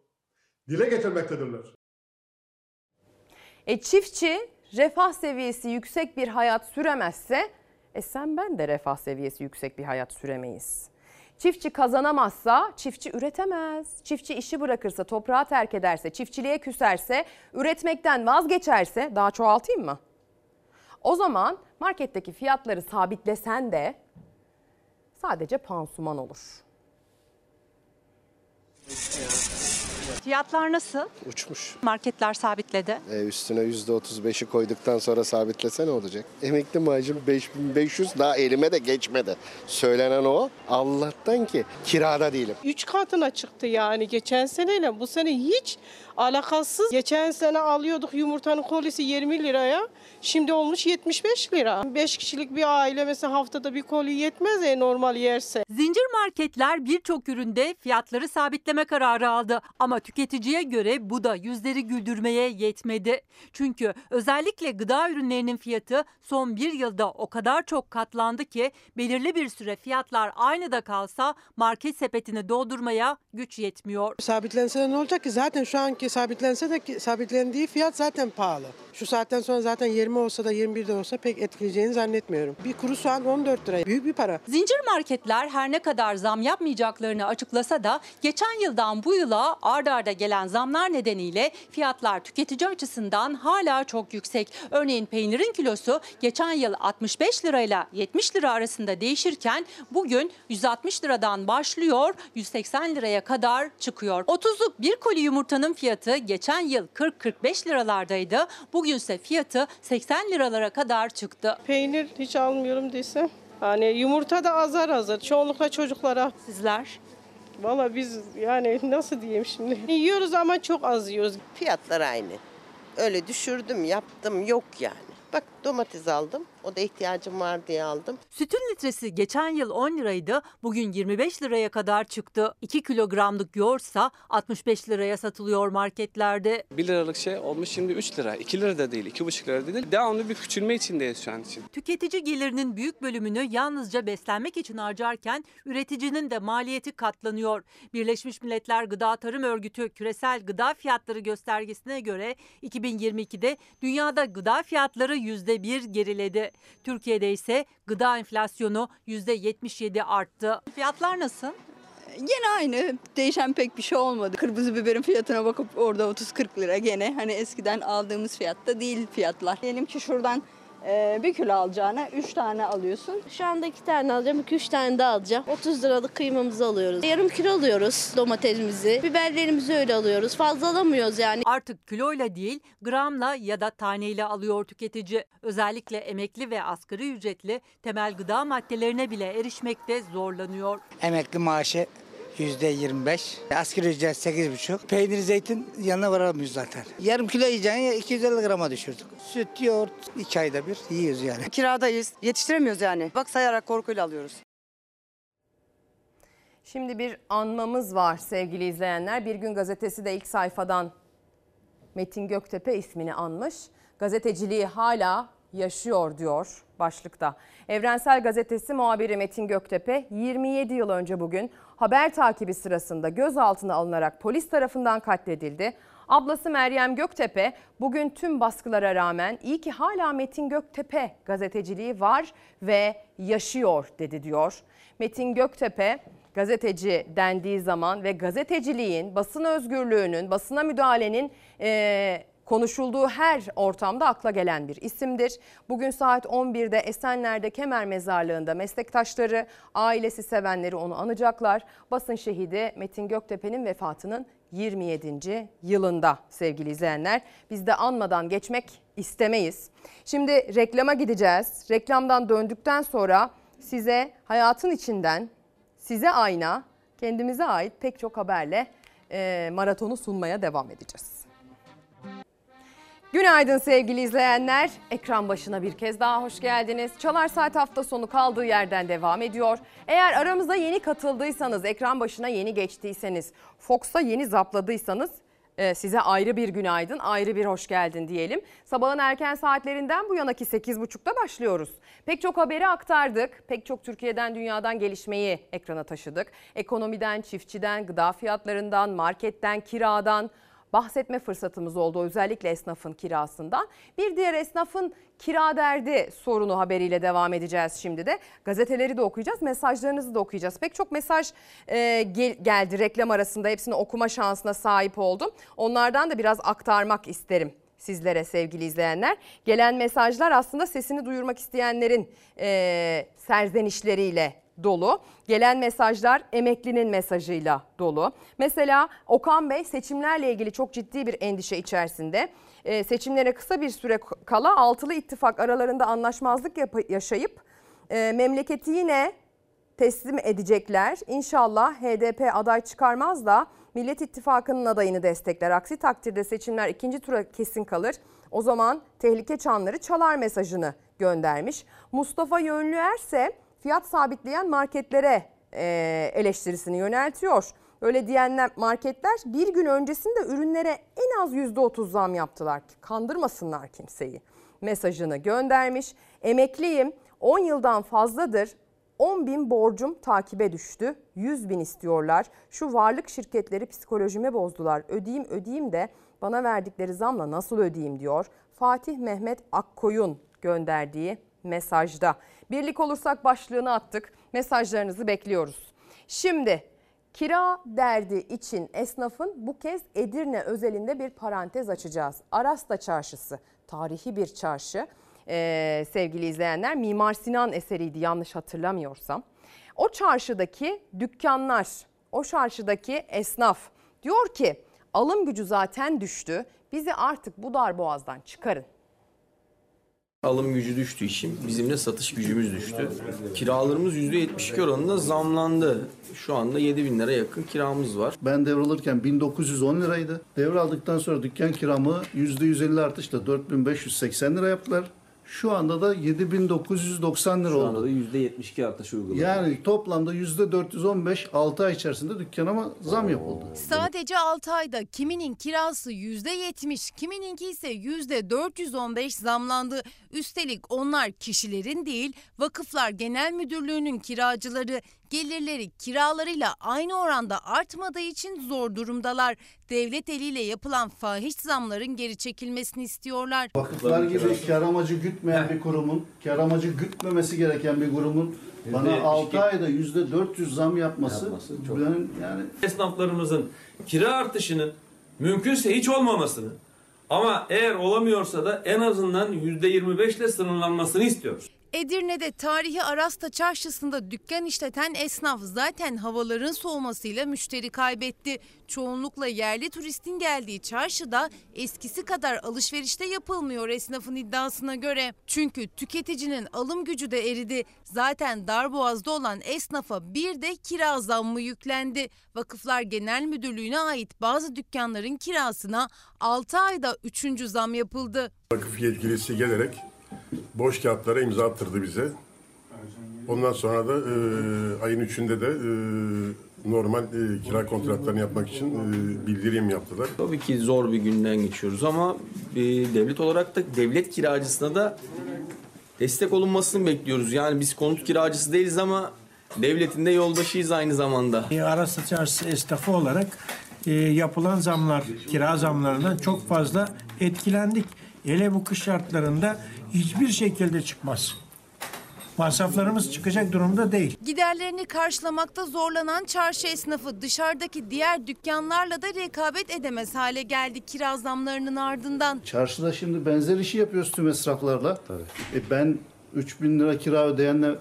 dile getirmektedirler. E çiftçi refah seviyesi yüksek bir hayat süremezse e sen ben de refah seviyesi yüksek bir hayat süremeyiz. Çiftçi kazanamazsa çiftçi üretemez. Çiftçi işi bırakırsa, toprağı terk ederse, çiftçiliğe küserse, üretmekten vazgeçerse daha çoğaltayım mı? O zaman marketteki fiyatları sabitlesen de sadece pansuman olur. Fiyatlar nasıl? Uçmuş. Marketler sabitledi. E, üstüne %35'i koyduktan sonra sabitlese ne olacak? Emekli maaşım 5500 daha elime de geçmedi. Söylenen o. Allah'tan ki kirada değilim. Üç katına çıktı yani geçen seneyle bu sene hiç alakasız. Geçen sene alıyorduk yumurtanın kolisi 20 liraya. Şimdi olmuş 75 lira. 5 kişilik bir aile mesela haftada bir koli yetmez ya normal yerse. Zincir marketler birçok üründe fiyatları sabitleme kararı aldı. Ama tüketiciye göre bu da yüzleri güldürmeye yetmedi. Çünkü özellikle gıda ürünlerinin fiyatı son bir yılda o kadar çok katlandı ki belirli bir süre fiyatlar aynı da kalsa market sepetini doldurmaya güç yetmiyor. Sabitlense ne olacak ki? Zaten şu anki sabitlense de ki- sabitlendiği fiyat zaten pahalı. Şu saatten sonra zaten 20 olsa da 21 de olsa pek etkileyeceğini zannetmiyorum. Bir kuru soğan 14 lira. Büyük bir para. Zincir marketler her ne kadar zam yapmayacaklarını açıklasa da geçen yıldan bu yıla ard arda gelen zamlar nedeniyle fiyatlar tüketici açısından hala çok yüksek. Örneğin peynirin kilosu geçen yıl 65 lirayla 70 lira arasında değişirken bugün 160 liradan başlıyor 180 liraya kadar çıkıyor. 30'luk bir koli yumurtanın fiyatı geçen yıl 40-45 liralardaydı. Bugünse fiyatı 80 liralara kadar çıktı. Peynir hiç almıyorum desem. Hani yumurta da azar azar. Çoğunlukla çocuklara. Sizler? Valla biz yani nasıl diyeyim şimdi. Yiyoruz ama çok az yiyoruz. Fiyatlar aynı. Öyle düşürdüm, yaptım yok yani. Bak domates aldım. O da ihtiyacım var diye aldım. Sütün litresi geçen yıl 10 liraydı, bugün 25 liraya kadar çıktı. 2 kilogramlık yoğurtsa 65 liraya satılıyor marketlerde. 1 liralık şey olmuş şimdi 3 lira. 2 lira da değil, 2,5 lira da değil. Devamlı bir küçülme içindeyiz şu an için. Tüketici gelirinin büyük bölümünü yalnızca beslenmek için harcarken üreticinin de maliyeti katlanıyor. Birleşmiş Milletler Gıda Tarım Örgütü küresel gıda fiyatları göstergesine göre 2022'de dünyada gıda fiyatları %1 geriledi. Türkiye'de ise gıda enflasyonu %77 arttı. Fiyatlar nasıl? Gene aynı. Değişen pek bir şey olmadı. Kırmızı biberin fiyatına bakıp orada 30-40 lira gene. Hani eskiden aldığımız fiyatta değil fiyatlar. Diyelim ki şuradan e, bir kilo alacağına 3 tane alıyorsun. Şu anda iki tane alacağım, iki üç tane daha alacağım. 30 liralık kıymamızı alıyoruz. Yarım kilo alıyoruz domatesimizi. Biberlerimizi öyle alıyoruz. Fazla alamıyoruz yani. Artık kiloyla değil gramla ya da taneyle alıyor tüketici. Özellikle emekli ve asgari ücretli temel gıda maddelerine bile erişmekte zorlanıyor. Emekli maaşı yüzde 25. Asgari ücret 8,5. Peynir, zeytin yanına varamıyoruz zaten. Yarım kilo yiyeceğini 250 grama düşürdük. Süt, yoğurt 2 ayda bir yiyoruz yani. Kiradayız. Yetiştiremiyoruz yani. Bak sayarak korkuyla alıyoruz. Şimdi bir anmamız var sevgili izleyenler. Bir gün gazetesi de ilk sayfadan Metin Göktepe ismini anmış. Gazeteciliği hala yaşıyor diyor başlıkta. Evrensel Gazetesi muhabiri Metin Göktepe 27 yıl önce bugün haber takibi sırasında gözaltına alınarak polis tarafından katledildi. Ablası Meryem Göktepe bugün tüm baskılara rağmen iyi ki hala Metin Göktepe gazeteciliği var ve yaşıyor dedi diyor. Metin Göktepe gazeteci dendiği zaman ve gazeteciliğin, basın özgürlüğünün, basına müdahalenin e, konuşulduğu her ortamda akla gelen bir isimdir. Bugün saat 11'de Esenler'de Kemer Mezarlığı'nda meslektaşları, ailesi sevenleri onu anacaklar. Basın şehidi Metin Göktepe'nin vefatının 27. yılında sevgili izleyenler. Biz de anmadan geçmek istemeyiz. Şimdi reklama gideceğiz. Reklamdan döndükten sonra size hayatın içinden size ayna, kendimize ait pek çok haberle e, maratonu sunmaya devam edeceğiz. Günaydın sevgili izleyenler. Ekran başına bir kez daha hoş geldiniz. Çalar Saat hafta sonu kaldığı yerden devam ediyor. Eğer aramıza yeni katıldıysanız, ekran başına yeni geçtiyseniz, Fox'a yeni zapladıysanız e, size ayrı bir günaydın, ayrı bir hoş geldin diyelim. Sabahın erken saatlerinden bu yanaki 8.30'da başlıyoruz. Pek çok haberi aktardık. Pek çok Türkiye'den, dünyadan gelişmeyi ekrana taşıdık. Ekonomiden, çiftçiden, gıda fiyatlarından, marketten, kiradan bahsetme fırsatımız oldu özellikle esnafın kirasından. Bir diğer esnafın kira derdi sorunu haberiyle devam edeceğiz şimdi de. Gazeteleri de okuyacağız, mesajlarınızı da okuyacağız. Pek çok mesaj e, gel, geldi reklam arasında hepsini okuma şansına sahip oldum. Onlardan da biraz aktarmak isterim sizlere sevgili izleyenler. Gelen mesajlar aslında sesini duyurmak isteyenlerin e, serzenişleriyle dolu. Gelen mesajlar emeklinin mesajıyla dolu. Mesela Okan Bey seçimlerle ilgili çok ciddi bir endişe içerisinde. Ee, seçimlere kısa bir süre kala altılı ittifak aralarında anlaşmazlık yaşayıp e, memleketi yine teslim edecekler. İnşallah HDP aday çıkarmaz da Millet İttifakı'nın adayını destekler. Aksi takdirde seçimler ikinci tura kesin kalır. O zaman tehlike çanları çalar mesajını göndermiş. Mustafa Yönlüer ise fiyat sabitleyen marketlere e, eleştirisini yöneltiyor. Öyle diyenler marketler bir gün öncesinde ürünlere en az %30 zam yaptılar ki kandırmasınlar kimseyi. Mesajını göndermiş. Emekliyim 10 yıldan fazladır 10 bin borcum takibe düştü. 100 bin istiyorlar. Şu varlık şirketleri psikolojime bozdular. Ödeyeyim ödeyeyim de bana verdikleri zamla nasıl ödeyeyim diyor. Fatih Mehmet Akkoyun gönderdiği mesajda. Birlik olursak başlığını attık. Mesajlarınızı bekliyoruz. Şimdi kira derdi için esnafın bu kez Edirne özelinde bir parantez açacağız. Arasta Çarşısı tarihi bir çarşı. Ee, sevgili izleyenler Mimar Sinan eseriydi yanlış hatırlamıyorsam. O çarşıdaki dükkanlar, o çarşıdaki esnaf diyor ki alım gücü zaten düştü. Bizi artık bu dar boğazdan çıkarın. Alım gücü düştü işim. Bizim de satış gücümüz düştü. Kiralarımız %72 oranında zamlandı. Şu anda 7 bin lira yakın kiramız var. Ben devralırken 1910 liraydı. Devraldıktan sonra dükkan kiramı %150 artışla 4580 lira yaptılar. Şu anda da 7990 lira Şu oldu. anda da %72 artış uyguladı. Yani toplamda %415 6 ay içerisinde dükkanıma zam yapıldı. Sadece 6 ayda kiminin kirası %70, kimininki ise %415 zamlandı. Üstelik onlar kişilerin değil, Vakıflar Genel Müdürlüğü'nün kiracıları gelirleri kiralarıyla aynı oranda artmadığı için zor durumdalar. Devlet eliyle yapılan fahiş zamların geri çekilmesini istiyorlar. Vakıflar gibi kar amacı gütmeyen bir kurumun, kar amacı gütmemesi gereken bir kurumun bana 6 ayda %400 zam yapması, benim yani Esnaflarımızın kira artışının mümkünse hiç olmamasını ama eğer olamıyorsa da en azından %25 ile sınırlanmasını istiyoruz. Edirne'de tarihi Arasta Çarşısı'nda dükkan işleten esnaf zaten havaların soğumasıyla müşteri kaybetti. Çoğunlukla yerli turistin geldiği çarşıda eskisi kadar alışverişte yapılmıyor esnafın iddiasına göre. Çünkü tüketicinin alım gücü de eridi. Zaten darboğazda olan esnafa bir de kira zammı yüklendi. Vakıflar Genel Müdürlüğü'ne ait bazı dükkanların kirasına 6 ayda 3. zam yapıldı. Vakıf yetkilisi gelerek boş kağıtlara imza attırdı bize. Ondan sonra da e, ayın 3'ünde de e, normal e, kira kontratlarını yapmak için e, bildirim yaptılar. Tabii ki zor bir günden geçiyoruz ama e, devlet olarak da devlet kiracısına da destek olunmasını bekliyoruz. Yani biz konut kiracısı değiliz ama devletin de yoldaşıyız aynı zamanda. E, Araslı Çarşısı esnafı olarak e, yapılan zamlar, kira zamlarından çok fazla etkilendik. Hele bu kış şartlarında hiçbir şekilde çıkmaz. Masraflarımız çıkacak durumda değil. Giderlerini karşılamakta zorlanan çarşı esnafı dışarıdaki diğer dükkanlarla da rekabet edemez hale geldi kira zamlarının ardından. Çarşıda şimdi benzer işi yapıyoruz tüm esnaflarla. E ben 3000 lira kira ödeyenle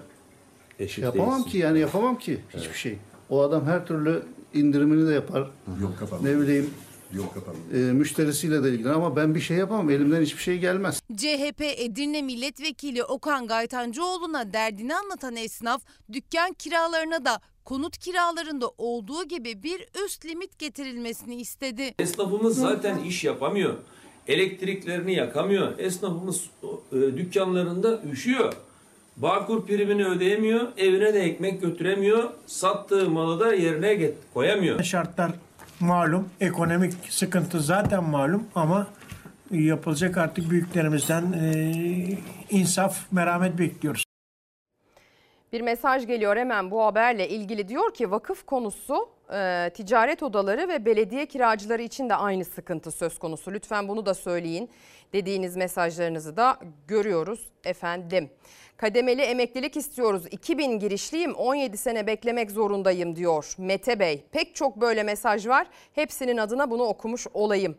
yapamam değilsin. ki yani yapamam ki hiçbir şey. O adam her türlü indirimini de yapar. Yok kapandı. Ne bileyim Yok kapandı. e, müşterisiyle de ilgilenir ama ben bir şey yapamam. Elimden hiçbir şey gelmez. CHP Edirne Milletvekili Okan Gaytancıoğlu'na derdini anlatan esnaf dükkan kiralarına da konut kiralarında olduğu gibi bir üst limit getirilmesini istedi. Esnafımız zaten iş yapamıyor. Elektriklerini yakamıyor. Esnafımız e, dükkanlarında üşüyor. Bağkur primini ödeyemiyor. Evine de ekmek götüremiyor. Sattığı malı da yerine get- koyamıyor. Şartlar malum, ekonomik sıkıntı zaten malum ama yapılacak artık büyüklerimizden e, insaf, merhamet bekliyoruz. Bir mesaj geliyor hemen bu haberle ilgili diyor ki vakıf konusu e, ticaret odaları ve belediye kiracıları için de aynı sıkıntı söz konusu. Lütfen bunu da söyleyin dediğiniz mesajlarınızı da görüyoruz efendim. Kademeli emeklilik istiyoruz. 2000 girişliyim 17 sene beklemek zorundayım diyor Mete Bey. Pek çok böyle mesaj var. Hepsinin adına bunu okumuş olayım.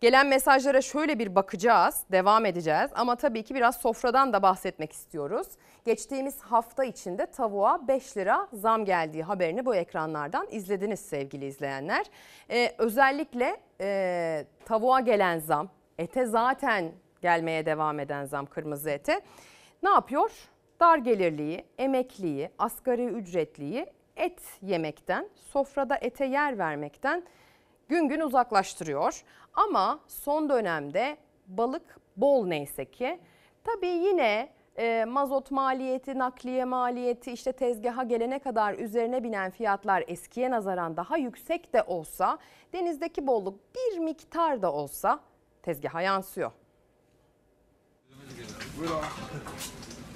Gelen mesajlara şöyle bir bakacağız, devam edeceğiz ama tabii ki biraz sofradan da bahsetmek istiyoruz. Geçtiğimiz hafta içinde tavuğa 5 lira zam geldiği haberini bu ekranlardan izlediniz sevgili izleyenler. Ee, özellikle e, tavuğa gelen zam, ete zaten gelmeye devam eden zam kırmızı ete ne yapıyor? Dar gelirliyi, emekliyi, asgari ücretliyi et yemekten, sofrada ete yer vermekten gün gün uzaklaştırıyor. Ama son dönemde balık bol neyse ki. Tabii yine e, mazot maliyeti, nakliye maliyeti işte tezgaha gelene kadar üzerine binen fiyatlar eskiye nazaran daha yüksek de olsa denizdeki bolluk bir miktar da olsa tezgaha yansıyor.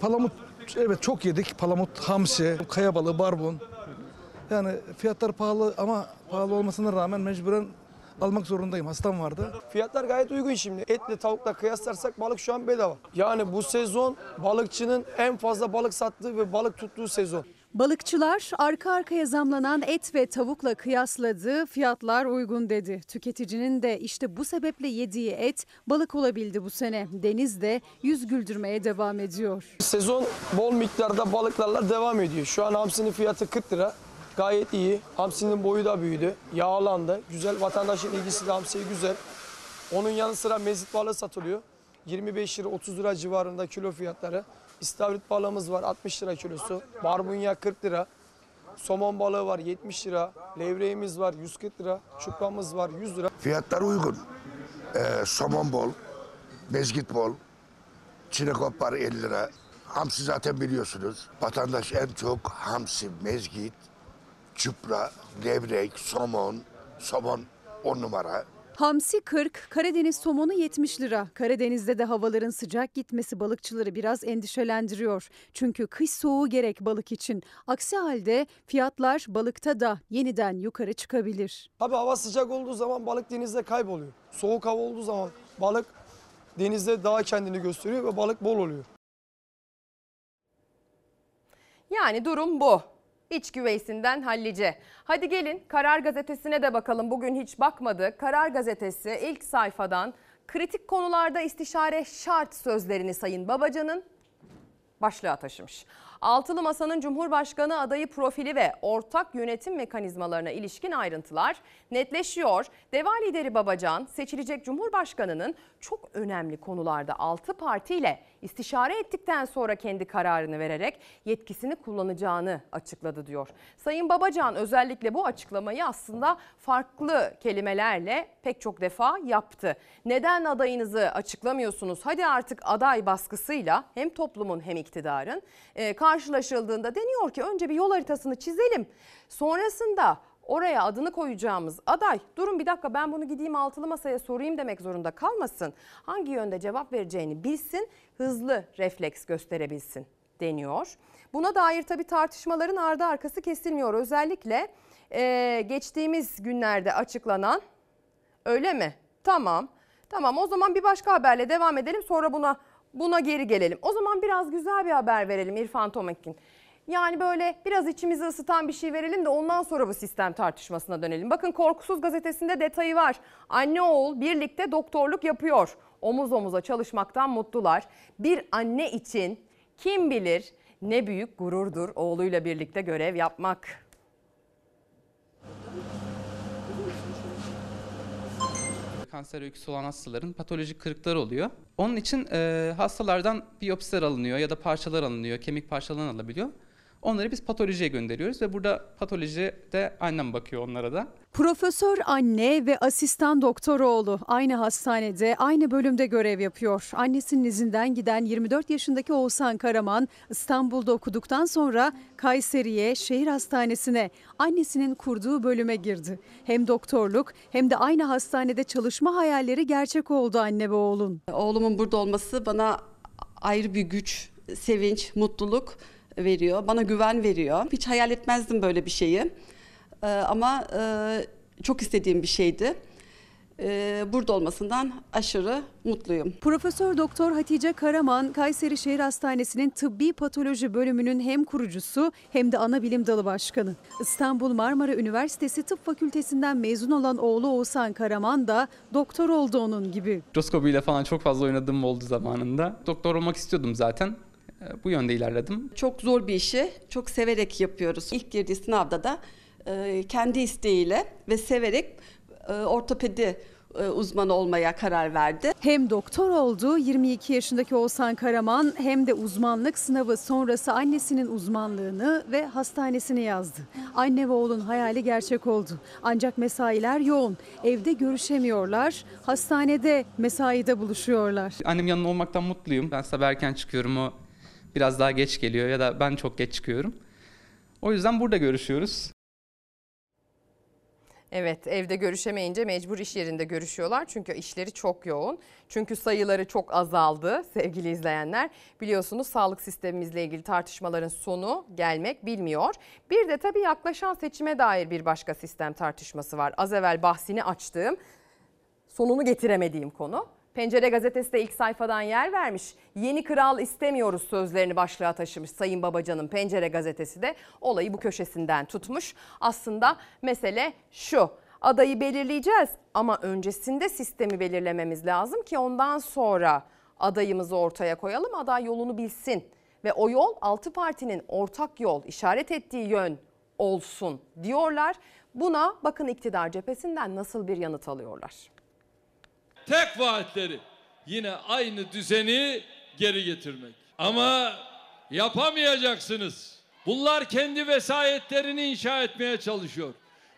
Palamut evet çok yedik. Palamut, hamsi, kaya balığı, barbun. Yani fiyatlar pahalı ama pahalı olmasına rağmen mecburen almak zorundayım. Hastam vardı. Fiyatlar gayet uygun şimdi. Etle tavukla kıyaslarsak balık şu an bedava. Yani bu sezon balıkçının en fazla balık sattığı ve balık tuttuğu sezon. Balıkçılar arka arkaya zamlanan et ve tavukla kıyasladığı fiyatlar uygun dedi. Tüketicinin de işte bu sebeple yediği et balık olabildi bu sene. Deniz de yüz güldürmeye devam ediyor. Sezon bol miktarda balıklarla devam ediyor. Şu an hamsinin fiyatı 40 lira. Gayet iyi. Hamsinin boyu da büyüdü. Yağlandı. Güzel. Vatandaşın ilgisi de hamsiye güzel. Onun yanı sıra mezit balığı satılıyor. 25 lira 30 lira civarında kilo fiyatları. İstavrit balığımız var 60 lira kilosu. Barbunya 40 lira. Somon balığı var 70 lira. Levreğimiz var 140 lira. Çupramız var 100 lira. Fiyatlar uygun. Ee, somon bol, mezgit bol, çinekop var 50 lira. Hamsi zaten biliyorsunuz. Vatandaş en çok hamsi, mezgit, çupra, levrek, somon, somon 10 numara. Hamsi 40, Karadeniz somonu 70 lira. Karadeniz'de de havaların sıcak gitmesi balıkçıları biraz endişelendiriyor. Çünkü kış soğuğu gerek balık için. Aksi halde fiyatlar balıkta da yeniden yukarı çıkabilir. Tabii hava sıcak olduğu zaman balık denizde kayboluyor. Soğuk hava olduğu zaman balık denizde daha kendini gösteriyor ve balık bol oluyor. Yani durum bu. İç güveysinden hallice. Hadi gelin Karar Gazetesi'ne de bakalım. Bugün hiç bakmadı. Karar Gazetesi ilk sayfadan kritik konularda istişare şart sözlerini Sayın Babacan'ın başlığa taşımış. Altılı Masa'nın Cumhurbaşkanı adayı profili ve ortak yönetim mekanizmalarına ilişkin ayrıntılar netleşiyor. Deva lideri Babacan seçilecek Cumhurbaşkanı'nın çok önemli konularda altı partiyle istişare ettikten sonra kendi kararını vererek yetkisini kullanacağını açıkladı diyor. Sayın Babacan özellikle bu açıklamayı aslında farklı kelimelerle pek çok defa yaptı. Neden adayınızı açıklamıyorsunuz? Hadi artık aday baskısıyla hem toplumun hem iktidarın e, karşılaşıldığında deniyor ki önce bir yol haritasını çizelim. Sonrasında oraya adını koyacağımız aday durun bir dakika ben bunu gideyim altılı masaya sorayım demek zorunda kalmasın. Hangi yönde cevap vereceğini bilsin, hızlı refleks gösterebilsin deniyor. Buna dair tabii tartışmaların ardı arkası kesilmiyor. Özellikle e, geçtiğimiz günlerde açıklanan öyle mi? Tamam. Tamam o zaman bir başka haberle devam edelim sonra buna buna geri gelelim. O zaman biraz güzel bir haber verelim İrfan Tomakin. Yani böyle biraz içimizi ısıtan bir şey verelim de ondan sonra bu sistem tartışmasına dönelim. Bakın Korkusuz gazetesinde detayı var. Anne oğul birlikte doktorluk yapıyor. Omuz omuza çalışmaktan mutlular. Bir anne için kim bilir ne büyük gururdur oğluyla birlikte görev yapmak. kanser öyküsü olan hastaların patolojik kırıkları oluyor. Onun için e, hastalardan biyopsiler alınıyor ya da parçalar alınıyor, kemik parçaları alabiliyor. Onları biz patolojiye gönderiyoruz ve burada patolojide annem bakıyor onlara da. Profesör anne ve asistan doktor oğlu aynı hastanede, aynı bölümde görev yapıyor. Annesinin izinden giden 24 yaşındaki Oğuzhan Karaman İstanbul'da okuduktan sonra Kayseri'ye, şehir hastanesine, annesinin kurduğu bölüme girdi. Hem doktorluk hem de aynı hastanede çalışma hayalleri gerçek oldu anne ve oğlun. Oğlumun burada olması bana ayrı bir güç, sevinç, mutluluk veriyor. Bana güven veriyor. Hiç hayal etmezdim böyle bir şeyi. Ee, ama e, çok istediğim bir şeydi. Ee, burada olmasından aşırı mutluyum. Profesör Doktor Hatice Karaman, Kayseri Şehir Hastanesi'nin tıbbi patoloji bölümünün hem kurucusu hem de ana bilim dalı başkanı. İstanbul Marmara Üniversitesi Tıp Fakültesinden mezun olan oğlu Oğuzhan Karaman da doktor oldu onun gibi. Mikroskobiyle falan çok fazla oynadığım oldu zamanında. Doktor olmak istiyordum zaten. E, Bu yönde ilerledim. Çok zor bir işi çok severek yapıyoruz. İlk girdiği sınavda da e, kendi isteğiyle ve severek e, ortopedi e, uzmanı olmaya karar verdi. Hem doktor oldu 22 yaşındaki Oğuzhan Karaman hem de uzmanlık sınavı sonrası annesinin uzmanlığını ve hastanesini yazdı. Anne ve oğlun hayali gerçek oldu. Ancak mesailer yoğun. Evde görüşemiyorlar. Hastanede mesaide buluşuyorlar. Annem yanında olmaktan mutluyum. Ben sabah erken çıkıyorum o biraz daha geç geliyor ya da ben çok geç çıkıyorum. O yüzden burada görüşüyoruz. Evet evde görüşemeyince mecbur iş yerinde görüşüyorlar. Çünkü işleri çok yoğun. Çünkü sayıları çok azaldı sevgili izleyenler. Biliyorsunuz sağlık sistemimizle ilgili tartışmaların sonu gelmek bilmiyor. Bir de tabii yaklaşan seçime dair bir başka sistem tartışması var. Az evvel bahsini açtığım sonunu getiremediğim konu. Pencere gazetesi de ilk sayfadan yer vermiş. Yeni kral istemiyoruz sözlerini başlığa taşımış Sayın Babacan'ın Pencere gazetesi de olayı bu köşesinden tutmuş. Aslında mesele şu. Adayı belirleyeceğiz ama öncesinde sistemi belirlememiz lazım ki ondan sonra adayımızı ortaya koyalım. Aday yolunu bilsin ve o yol altı partinin ortak yol işaret ettiği yön olsun diyorlar. Buna bakın iktidar cephesinden nasıl bir yanıt alıyorlar. Tek vaatleri yine aynı düzeni geri getirmek. Ama yapamayacaksınız. Bunlar kendi vesayetlerini inşa etmeye çalışıyor.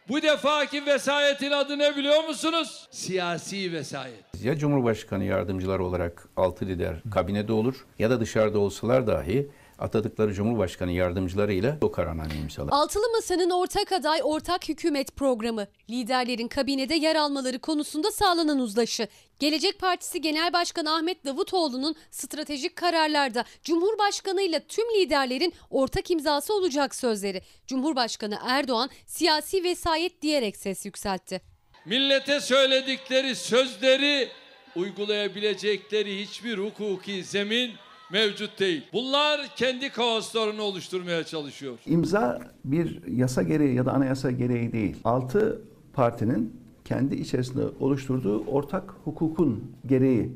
Bu defaki vesayetin adı ne biliyor musunuz? Siyasi vesayet. Ya Cumhurbaşkanı yardımcıları olarak altı lider kabinede olur ya da dışarıda olsalar dahi atadıkları Cumhurbaşkanı yardımcılarıyla o kararname imzalar. Altılı Masa'nın ortak aday ortak hükümet programı. Liderlerin kabinede yer almaları konusunda sağlanan uzlaşı. Gelecek Partisi Genel Başkanı Ahmet Davutoğlu'nun stratejik kararlarda Cumhurbaşkanı ile tüm liderlerin ortak imzası olacak sözleri. Cumhurbaşkanı Erdoğan siyasi vesayet diyerek ses yükseltti. Millete söyledikleri sözleri uygulayabilecekleri hiçbir hukuki zemin mevcut değil. Bunlar kendi kaoslarını oluşturmaya çalışıyor. İmza bir yasa gereği ya da anayasa gereği değil. Altı partinin kendi içerisinde oluşturduğu ortak hukukun gereği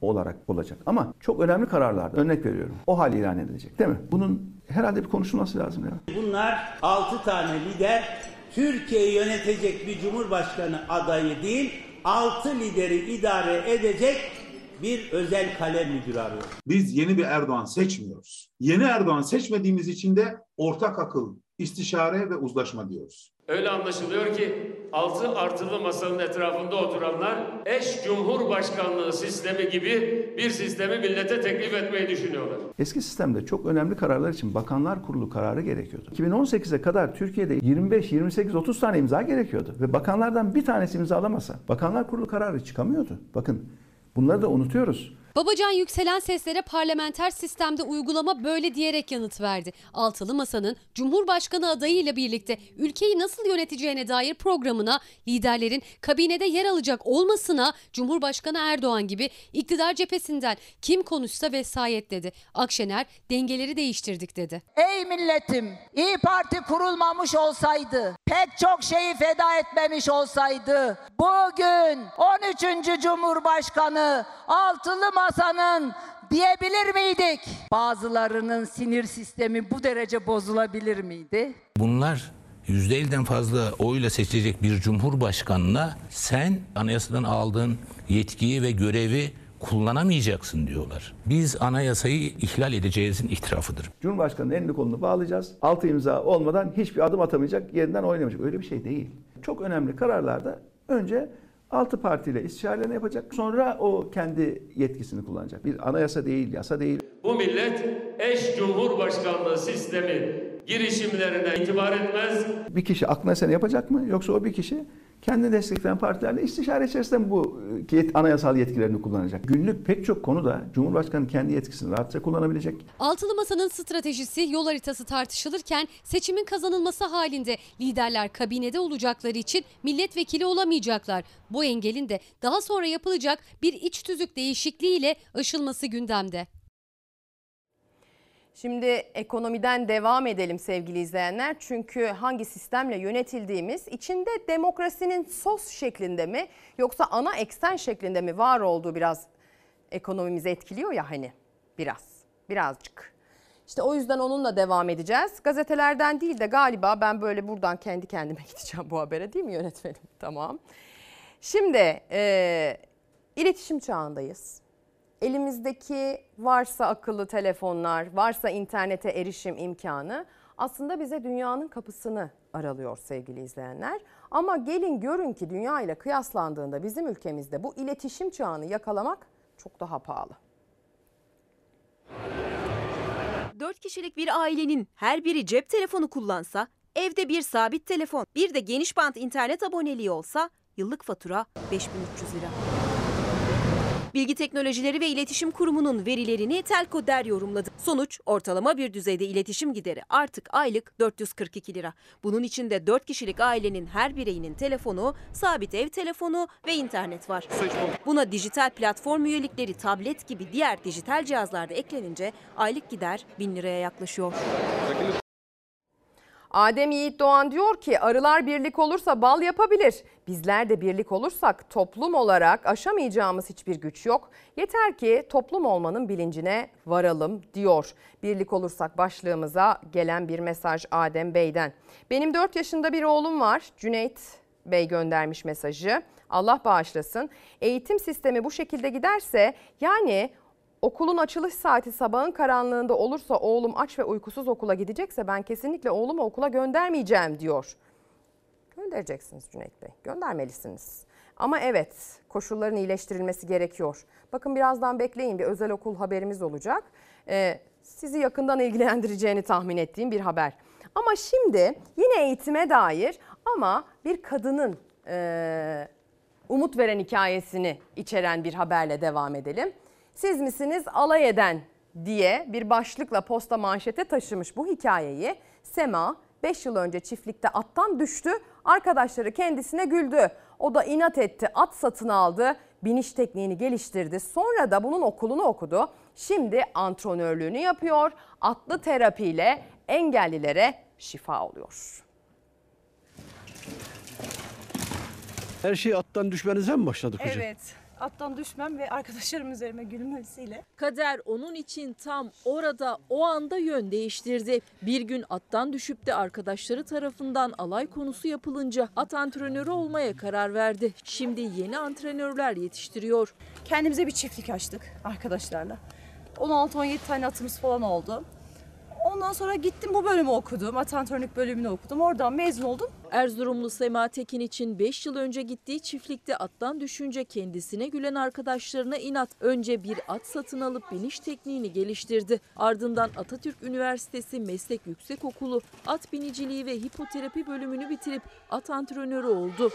olarak olacak. Ama çok önemli kararlar, örnek veriyorum. O hal ilan edilecek değil mi? Bunun herhalde bir konuşulması lazım ya. Bunlar 6 tane lider Türkiye'yi yönetecek bir cumhurbaşkanı adayı değil, 6 lideri idare edecek bir özel kalem müdürü arıyor. Biz yeni bir Erdoğan seçmiyoruz. Yeni Erdoğan seçmediğimiz için de ortak akıl, istişare ve uzlaşma diyoruz. Öyle anlaşılıyor ki altı artılı masanın etrafında oturanlar eş cumhurbaşkanlığı sistemi gibi bir sistemi millete teklif etmeyi düşünüyorlar. Eski sistemde çok önemli kararlar için Bakanlar Kurulu kararı gerekiyordu. 2018'e kadar Türkiye'de 25, 28, 30 tane imza gerekiyordu. Ve bakanlardan bir tanesi imzalamasa Bakanlar Kurulu kararı çıkamıyordu. Bakın bunları da unutuyoruz. Babacan yükselen seslere parlamenter sistemde uygulama böyle diyerek yanıt verdi. Altılı Masa'nın Cumhurbaşkanı adayıyla birlikte ülkeyi nasıl yöneteceğine dair programına liderlerin kabinede yer alacak olmasına Cumhurbaşkanı Erdoğan gibi iktidar cephesinden kim konuşsa vesayet dedi. Akşener dengeleri değiştirdik dedi. Ey milletim, İyi Parti kurulmamış olsaydı, pek çok şeyi feda etmemiş olsaydı, bugün 13. Cumhurbaşkanı Altılı Masa'nın diyebilir miydik? Bazılarının sinir sistemi bu derece bozulabilir miydi? Bunlar %50'den fazla oyla seçilecek bir cumhurbaşkanına sen anayasadan aldığın yetkiyi ve görevi kullanamayacaksın diyorlar. Biz anayasayı ihlal edeceğizin itirafıdır. Cumhurbaşkanının elini kolunu bağlayacağız. Altı imza olmadan hiçbir adım atamayacak, yerinden oynamayacak. Öyle bir şey değil. Çok önemli kararlarda önce altı partiyle istişarelerini yapacak. Sonra o kendi yetkisini kullanacak. Bir anayasa değil, yasa değil. Bu millet eş cumhurbaşkanlığı sistemi girişimlerine itibar etmez. Bir kişi aklına sen yapacak mı? Yoksa o bir kişi kendi destekleyen partilerle istişare içerisinde bu e, yet- anayasal yetkilerini kullanacak? Günlük pek çok konuda Cumhurbaşkanı kendi yetkisini rahatça kullanabilecek. Altılı Masa'nın stratejisi yol haritası tartışılırken seçimin kazanılması halinde liderler kabinede olacakları için milletvekili olamayacaklar. Bu engelin de daha sonra yapılacak bir iç tüzük değişikliğiyle aşılması gündemde. Şimdi ekonomiden devam edelim sevgili izleyenler. Çünkü hangi sistemle yönetildiğimiz içinde demokrasinin sos şeklinde mi yoksa ana eksen şeklinde mi var olduğu biraz ekonomimizi etkiliyor ya hani biraz birazcık. İşte o yüzden onunla devam edeceğiz. Gazetelerden değil de galiba ben böyle buradan kendi kendime gideceğim bu habere değil mi yönetmenim? Tamam. Şimdi e, iletişim çağındayız. Elimizdeki varsa akıllı telefonlar, varsa internete erişim imkanı aslında bize dünyanın kapısını aralıyor sevgili izleyenler. Ama gelin görün ki dünya ile kıyaslandığında bizim ülkemizde bu iletişim çağını yakalamak çok daha pahalı. 4 kişilik bir ailenin her biri cep telefonu kullansa, evde bir sabit telefon, bir de geniş bant internet aboneliği olsa yıllık fatura 5300 lira. Bilgi Teknolojileri ve İletişim Kurumu'nun verilerini Telko Der yorumladı. Sonuç ortalama bir düzeyde iletişim gideri artık aylık 442 lira. Bunun içinde 4 kişilik ailenin her bireyinin telefonu, sabit ev telefonu ve internet var. Buna dijital platform üyelikleri, tablet gibi diğer dijital cihazlarda eklenince aylık gider 1000 liraya yaklaşıyor. Adem Yiğit Doğan diyor ki arılar birlik olursa bal yapabilir. Bizler de birlik olursak toplum olarak aşamayacağımız hiçbir güç yok. Yeter ki toplum olmanın bilincine varalım diyor. Birlik olursak başlığımıza gelen bir mesaj Adem Bey'den. Benim 4 yaşında bir oğlum var. Cüneyt Bey göndermiş mesajı. Allah bağışlasın. Eğitim sistemi bu şekilde giderse yani Okulun açılış saati sabahın karanlığında olursa oğlum aç ve uykusuz okula gidecekse ben kesinlikle oğlumu okula göndermeyeceğim diyor. Göndereceksiniz Cüneyt Bey, göndermelisiniz. Ama evet koşulların iyileştirilmesi gerekiyor. Bakın birazdan bekleyin bir özel okul haberimiz olacak. Ee, sizi yakından ilgilendireceğini tahmin ettiğim bir haber. Ama şimdi yine eğitime dair ama bir kadının e, umut veren hikayesini içeren bir haberle devam edelim. Siz misiniz alay eden diye bir başlıkla posta manşete taşımış bu hikayeyi Sema 5 yıl önce çiftlikte attan düştü. Arkadaşları kendisine güldü. O da inat etti, at satın aldı, biniş tekniğini geliştirdi. Sonra da bunun okulunu okudu. Şimdi antrenörlüğünü yapıyor. Atlı terapiyle engellilere şifa oluyor. Her şey attan düşmenize mi başladık hocam? Evet. Attan düşmem ve arkadaşlarım üzerime gülmesiyle. Kader onun için tam orada o anda yön değiştirdi. Bir gün attan düşüp de arkadaşları tarafından alay konusu yapılınca at antrenörü olmaya karar verdi. Şimdi yeni antrenörler yetiştiriyor. Kendimize bir çiftlik açtık arkadaşlarla. 16-17 tane atımız falan oldu. Ondan sonra gittim bu bölümü okudum. At antrenörlük bölümünü okudum. Oradan mezun oldum. Erzurumlu Sema Tekin için 5 yıl önce gittiği çiftlikte attan düşünce kendisine gülen arkadaşlarına inat. Önce bir at satın alıp biniş tekniğini geliştirdi. Ardından Atatürk Üniversitesi Meslek Yüksekokulu at biniciliği ve hipoterapi bölümünü bitirip at antrenörü oldu.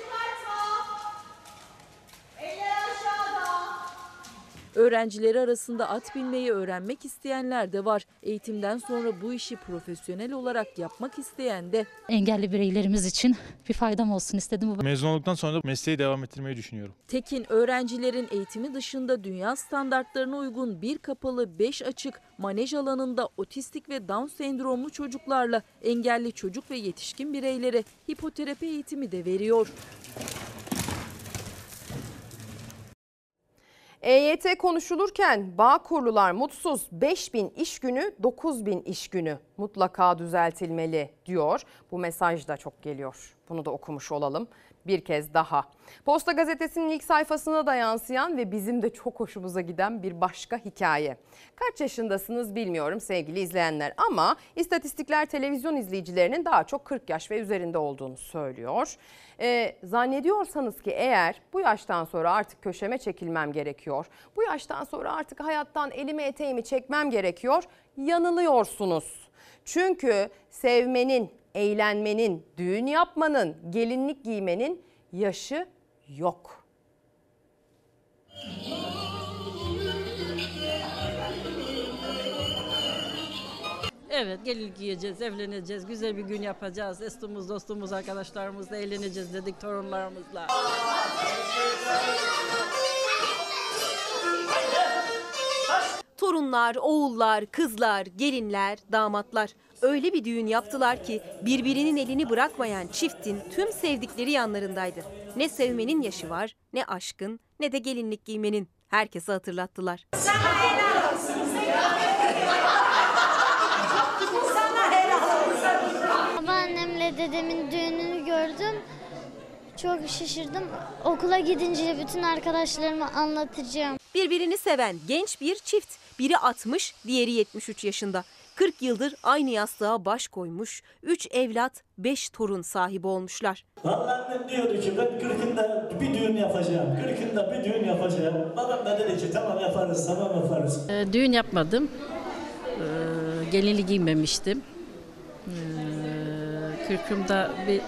Öğrencileri arasında at binmeyi öğrenmek isteyenler de var. Eğitimden sonra bu işi profesyonel olarak yapmak isteyen de. Engelli bireylerimiz için bir faydam olsun istedim. Mezun olduktan sonra da mesleği devam ettirmeyi düşünüyorum. Tekin öğrencilerin eğitimi dışında dünya standartlarına uygun bir kapalı beş açık manej alanında otistik ve Down sendromlu çocuklarla engelli çocuk ve yetişkin bireylere hipoterapi eğitimi de veriyor. EYT konuşulurken Bağkurlular mutsuz 5000 iş günü 9000 iş günü mutlaka düzeltilmeli diyor. Bu mesaj da çok geliyor. Bunu da okumuş olalım bir kez daha. Posta gazetesinin ilk sayfasına da yansıyan ve bizim de çok hoşumuza giden bir başka hikaye. Kaç yaşındasınız bilmiyorum sevgili izleyenler ama istatistikler televizyon izleyicilerinin daha çok 40 yaş ve üzerinde olduğunu söylüyor. Ee, zannediyorsanız ki eğer bu yaştan sonra artık köşeme çekilmem gerekiyor. Bu yaştan sonra artık hayattan elimi eteğimi çekmem gerekiyor. Yanılıyorsunuz. Çünkü sevmenin, eğlenmenin, düğün yapmanın, gelinlik giymenin yaşı yok. Evet gelinlik giyeceğiz, evleneceğiz, güzel bir gün yapacağız. Estumuz, dostumuz, arkadaşlarımızla eğleneceğiz dedik torunlarımızla. Torunlar, oğullar, kızlar, gelinler, damatlar öyle bir düğün yaptılar ki birbirinin elini bırakmayan çiftin tüm sevdikleri yanlarındaydı. Ne sevmenin yaşı var, ne aşkın, ne de gelinlik giymenin. Herkese hatırlattılar. Babaannemle dedemin düğününü gördüm. Çok şaşırdım. Okula gidince bütün arkadaşlarıma anlatacağım. Birbirini seven genç bir çift. Biri 60, diğeri 73 yaşında. 40 yıldır aynı yastığa baş koymuş, 3 evlat, 5 torun sahibi olmuşlar. Vallahi annem diyordu ki ben kırkında bir düğün yapacağım. Kırkında bir düğün yapacağım. Babam da dedi ki tamam yaparız, tamam yaparız. Ee, düğün yapmadım. Ee, gelinlik giymemiştim. Ee, kırkımda bir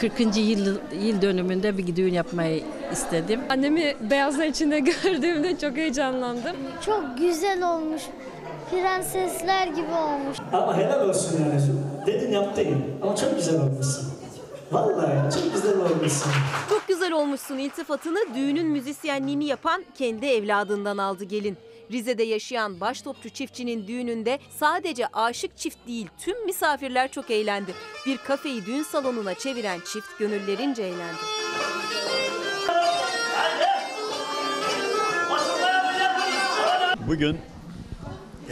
40. yıl, yıl dönümünde bir düğün yapmayı istedim. Annemi beyazlar içinde gördüğümde çok heyecanlandım. Çok güzel olmuş. Prensesler gibi olmuş. Ama helal olsun yani. Dedin yaptın ama çok güzel olmuşsun. Vallahi çok güzel olmuşsun. Çok güzel olmuşsun iltifatını düğünün müzisyenliğini yapan kendi evladından aldı gelin. Rize'de yaşayan baştopçu çiftçinin düğününde sadece aşık çift değil tüm misafirler çok eğlendi. Bir kafeyi düğün salonuna çeviren çift gönüllerince eğlendi. Bugün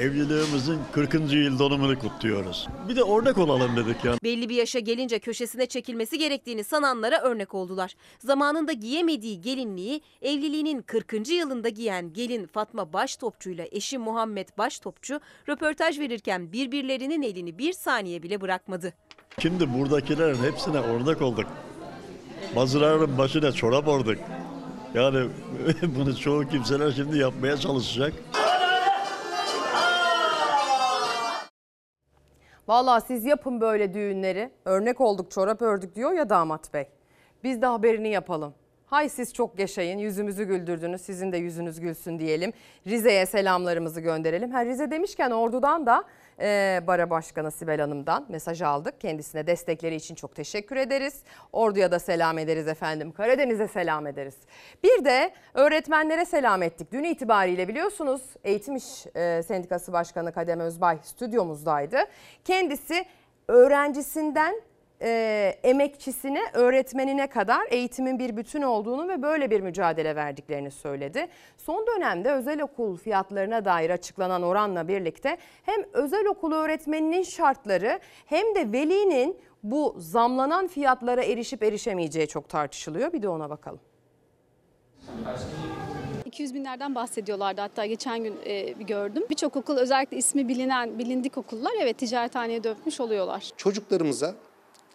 evliliğimizin 40. yıl dönümünü kutluyoruz. Bir de örnek olalım dedik yani. Belli bir yaşa gelince köşesine çekilmesi gerektiğini sananlara örnek oldular. Zamanında giyemediği gelinliği evliliğinin 40. yılında giyen gelin Fatma Baştopçu ile eşi Muhammed Baştopçu röportaj verirken birbirlerinin elini bir saniye bile bırakmadı. Şimdi buradakilerin hepsine örnek olduk. Bazılarının başına çorap ördük. Yani bunu çoğu kimseler şimdi yapmaya çalışacak. Vallahi siz yapın böyle düğünleri. Örnek olduk çorap ördük diyor ya damat bey. Biz de haberini yapalım. Hay siz çok yaşayın yüzümüzü güldürdünüz sizin de yüzünüz gülsün diyelim. Rize'ye selamlarımızı gönderelim. Ha Rize demişken Ordu'dan da e, Bara Başkanı Sibel Hanım'dan mesaj aldık. Kendisine destekleri için çok teşekkür ederiz. Ordu'ya da selam ederiz efendim. Karadeniz'e selam ederiz. Bir de öğretmenlere selam ettik. Dün itibariyle biliyorsunuz Eğitim İş e, Sendikası Başkanı Kadem Özbay stüdyomuzdaydı. Kendisi öğrencisinden e, emekçisine, öğretmenine kadar eğitimin bir bütün olduğunu ve böyle bir mücadele verdiklerini söyledi. Son dönemde özel okul fiyatlarına dair açıklanan oranla birlikte hem özel okul öğretmeninin şartları hem de velinin bu zamlanan fiyatlara erişip erişemeyeceği çok tartışılıyor. Bir de ona bakalım. 200 binlerden bahsediyorlardı hatta geçen gün e, bir gördüm. Birçok okul özellikle ismi bilinen, bilindik okullar evet ticarethaneye dönmüş oluyorlar. Çocuklarımıza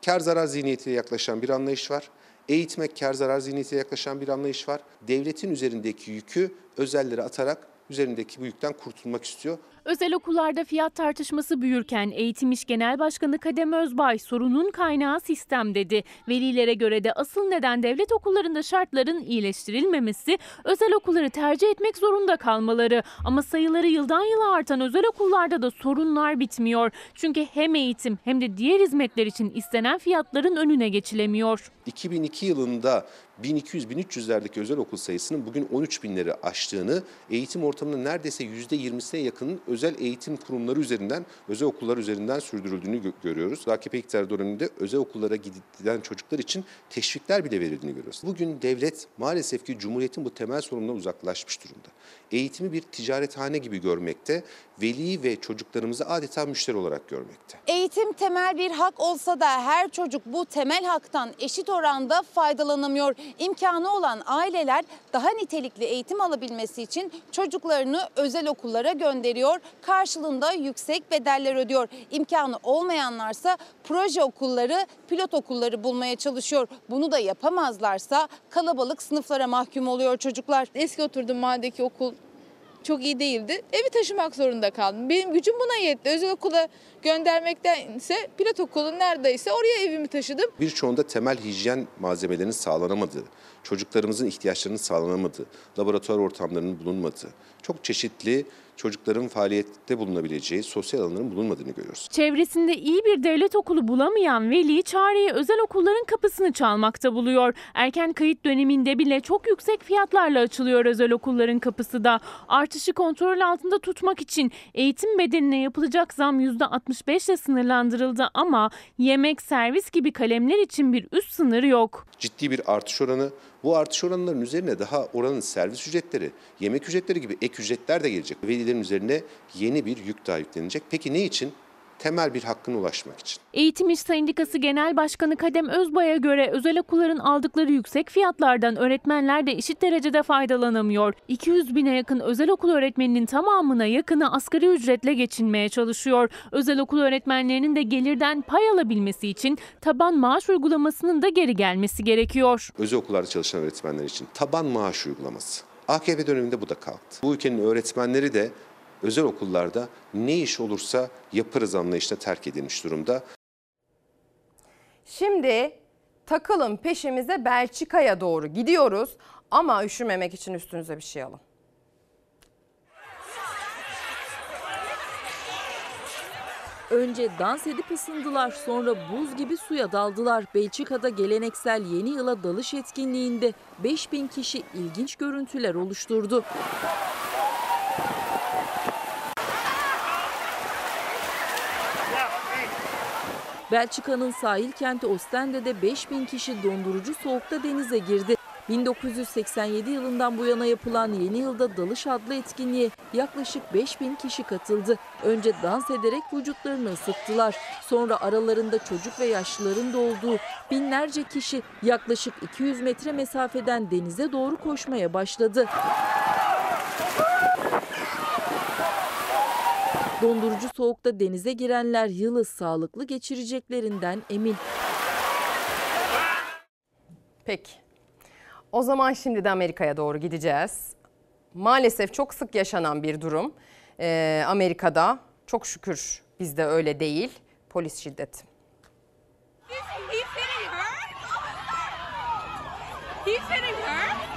kar zarar zihniyetiyle yaklaşan bir anlayış var. Eğitime kar zarar zihniyetiyle yaklaşan bir anlayış var. Devletin üzerindeki yükü özellere atarak üzerindeki bu yükten kurtulmak istiyor. Özel okullarda fiyat tartışması büyürken Eğitim İş Genel Başkanı Kadem Özbay sorunun kaynağı sistem dedi. Velilere göre de asıl neden devlet okullarında şartların iyileştirilmemesi, özel okulları tercih etmek zorunda kalmaları. Ama sayıları yıldan yıla artan özel okullarda da sorunlar bitmiyor. Çünkü hem eğitim hem de diğer hizmetler için istenen fiyatların önüne geçilemiyor. 2002 yılında 1200-1300'lerdeki özel okul sayısının bugün 13 binleri aştığını, eğitim ortamının neredeyse %20'sine yakın özel eğitim kurumları üzerinden, özel okullar üzerinden sürdürüldüğünü gö- görüyoruz. AKP iktidar döneminde özel okullara giden çocuklar için teşvikler bile verildiğini görüyoruz. Bugün devlet maalesef ki Cumhuriyet'in bu temel sorunundan uzaklaşmış durumda. Eğitimi bir ticarethane gibi görmekte, veli ve çocuklarımızı adeta müşteri olarak görmekte. Eğitim temel bir hak olsa da her çocuk bu temel haktan eşit oranda faydalanamıyor. İmkanı olan aileler daha nitelikli eğitim alabilmesi için çocuklarını özel okullara gönderiyor. Karşılığında yüksek bedeller ödüyor. İmkanı olmayanlarsa proje okulları, pilot okulları bulmaya çalışıyor. Bunu da yapamazlarsa kalabalık sınıflara mahkum oluyor çocuklar. Eski oturduğum mahalledeki okul çok iyi değildi. Evi taşımak zorunda kaldım. Benim gücüm buna yetti. Özel okula göndermektense pilot okulu neredeyse oraya evimi taşıdım. Birçoğunda temel hijyen malzemelerinin sağlanamadığı, çocuklarımızın ihtiyaçlarının sağlanamadığı, laboratuvar ortamlarının bulunmadığı, çok çeşitli çocukların faaliyette bulunabileceği sosyal alanların bulunmadığını görüyoruz. Çevresinde iyi bir devlet okulu bulamayan veli çareyi özel okulların kapısını çalmakta buluyor. Erken kayıt döneminde bile çok yüksek fiyatlarla açılıyor özel okulların kapısı da. Artışı kontrol altında tutmak için eğitim bedeline yapılacak zam %65 ile sınırlandırıldı ama yemek, servis gibi kalemler için bir üst sınır yok. Ciddi bir artış oranı. Bu artış oranlarının üzerine daha oranın servis ücretleri, yemek ücretleri gibi ek ücretler de gelecek. Velilerin üzerine yeni bir yük daha yüklenecek. Peki ne için? Temel bir hakkına ulaşmak için. Eğitim İş Sendikası Genel Başkanı Kadem Özbay'a göre özel okulların aldıkları yüksek fiyatlardan öğretmenler de eşit derecede faydalanamıyor. 200 bine yakın özel okul öğretmeninin tamamına yakını asgari ücretle geçinmeye çalışıyor. Özel okul öğretmenlerinin de gelirden pay alabilmesi için taban maaş uygulamasının da geri gelmesi gerekiyor. Özel okullarda çalışan öğretmenler için taban maaş uygulaması. AKP döneminde bu da kalktı. Bu ülkenin öğretmenleri de özel okullarda ne iş olursa yaparız anlayışına terk edilmiş durumda. Şimdi takılın peşimize Belçika'ya doğru gidiyoruz ama üşümemek için üstünüze bir şey alın. Önce dans edip ısındılar, sonra buz gibi suya daldılar. Belçika'da geleneksel yeni yıla dalış etkinliğinde 5000 kişi ilginç görüntüler oluşturdu. Belçika'nın sahil kenti Ostende'de 5000 kişi dondurucu soğukta denize girdi. 1987 yılından bu yana yapılan Yeni Yılda Dalış adlı etkinliğe yaklaşık 5000 kişi katıldı. Önce dans ederek vücutlarını ısıttılar. Sonra aralarında çocuk ve yaşlıların da olduğu binlerce kişi yaklaşık 200 metre mesafeden denize doğru koşmaya başladı. Dondurucu soğukta denize girenler yılı sağlıklı geçireceklerinden emin. Peki. O zaman şimdi de Amerika'ya doğru gideceğiz. Maalesef çok sık yaşanan bir durum. Ee, Amerika'da çok şükür bizde öyle değil. Polis şiddeti.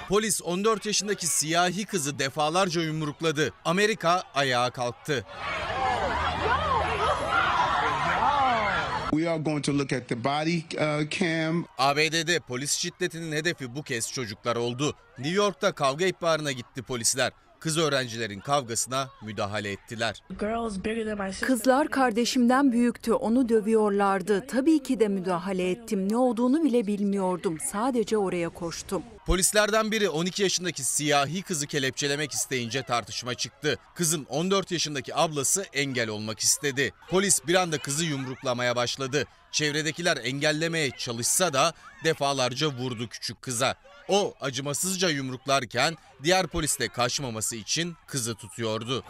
Polis 14 yaşındaki siyahi kızı defalarca yumrukladı. Amerika ayağa kalktı. We are going to look at the body uh, cam. ABD'de polis şiddetinin hedefi bu kez çocuklar oldu. New York'ta kavga ihbarına gitti polisler. Kız öğrencilerin kavgasına müdahale ettiler. Kızlar kardeşimden büyüktü, onu dövüyorlardı. Tabii ki de müdahale ettim. Ne olduğunu bile bilmiyordum. Sadece oraya koştum. Polislerden biri 12 yaşındaki siyahi kızı kelepçelemek isteyince tartışma çıktı. Kızın 14 yaşındaki ablası engel olmak istedi. Polis bir anda kızı yumruklamaya başladı. Çevredekiler engellemeye çalışsa da defalarca vurdu küçük kıza. O acımasızca yumruklarken diğer polis de kaçmaması için kızı tutuyordu.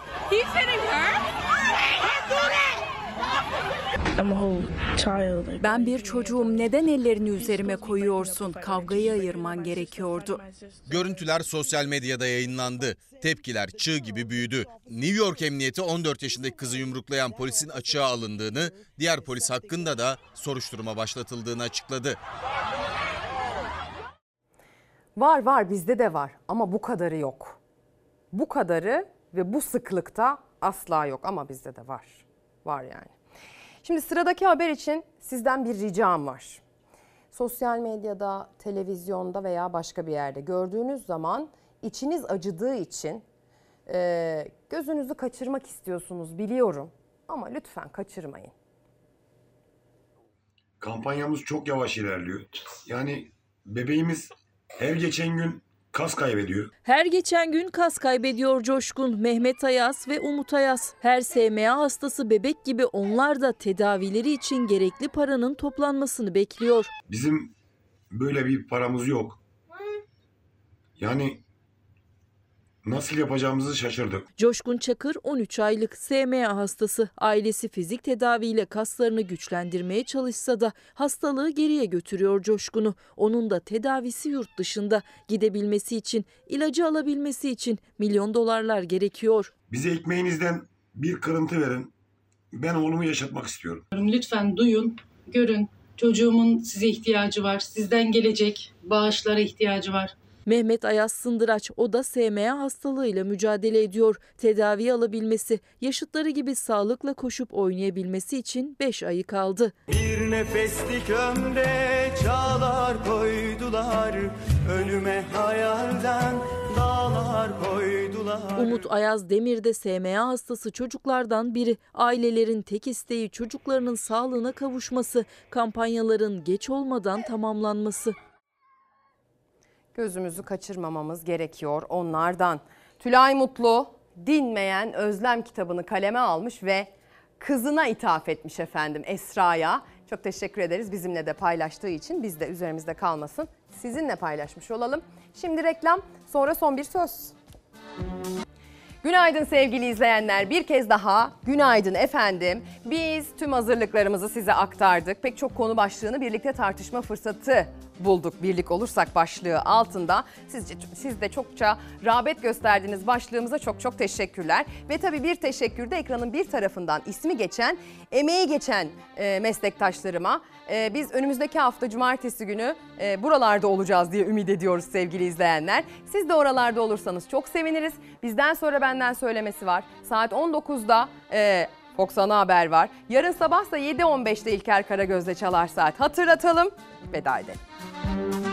Ben bir çocuğum. Neden ellerini üzerime koyuyorsun? Kavgayı ayırman gerekiyordu. Görüntüler sosyal medyada yayınlandı. Tepkiler çığ gibi büyüdü. New York Emniyeti 14 yaşındaki kızı yumruklayan polisin açığa alındığını, diğer polis hakkında da soruşturma başlatıldığını açıkladı. Var var bizde de var ama bu kadarı yok. Bu kadarı ve bu sıklıkta asla yok ama bizde de var. Var yani. Şimdi sıradaki haber için sizden bir ricam var. Sosyal medyada, televizyonda veya başka bir yerde gördüğünüz zaman içiniz acıdığı için e, gözünüzü kaçırmak istiyorsunuz biliyorum ama lütfen kaçırmayın. Kampanyamız çok yavaş ilerliyor. Yani bebeğimiz her geçen gün kas kaybediyor. Her geçen gün kas kaybediyor Coşkun, Mehmet Ayaz ve Umut Ayaz. Her SMA hastası bebek gibi onlar da tedavileri için gerekli paranın toplanmasını bekliyor. Bizim böyle bir paramız yok. Yani nasıl yapacağımızı şaşırdık. Coşkun Çakır 13 aylık SMA hastası. Ailesi fizik tedaviyle kaslarını güçlendirmeye çalışsa da hastalığı geriye götürüyor Coşkun'u. Onun da tedavisi yurt dışında. Gidebilmesi için, ilacı alabilmesi için milyon dolarlar gerekiyor. Bize ekmeğinizden bir kırıntı verin. Ben oğlumu yaşatmak istiyorum. Lütfen duyun, görün. Çocuğumun size ihtiyacı var. Sizden gelecek bağışlara ihtiyacı var. Mehmet Ayaz Sındıraç o da SMA hastalığıyla mücadele ediyor. Tedavi alabilmesi, yaşıtları gibi sağlıkla koşup oynayabilmesi için 5 ayı kaldı. Bir nefeslik ömre çağlar koydular Önüme hayalden dağlar koydular Umut Ayaz Demir'de SMA hastası çocuklardan biri. Ailelerin tek isteği çocuklarının sağlığına kavuşması, kampanyaların geç olmadan tamamlanması. Gözümüzü kaçırmamamız gerekiyor onlardan. Tülay Mutlu Dinmeyen Özlem kitabını kaleme almış ve kızına ithaf etmiş efendim Esra'ya. Çok teşekkür ederiz bizimle de paylaştığı için biz de üzerimizde kalmasın. Sizinle paylaşmış olalım. Şimdi reklam sonra son bir söz. Günaydın sevgili izleyenler. Bir kez daha günaydın efendim. Biz tüm hazırlıklarımızı size aktardık. Pek çok konu başlığını birlikte tartışma fırsatı bulduk. Birlik olursak başlığı altında. Sizce, siz de çokça rağbet gösterdiğiniz başlığımıza çok çok teşekkürler. Ve tabii bir teşekkür de ekranın bir tarafından ismi geçen, emeği geçen e, meslektaşlarıma. E, biz önümüzdeki hafta cumartesi günü e, buralarda olacağız diye ümit ediyoruz sevgili izleyenler. Siz de oralarda olursanız çok seviniriz. Bizden sonra benden söylemesi var. Saat 19'da e, Fox Ana Haber var. Yarın sabah ise 7.15'te İlker Karagöz'le Çalar Saat. Hatırlatalım, veda edelim. Música